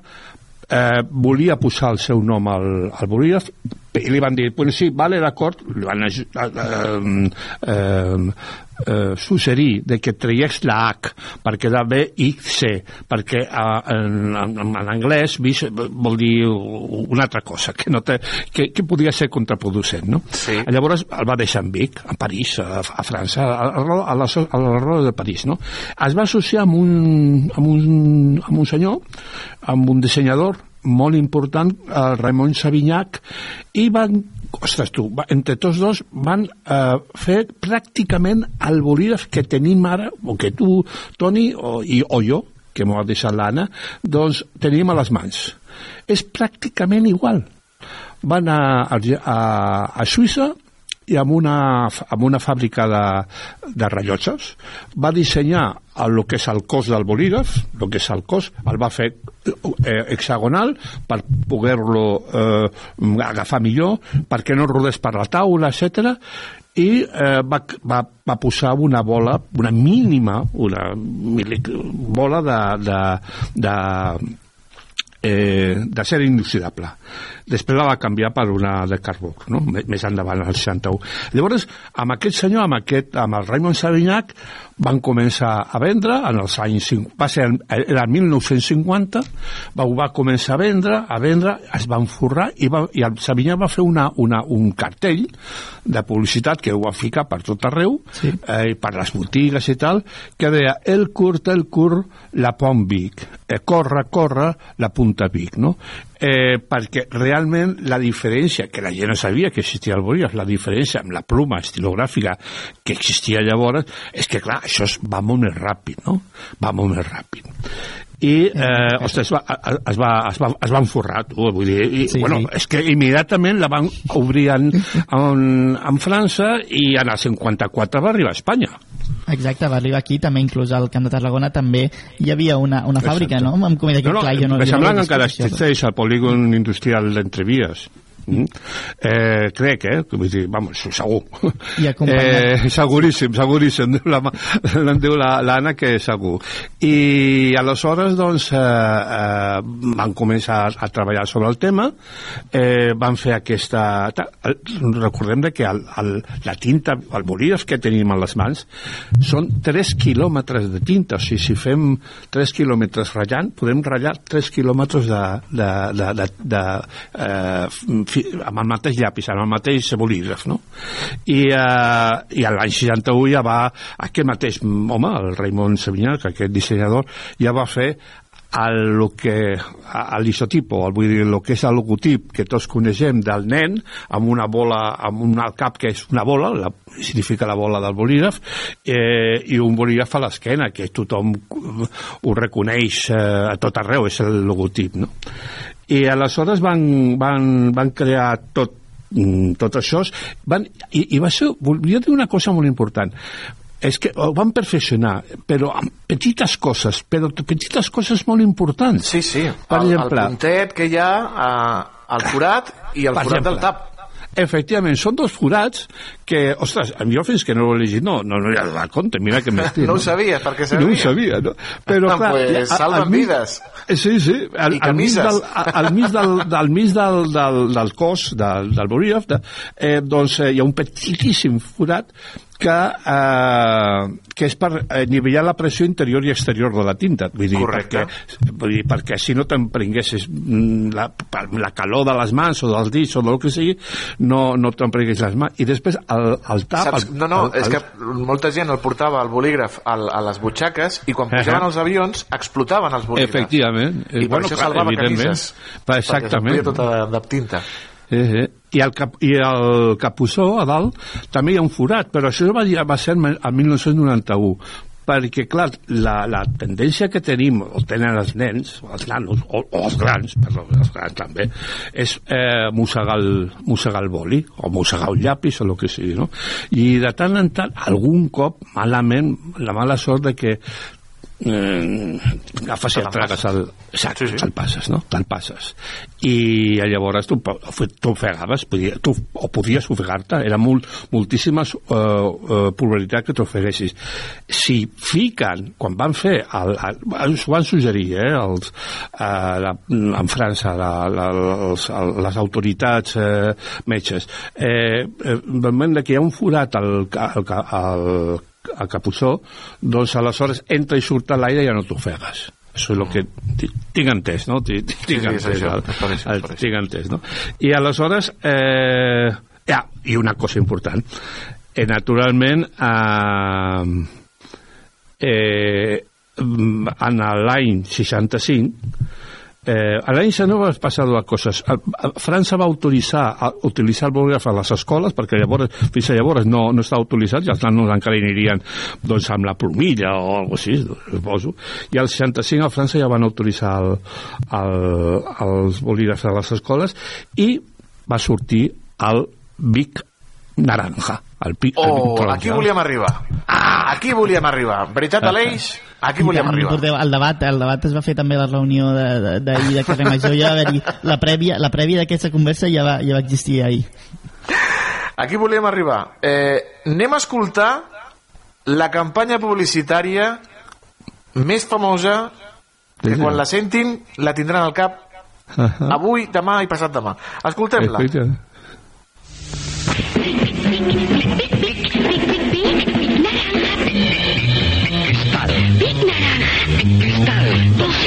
eh, volia posar el seu nom al, al bolígraf i li van dir, pues sí, vale, d'acord, li van eh, eh, eh, suggerir de que traies la H per quedar bé C, perquè eh, en, en, en anglès bis vol dir una altra cosa, que, no té, que, que podia ser contraproducent, no? Sí. Llavors el va deixar en Vic, a París, a, a França, a, a, a, la, a la roda de París, no? Es va associar amb un, amb un, amb un senyor, amb un dissenyador molt important, el Ramon Savignac, i van, ostres tu, entre tots dos van eh, fer pràcticament el bolígraf que tenim ara, o que tu, Toni, o, i, o jo, que m'ho ha deixat l'Anna, doncs tenim a les mans. És pràcticament igual. Van a, a, a Suïssa i amb una, amb una fàbrica de, de rellotges va dissenyar el que és el cos del bolígraf, el que és el cos, el va fer eh, hexagonal per poder-lo eh, agafar millor, perquè no rodés per la taula, etc i eh, va, va, va posar una bola, una mínima, una bola de, de, de, eh, d'acer inoxidable després la va canviar per una de carbó, no? més endavant, al 61. Llavors, amb aquest senyor, amb, aquest, amb el Raymond Savignac, van començar a vendre en els anys... Va ser, el 1950, va, va començar a vendre, a vendre, es van forrar i, va, i el Savignac va fer una, una, un cartell de publicitat que ho va ficar per tot arreu, sí. eh, per les botigues i tal, que deia el curt, el curt, la Pont Vic, eh, corre, corre, la Punta Vic, no? Eh, perquè realment la diferència, que la gent no sabia que existia el bolígraf, la diferència amb la pluma estilogràfica que existia llavors, és que clar, això va molt més ràpid, no? Va molt més ràpid i eh, ostres, es, va, es, va, es, va, es va enforrar tu, vull dir, i, sí, bueno, sí. és que immediatament la van obrir en, en, en França i en el 54 va arribar a Espanya Exacte, va arribar aquí, també inclús al Camp de Tarragona també hi havia una, una fàbrica, Exacte. no? Amb comida que, no, no, clar, jo no, me sembla que encara existeix al polígon industrial d'Entrevies Mm? Eh, crec, eh? Vull dir, vamos, segur. I eh, seguríssim, seguríssim. Em diu l'Anna la, que és segur. I aleshores, doncs, eh, eh, van començar a treballar sobre el tema, eh, van fer aquesta... Recordem que el, el, la tinta, el bolígraf que tenim a les mans, són 3 quilòmetres de tinta. O sigui, si fem 3 quilòmetres ratllant, podem ratllar 3 quilòmetres de, de, de, de, de eh, amb el mateix llapis, amb el mateix bolígraf, no? I, eh, i l'any 61 ja va, aquest mateix home, el Raimon Savinyà, que aquest dissenyador, ja va fer el que a l'isotipo, vull dir, el que és el logotip que tots coneixem del nen, amb una bola, amb un al cap que és una bola, la, significa la bola del bolígraf, eh, i un bolígraf a l'esquena, que tothom ho reconeix eh, a tot arreu, és el logotip, no? I aleshores van, van, van crear tot, mm, tot això van, i, i va ser, volia dir una cosa molt important és que ho van perfeccionar, però amb petites coses, però petites coses molt importants. Sí, sí, per el, exemple, el puntet que hi ha eh, al forat i el forat exemple, del tap. Efectivament, són dos forats que, ostres, jo fins que no ho he llegit no, no, no hi ha de compte, mira que m'estim. no ho sabia, perquè sabia. No ho sabia, no? Però, ah, clar, pues, salven mig, vides. Sí, sí, al, al mig del, al mig del, del, mig del, del, del cos, del, del bolígraf, de, eh, doncs eh, hi ha un petitíssim forat que, eh, que és per eh, nivellar la pressió interior i exterior de la tinta. Vull dir, Correcte. Perquè, vull dir, perquè si no t'emprenguessis mm, la, la calor de les mans o dels dits o del que sigui, no, no t'emprenguessis les mans. I després el, el tap... Saps? El, No, no, el, és que molta gent el portava al bolígraf al, a les butxaques i quan pujaven Ahà. als avions explotaven els bolígrafs. Efectivament. I per Bueno, això clar, salvava camises. Exactament. Perquè s'omplia tota de, de tinta. Eh, eh. I, el cap, I el capussó, a dalt, també hi ha un forat, però això va, va ser el 1991 perquè, clar, la, la tendència que tenim, o tenen els nens, o els nanos, o, o els grans, perdó, els grans també, és eh, mossegar, el, mossegar el boli, o mossegar un llapis, o el que sigui, no? I de tant en tant, algun cop, malament, la mala sort de que eh, agafes i et tragues el... Exacte, sí, sí. te'l passes, no? Te'l passes. I llavors tu t'ofegaves, podia, tu, o podies ofegar-te, era molt, moltíssimes uh, uh, probabilitats que t'ofeguessis. Si fiquen, quan van fer, el, el, ens ho van suggerir, eh, els, uh, la, en França, la, la, els, el, les autoritats eh, metges, eh, eh, que hi ha un forat al, al, al, al capussó, doncs aleshores entra i surt a l'aire i ja no t'ofegues. Això és el que ti- tinc entès, no? Ti- ti- Tinc sí, és entès, això, el- tinc entès, no? I aleshores, eh, ja, i una cosa important, eh, naturalment, eh, eh, en l'any 65, Eh, a l'any 69 va passar dues coses. A, a, França va autoritzar a utilitzar el bolígraf a les escoles perquè llavors, fins a llavors no, no estava utilitzat i els nanos encara hi anirien doncs, amb la plomilla o alguna així, suposo. I al 65 a França ja van autoritzar el, el, els bolígrafs a les escoles i va sortir el Vic Naranja. El pic, el Oh, taronja. aquí volíem arribar. Ah, aquí volíem arribar. Veritat, Aleix? Aquí volíem arribar. recordeu, el debat, el debat es va fer també a la reunió de- de- d'ahir de, de carrer Major, ja va la prèvia, la prèvia d'aquesta conversa ja va, ja va existir ahir. Aquí volíem arribar. Eh, anem a escoltar la campanya publicitària més famosa que quan la sentin la tindran al cap avui, demà i passat demà. Escoltem-la. Escolta.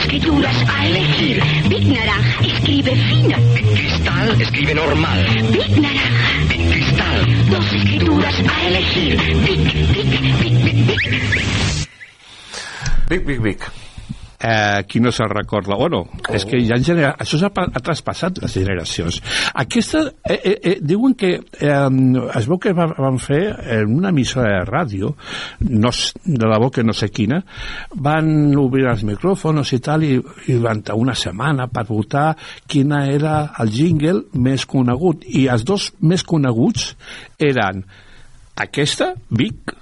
Dos escrituras a elegir. Big Naranja escribe fino. Cristal escribe normal. Big Naranja. Cristal. Dos escrituras a elegir. Big, big, big, big, big. Vic, Vic, Vic. Eh, qui no se'n recorda? Bueno, oh. és que ja en genera... això pa- ha traspassat les generacions. Aquesta, eh, eh, eh, diuen que eh, es veu que va- van fer en una emissora de ràdio, no, de debò que no sé quina, van obrir els micròfons i tal, i, i durant una setmana per votar quina era el jingle més conegut. I els dos més coneguts eren aquesta, Vic,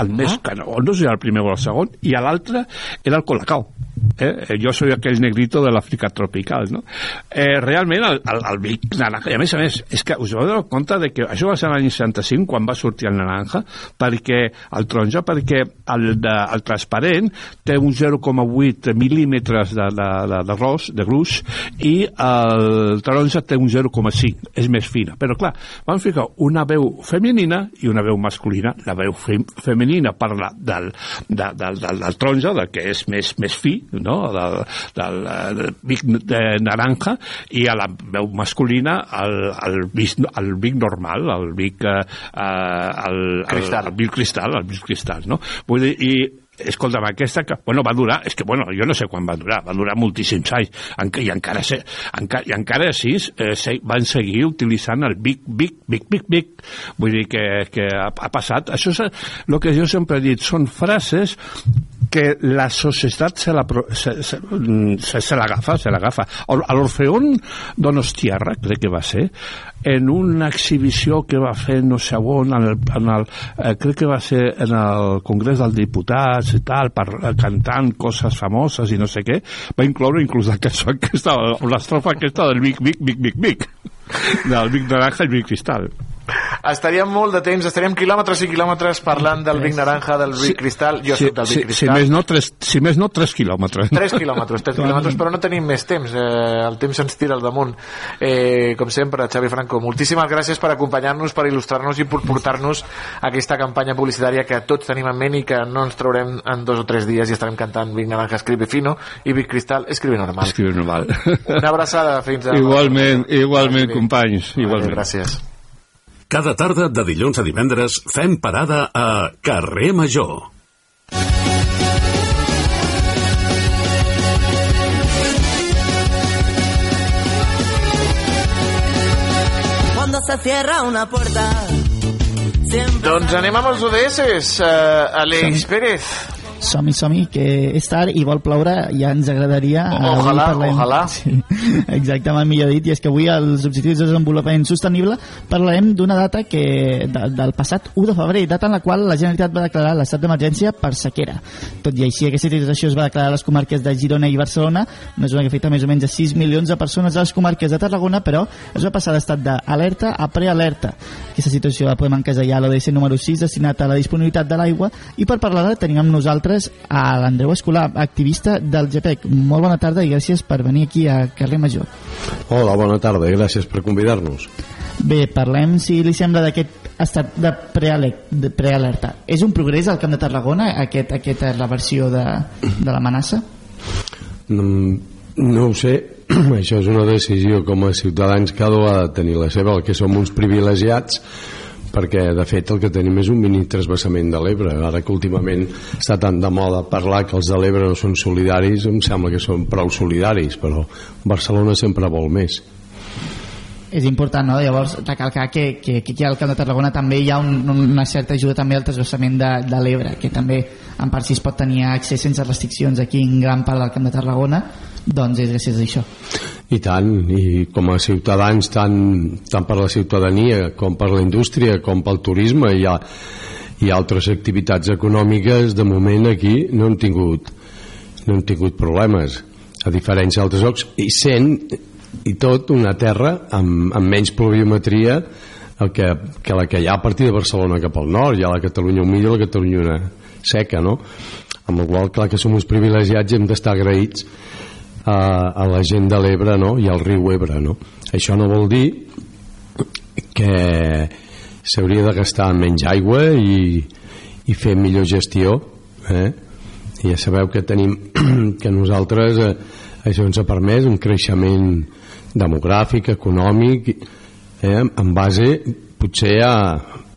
el més, que no, no sé el primer o el segon, i l'altre era el Colacao. Eh? Jo soy aquell negrito de l'Àfrica tropical, no? Eh, realment, el, el, el Vic Naranja, i a més a més, és que us heu de compte de que això va ser l'any 65, quan va sortir el naranja, perquè el taronja, perquè el, de, el transparent té un 0,8 mil·límetres de, de, de, de, ros, de gruix, i el taronja té un 0,5, és més fina. Però clar, van ficar una veu femenina i una veu masculina. La veu fem, femenina parla del, de, del, del, del taronja, del que és més, més fi, no? del, del, del Vic de naranja, i a la veu masculina el, el, Vic, el Vic normal, el Vic, eh, eh, el, el, Cristal. el Vic cristal, el Vic cristal, no? Vull dir, i escolta'm, aquesta, que, bueno, va durar, és que, bueno, jo no sé quan va durar, va durar moltíssims anys, enca, i encara, se, encara, i encara així eh, se, van seguir utilitzant el Vic, Vic, Vic, Vic, Vic, vull dir que, que ha, ha passat, això és el que jo sempre he dit, són frases que la societat se la se, se, mm, se, se l'agafa, A l'Orfeón Donostiarra, crec que va ser, en una exhibició que va fer no sé on, en el, en el, eh, crec que va ser en el Congrés dels Diputats i tal, per, eh, cantant coses famoses i no sé què, va incloure inclús la cançó aquesta, l'estrofa aquesta del Vic, Vic, Vic, Vic, Vic, del Vic Naranja i Vic Cristal. Estaríem molt de temps, estaríem quilòmetres i quilòmetres parlant del Vic Naranja, del Vic Cristal. Jo si, soc del si, Vic si, Cristal. més no, tres, si més no, 3 quilòmetres. 3 quilòmetres, 3 quilòmetres, però no tenim més temps, eh, el temps se'ns tira al damunt. Eh, com sempre, Xavi Franco, moltíssimes gràcies per acompanyar-nos, per il·lustrar-nos i per portar-nos aquesta campanya publicitària que tots tenim en ment i que no ens traurem en dos o tres dies i estarem cantant Vic Naranja escribe fino i Vic Cristal escribe normal. Escribe normal. Una abraçada, fins a... Igualment, igualment, companys, igualment. gràcies. Cada tarda de dilluns a divendres fem parada a Carrer Major. Cuando se cierra una puerta. Doncs anem amb els ODS, uh, Aleix Pérez. Som-hi, som-hi, que és tard i vol ploure, ja ens agradaria... O- ojalà, avui ojalà. Sí, exactament, millor dit, i és que avui els objectius de desenvolupament sostenible parlarem d'una data que de, del passat 1 de febrer, data en la qual la Generalitat va declarar l'estat d'emergència per sequera. Tot i així, aquesta situació es va declarar a les comarques de Girona i Barcelona, una zona que afecta més o menys a 6 milions de persones a les comarques de Tarragona, però es va passar d'estat d'alerta a prealerta. Aquesta situació la podem encasellar a l'ODS número 6, destinat a la disponibilitat de l'aigua, i per parlar-ne tenim amb nosaltres a l'Andreu Escolar, activista del GPEC. Molt bona tarda i gràcies per venir aquí a Carrer Major. Hola, bona tarda i gràcies per convidar-nos. Bé, parlem, si li sembla, d'aquest estat de preale- de prealerta. És un progrés al Camp de Tarragona, aquest, aquesta reversió de, de l'amenaça? Mm, No ho sé, això és una decisió com a ciutadans cada ha de tenir la seva, el que som uns privilegiats perquè de fet el que tenim és un mini trasbassament de l'Ebre. Ara que últimament està tan de moda parlar que els de l'Ebre no són solidaris em sembla que són prou solidaris però Barcelona sempre vol més. És important, no?, llavors, recalcar que, que, que aquí al Camp de Tarragona també hi ha un, una certa ajuda també al trasbassament de, de l'Ebre, que també en part si es pot tenir accés sense restriccions aquí en gran part del Camp de Tarragona, doncs és gràcies a això. I tant, i com a ciutadans tant, tant per la ciutadania com per la indústria com pel turisme ha, hi ha altres activitats econòmiques de moment aquí no hem tingut no hem tingut problemes a diferència d'altres llocs i sent i tot una terra amb, amb menys pluviometria el que, que la que hi ha a partir de Barcelona cap al nord, hi ha la Catalunya humida i la Catalunya seca, no? amb la qual clar que som uns privilegiats i hem d'estar agraïts a, a la gent de l'Ebre no? i al riu Ebre no? això no vol dir que s'hauria de gastar menys aigua i, i fer millor gestió eh? ja sabeu que tenim que nosaltres eh, això ens ha permès un creixement demogràfic, econòmic eh? en base potser a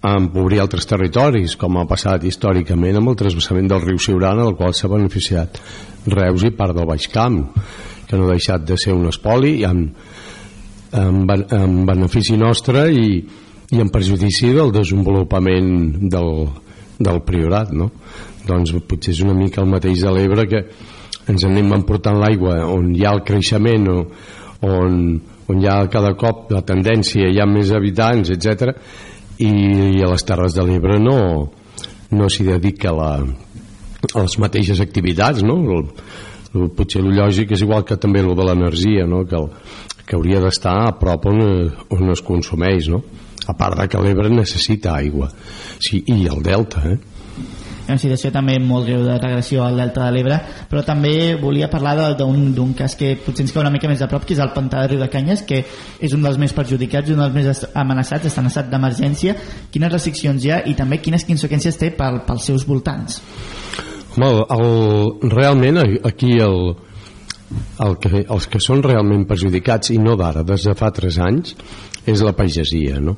empobrir altres territoris com ha passat històricament amb el transvasament del riu Siurana del qual s'ha beneficiat Reus i part del Baix Camp que no ha deixat de ser un espoli i en, en, en benefici nostre i, i en perjudici del desenvolupament del, del priorat no? doncs potser és una mica el mateix de l'Ebre que ens anem emportant l'aigua on hi ha el creixement o, on, on hi ha cada cop la tendència, hi ha més habitants etc i, i a les Terres de l'Ebre no, no s'hi dedica la, a les mateixes activitats no? el, el, potser el lògic és igual que també el de l'energia no? que, el, que hauria d'estar a prop on, on es consumeix no? a part de que l'Ebre necessita aigua sí, i el delta eh? Una situació també molt greu de regressió al Delta de l'Ebre, però també volia parlar d'un cas que potser ens cau una mica més a prop, que és el pantà de Riu de Canyes, que és un dels més perjudicats, un dels més amenaçats, està en estat d'emergència. Quines restriccions hi ha i també quines conseqüències té pel, pels seus voltants? Home, el, realment aquí el, el que, els que són realment perjudicats i no d'ara, des de fa 3 anys és la pagesia no?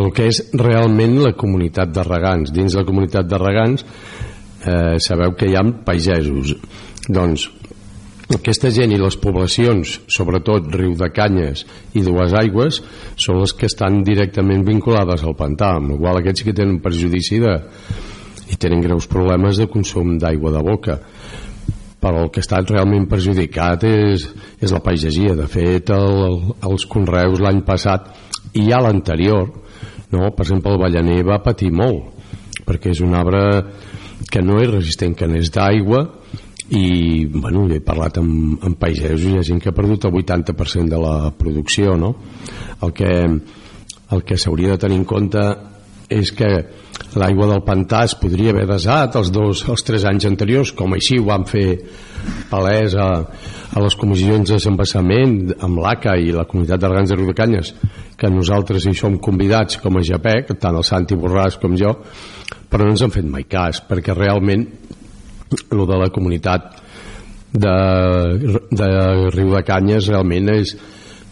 el que és realment la comunitat de regants. Dins la comunitat de regants eh, sabeu que hi ha pagesos. Doncs aquesta gent i les poblacions, sobretot Riu de Canyes i Dues Aigües, són les que estan directament vinculades al pantà, amb la qual aquests que tenen perjudici de, i tenen greus problemes de consum d'aigua de boca però el que estat realment perjudicat és, és la pagesia de fet el, el, els conreus l'any passat i ja l'anterior no? per exemple el ballaner va patir molt perquè és un arbre que no és resistent que n'és d'aigua i bueno, he parlat amb, amb pagesos i hi ha gent que ha perdut el 80% de la producció no? el que el que s'hauria de tenir en compte és que l'aigua del pantà es podria haver desat els, dos, els tres anys anteriors, com així ho van fer palès a, a les comissions de desembassament amb l'ACA i la comunitat d'Argans de Riudecanyes, que nosaltres hi som convidats com a JAPEC, tant el Santi Borràs com jo, però no ens han fet mai cas, perquè realment el de la comunitat de, de Riudecanyes realment és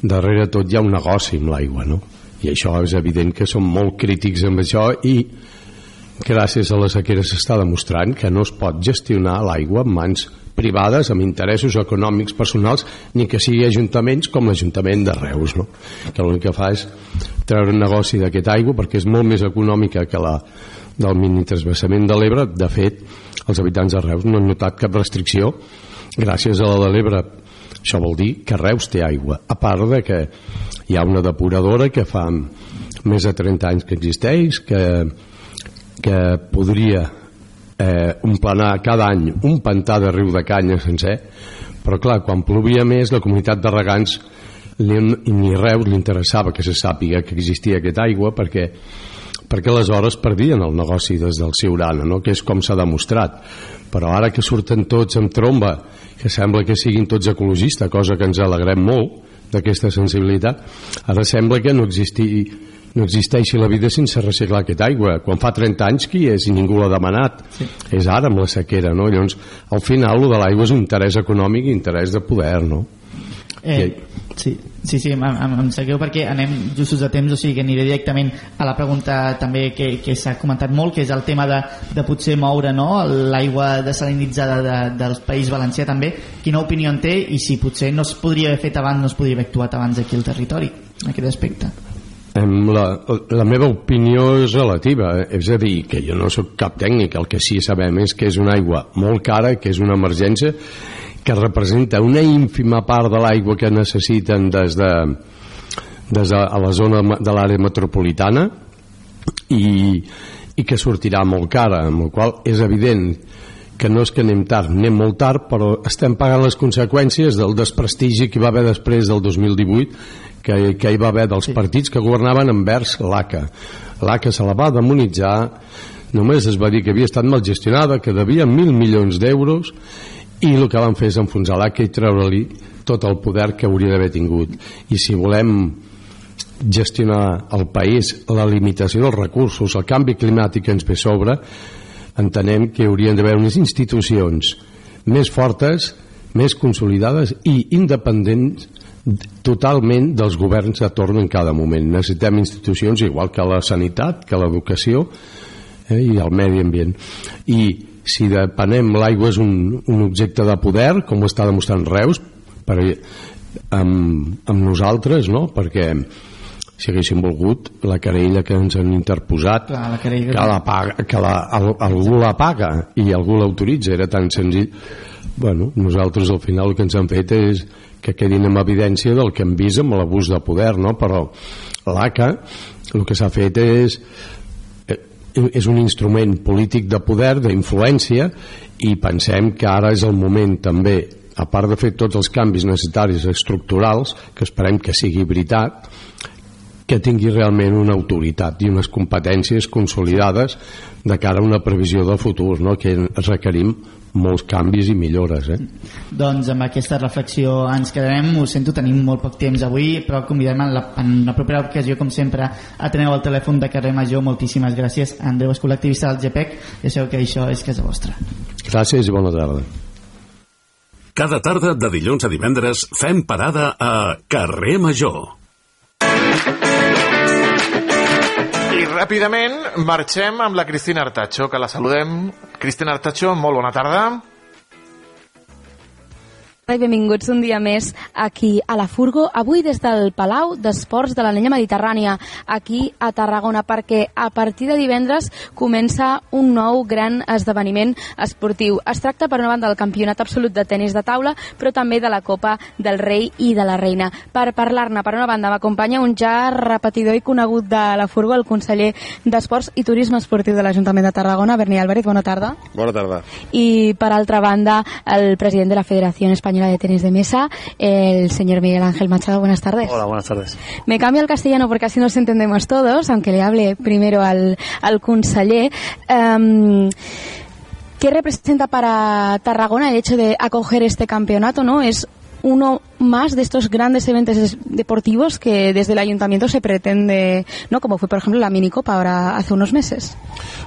darrere tot hi ha un negoci amb l'aigua, no? i això és evident que som molt crítics amb això i gràcies a la sequera s'està demostrant que no es pot gestionar l'aigua en mans privades amb interessos econòmics personals ni que sigui ajuntaments com l'Ajuntament de Reus no? que l'únic que fa és treure un negoci d'aquest aigua perquè és molt més econòmica que la del mini transbassament de l'Ebre. De fet els habitants de Reus no han notat cap restricció. Gràcies a la de l'Ebre això vol dir que Reus té aigua. A part de que hi ha una depuradora que fa més de 30 anys que existeix que, que podria eh, omplanar cada any un pantà de riu de canya sencer però clar, quan plovia més la comunitat de regants li, ni Reus li interessava que se sàpiga que existia aquesta aigua perquè perquè aleshores perdien el negoci des del Siurana, no? que és com s'ha demostrat. Però ara que surten tots amb tromba, que sembla que siguin tots ecologistes, cosa que ens alegrem molt d'aquesta sensibilitat, ara sembla que no existi no existeixi la vida sense reciclar aquesta aigua. Quan fa 30 anys qui és i ningú l'ha demanat. Sí. És ara amb la sequera, no? Llavors, al final, el de l'aigua és un interès econòmic i interès de poder, no? Eh, sí, sí, sí, em, em, em segueu perquè anem justos de temps, o sigui que aniré directament a la pregunta també que, que s'ha comentat molt, que és el tema de, de potser moure no, l'aigua desalinitzada de, del País Valencià també. Quina opinió en té i si potser no es podria haver fet abans, no es podria haver actuat abans aquí al territori, en aquest aspecte? La, la meva opinió és relativa, és a dir, que jo no sóc cap tècnic, el que sí sabem és que és una aigua molt cara, que és una emergència que representa una ínfima part de l'aigua que necessiten des de, des de a la zona de l'àrea metropolitana i, i que sortirà molt cara, amb el qual és evident que no és que anem tard, anem molt tard, però estem pagant les conseqüències del desprestigi que va haver després del 2018 que, que hi va haver dels sí. partits que governaven envers l'ACA. L'ACA se la va demonitzar, només es va dir que havia estat mal gestionada, que devia mil milions d'euros i el que van fer és enfonsar l'ACA i treure-li tot el poder que hauria d'haver tingut i si volem gestionar el país, la limitació dels recursos, el canvi climàtic que ens ve sobre, entenem que haurien d'haver unes institucions més fortes, més consolidades i independents totalment dels governs de torn en cada moment. Necessitem institucions igual que la sanitat, que l'educació eh, i el medi ambient. I si depenem l'aigua és un, un objecte de poder com ho està demostrant Reus per, amb, amb nosaltres no? perquè si haguéssim volgut la querella que ens han interposat Clar, la que, la paga, que la, el, algú la paga i algú l'autoritza era tan senzill bueno, nosaltres al final el que ens han fet és que quedin en evidència del que hem vist amb l'abús de poder no? però l'ACA el que s'ha fet és és un instrument polític de poder, d'influència i pensem que ara és el moment també a part de fer tots els canvis necessaris estructurals, que esperem que sigui veritat que tingui realment una autoritat i unes competències consolidades de cara a una previsió del futur no? que requerim molts canvis i millores eh? doncs amb aquesta reflexió ens quedarem. Ho sento, tenim molt poc temps avui però convidem en la, en la propera ocasió com sempre a tenir el telèfon de carrer Major. Moltíssimes gràcies. Andreu Escolar, activista del GPEC ja sabeu que això és casa vostra. Gràcies i bona tarda. Cada tarda de dilluns a divendres fem parada a Carrer Major ràpidament marxem amb la Cristina Artacho, que la saludem. Cristina Artacho, molt bona tarda i benvinguts un dia més aquí a la Furgo, avui des del Palau d'Esports de la Llenya Mediterrània, aquí a Tarragona, perquè a partir de divendres comença un nou gran esdeveniment esportiu. Es tracta, per una banda, del campionat absolut de tennis de taula, però també de la Copa del Rei i de la Reina. Per parlar-ne, per una banda, m'acompanya un ja repetidor i conegut de la Furgo, el conseller d'Esports i Turisme Esportiu de l'Ajuntament de Tarragona, Berni Álvarez, bona tarda. Bona tarda. I, per altra banda, el president de la Federació Espanyola compañera de tenis de mesa, el señor Miguel Ángel Machado. Buenas tardes. Hola, buenas tardes. Me cambio al castellano porque así nos entendemos todos, aunque le hable primero al, al conseller. Um, ¿Qué representa para Tarragona el hecho de acoger este campeonato? ¿No? Es uno más de estos grandes eventos deportivos que desde el ayuntamiento se pretende, ¿no? Como fue, por ejemplo, la minicopa ahora hace unos meses.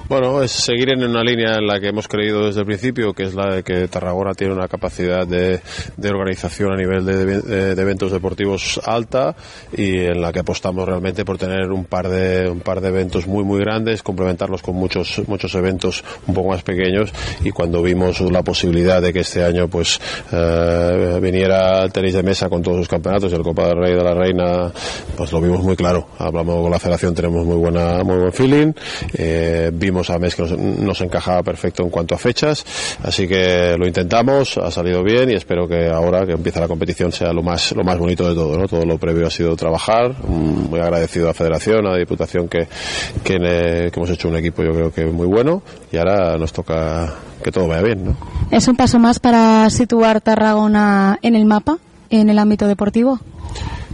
Bueno, es seguir en una línea en la que hemos creído desde el principio, que es la de que Tarragona tiene una capacidad de, de organización a nivel de, de, de, eventos deportivos alta y en la que apostamos realmente por tener un par de un par de eventos muy muy grandes, complementarlos con muchos muchos eventos un poco más pequeños y cuando vimos la posibilidad de que este año pues eh, viniera el tenis de mesa con todos sus campeonatos el Copa del Rey de la Reina, pues lo vimos muy claro. Hablamos con la federación, tenemos muy buena muy buen feeling. Eh, vimos a mes que nos, nos, encajaba perfecto en cuanto a fechas, así que lo intentamos, ha salido bien y espero que ahora que empieza la competición sea lo más lo más bonito de todo, ¿no? Todo lo previo ha sido trabajar, muy agradecido a la federación, a la diputación que, que, que hemos hecho un equipo yo creo que muy bueno y ahora nos toca que todo vaya bien, ¿no? ¿Es un paso más para situar Tarragona en el mapa, en el ámbito deportivo?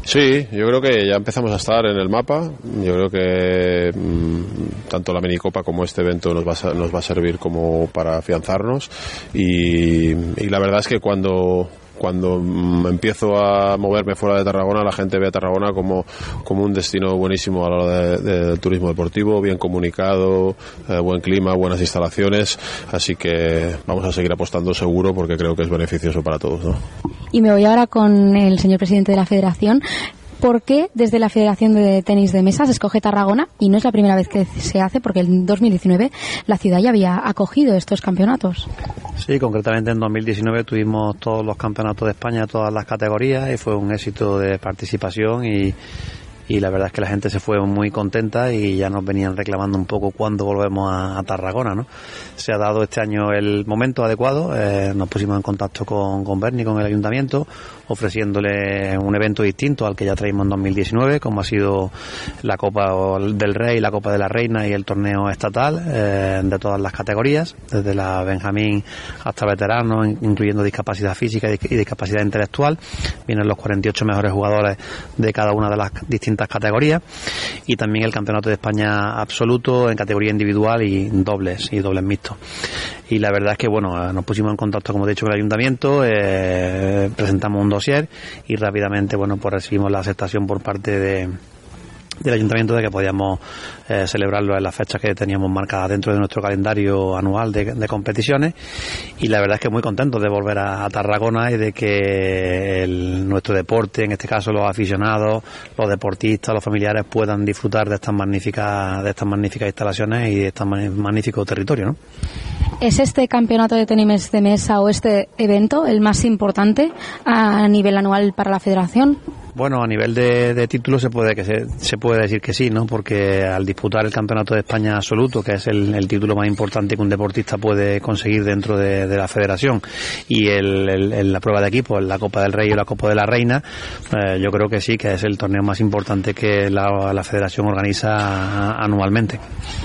Sí, yo creo que ya empezamos a estar en el mapa. Yo creo que mmm, tanto la minicopa como este evento nos va a, nos va a servir como para afianzarnos. Y la verdad es que cuando cuando mm, empiezo a moverme fuera de Tarragona, la gente ve a Tarragona como, como un destino buenísimo a la hora del de, turismo deportivo, bien comunicado, eh, buen clima, buenas instalaciones, así que vamos a seguir apostando seguro porque creo que es beneficioso para todos. Y me voy ahora con el señor presidente de la Federación. ¿Por qué desde la Federación de Tenis de Mesa se escoge Tarragona? Y no es la primera vez que se hace, porque en 2019 la ciudad ya había acogido estos campeonatos. Sí, concretamente en 2019 tuvimos todos los campeonatos de España, todas las categorías, y fue un éxito de participación y, y la verdad es que la gente se fue muy contenta y ya nos venían reclamando un poco cuándo volvemos a, Tarragona, ¿no? Se ha dado este año el momento adecuado, eh, nos pusimos en contacto con, con Berni, con el ayuntamiento, ofreciéndole un evento distinto al que ya traímos en 2019, como ha sido la Copa del Rey, la Copa de la Reina y el torneo estatal eh, de todas las categorías, desde la Benjamín hasta veteranos, incluyendo discapacidad física y discapacidad intelectual. Vienen los 48 mejores jugadores de cada una de las distintas categorías y también el Campeonato de España absoluto en categoría individual y dobles y dobles mixtos. Y la verdad es que, bueno, nos pusimos en contacto, como he dicho, con el ayuntamiento, eh, presentamos un y rápidamente, bueno, pues recibimos la aceptación por parte de del ayuntamiento de que podíamos eh, celebrarlo en las fechas que teníamos marcadas dentro de nuestro calendario anual de, de competiciones y la verdad es que muy contentos de volver a, a Tarragona y de que el, nuestro deporte, en este caso los aficionados, los deportistas, los familiares puedan disfrutar de estas magníficas de estas magníficas instalaciones y de este magnífico territorio, ¿no? ¿Es este campeonato de tenis de mesa o este evento el más importante a nivel anual para la federación? Bueno, a nivel de, de títulos se puede que se, se, puede decir que sí, ¿no? Porque al disputar el Campeonato de España absoluto, que es el, el título más importante que un deportista puede conseguir dentro de, de la Federación, y el, el, la prueba de equipo, la Copa del Rey o la Copa de la Reina, eh, yo creo que sí, que es el torneo más importante que la, la Federación organiza anualmente.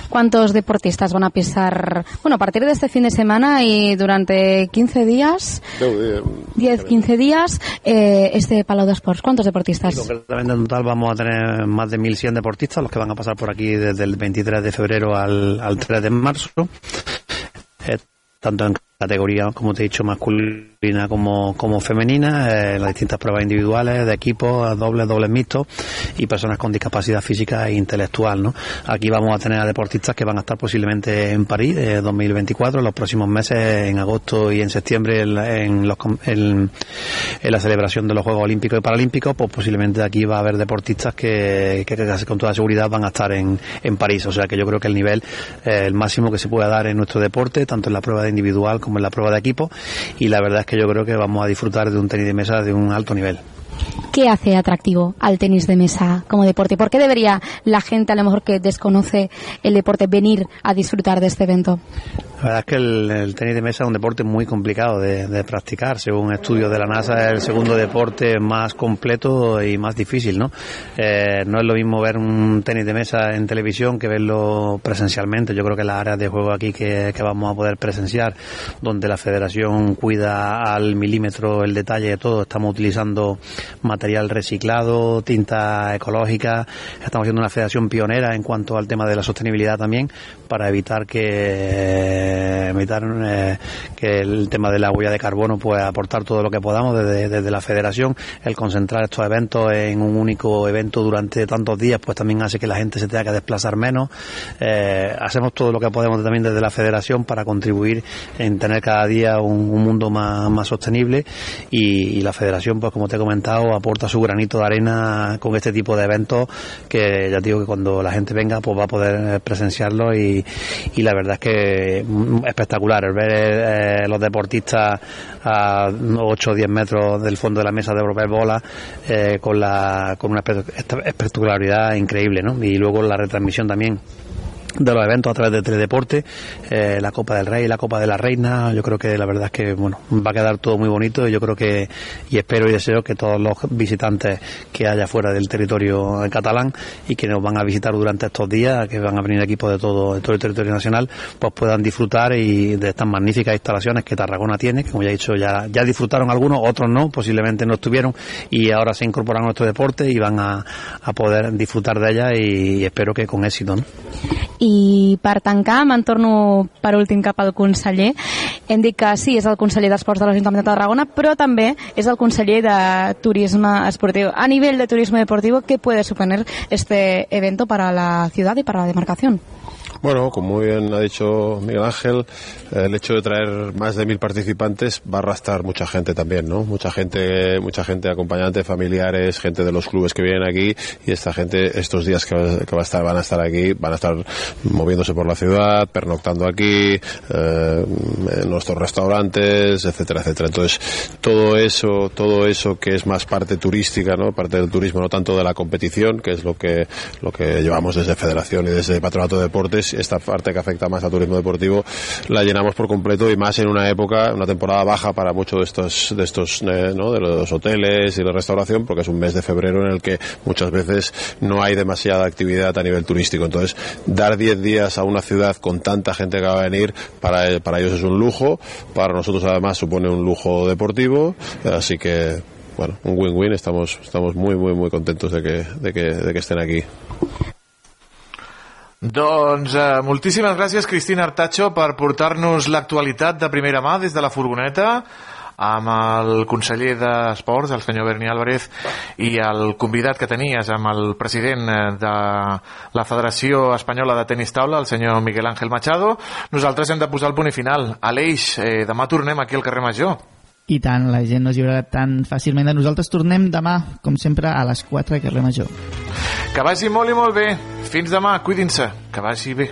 ¿Cuántos deportistas van a pisar? Bueno, a partir de este fin de semana y durante 15 días, 10, 15 días, eh, este Palau de Sports. ¿Cuántos deportistas? En total vamos a tener más de 1.100 deportistas, los que van a pasar por aquí desde el 23 de febrero al, al 3 de marzo. Eh, tanto en categoría, como te he dicho, masculina como, como femenina, eh, las distintas pruebas individuales, de equipos, dobles, dobles mixtos y personas con discapacidad física e intelectual. ¿no? Aquí vamos a tener a deportistas que van a estar posiblemente en París eh, 2024, en los próximos meses, en agosto y en septiembre, en, los, en, en, la celebración de los Juegos Olímpicos y Paralímpicos, pues posiblemente aquí va a haber deportistas que, que, que con toda seguridad van a estar en, en París. O sea que yo creo que el nivel, eh, el máximo que se puede dar en nuestro deporte, tanto en la prueba de individual como en la prueba de equipo y la verdad es que yo creo que vamos a disfrutar de un tenis de mesa de un alto nivel. ¿Qué hace atractivo al tenis de mesa como deporte? ¿Por qué debería la gente, a lo mejor que desconoce el deporte, venir a disfrutar de este evento? La verdad es que el, tenis de mesa es un deporte muy complicado de, de, practicar. Según estudios de la NASA, es el segundo deporte más completo y más difícil, ¿no? Eh, no es lo mismo ver un tenis de mesa en televisión que verlo presencialmente. Yo creo que las áreas de juego aquí que, que vamos a poder presenciar, donde la federación cuida al milímetro el detalle de todo, estamos utilizando material reciclado, tinta ecológica, estamos haciendo una federación pionera en cuanto al tema de la sostenibilidad también, para evitar que evitar eh, que el tema de la huella de carbono pues aportar todo lo que podamos desde, desde, la federación. El concentrar estos eventos en un único evento durante tantos días pues también hace que la gente se tenga que desplazar menos. Eh, hacemos todo lo que podemos también desde la federación para contribuir en tener cada día un, un mundo más, más sostenible. Y, y, la federación pues como te he comentado aporta su granito de arena con este tipo de eventos que ya digo que cuando la gente venga pues va a poder presenciarlo y, la verdad es que espectacular el ver eh, los deportistas a 8 o 10 metros del fondo de la mesa de Europea Bola eh, con, la, con una espectacularidad increíble ¿no? y luego la retransmisión también de los eventos a través de Teledeporte, eh, la Copa del Rey, la Copa de la Reina, yo creo que la verdad es que bueno, va a quedar todo muy bonito y yo creo que y espero y deseo que todos los visitantes que haya fuera del territorio catalán y que nos van a visitar durante estos días, que van a venir equipos de todo, todo el territorio nacional, pues puedan disfrutar y de estas magníficas instalaciones que Tarragona tiene, como ya he dicho, ya, ya disfrutaron algunos, otros no, posiblemente no estuvieron y ahora se incorporan a nuestro deporte y van a, a poder disfrutar de ellas y, y espero que con éxito. ¿no? I per tancar, me'n torno per últim cap al conseller. Hem dit que sí, és el conseller d'Esports de l'Ajuntament de Tarragona, però també és el conseller de Turisme Esportiu. A nivell de turisme deportivo, ¿qué puede suponer este evento para la ciudad y para la demarcación? Bueno, como muy bien ha dicho Miguel Ángel, el hecho de traer más de mil participantes va a arrastrar mucha gente también, ¿no? Mucha gente, mucha gente acompañante, familiares, gente de los clubes que vienen aquí y esta gente estos días que, que va a estar, van a estar aquí, van a estar moviéndose por la ciudad, pernoctando aquí, eh, en nuestros restaurantes, etcétera, etcétera. Entonces, todo eso, todo eso que es más parte turística, ¿no? Parte del turismo, no tanto de la competición, que es lo que, lo que llevamos desde Federación y desde Patronato de Deportes, esta parte que afecta más al turismo deportivo la llenamos por completo y más en una época, una temporada baja para muchos de estos, de estos, eh, de los hoteles y la restauración, porque es un mes de febrero en el que muchas veces no hay demasiada actividad a nivel turístico. Entonces, dar 10 días a una ciudad con tanta gente que va a venir, para, para ellos es un lujo, para nosotros además supone un lujo deportivo, así que bueno, un win-win, estamos, estamos muy, muy, muy contentos de que, de que, de que estén aquí. Doncs eh, moltíssimes gràcies, Cristina Artacho, per portar-nos l'actualitat de primera mà des de la furgoneta amb el conseller d'Esports, el senyor Berni Álvarez, i el convidat que tenies amb el president eh, de la Federació Espanyola de Tenis Taula, el senyor Miguel Ángel Machado. Nosaltres hem de posar el punt i final. Aleix, eh, demà tornem aquí al carrer Major. I tant, la gent no es lliurarà tan fàcilment de nosaltres. Tornem demà, com sempre, a les 4 a Carrer Major. Que vagi molt i molt bé. Fins demà, cuidin-se. Que vagi bé.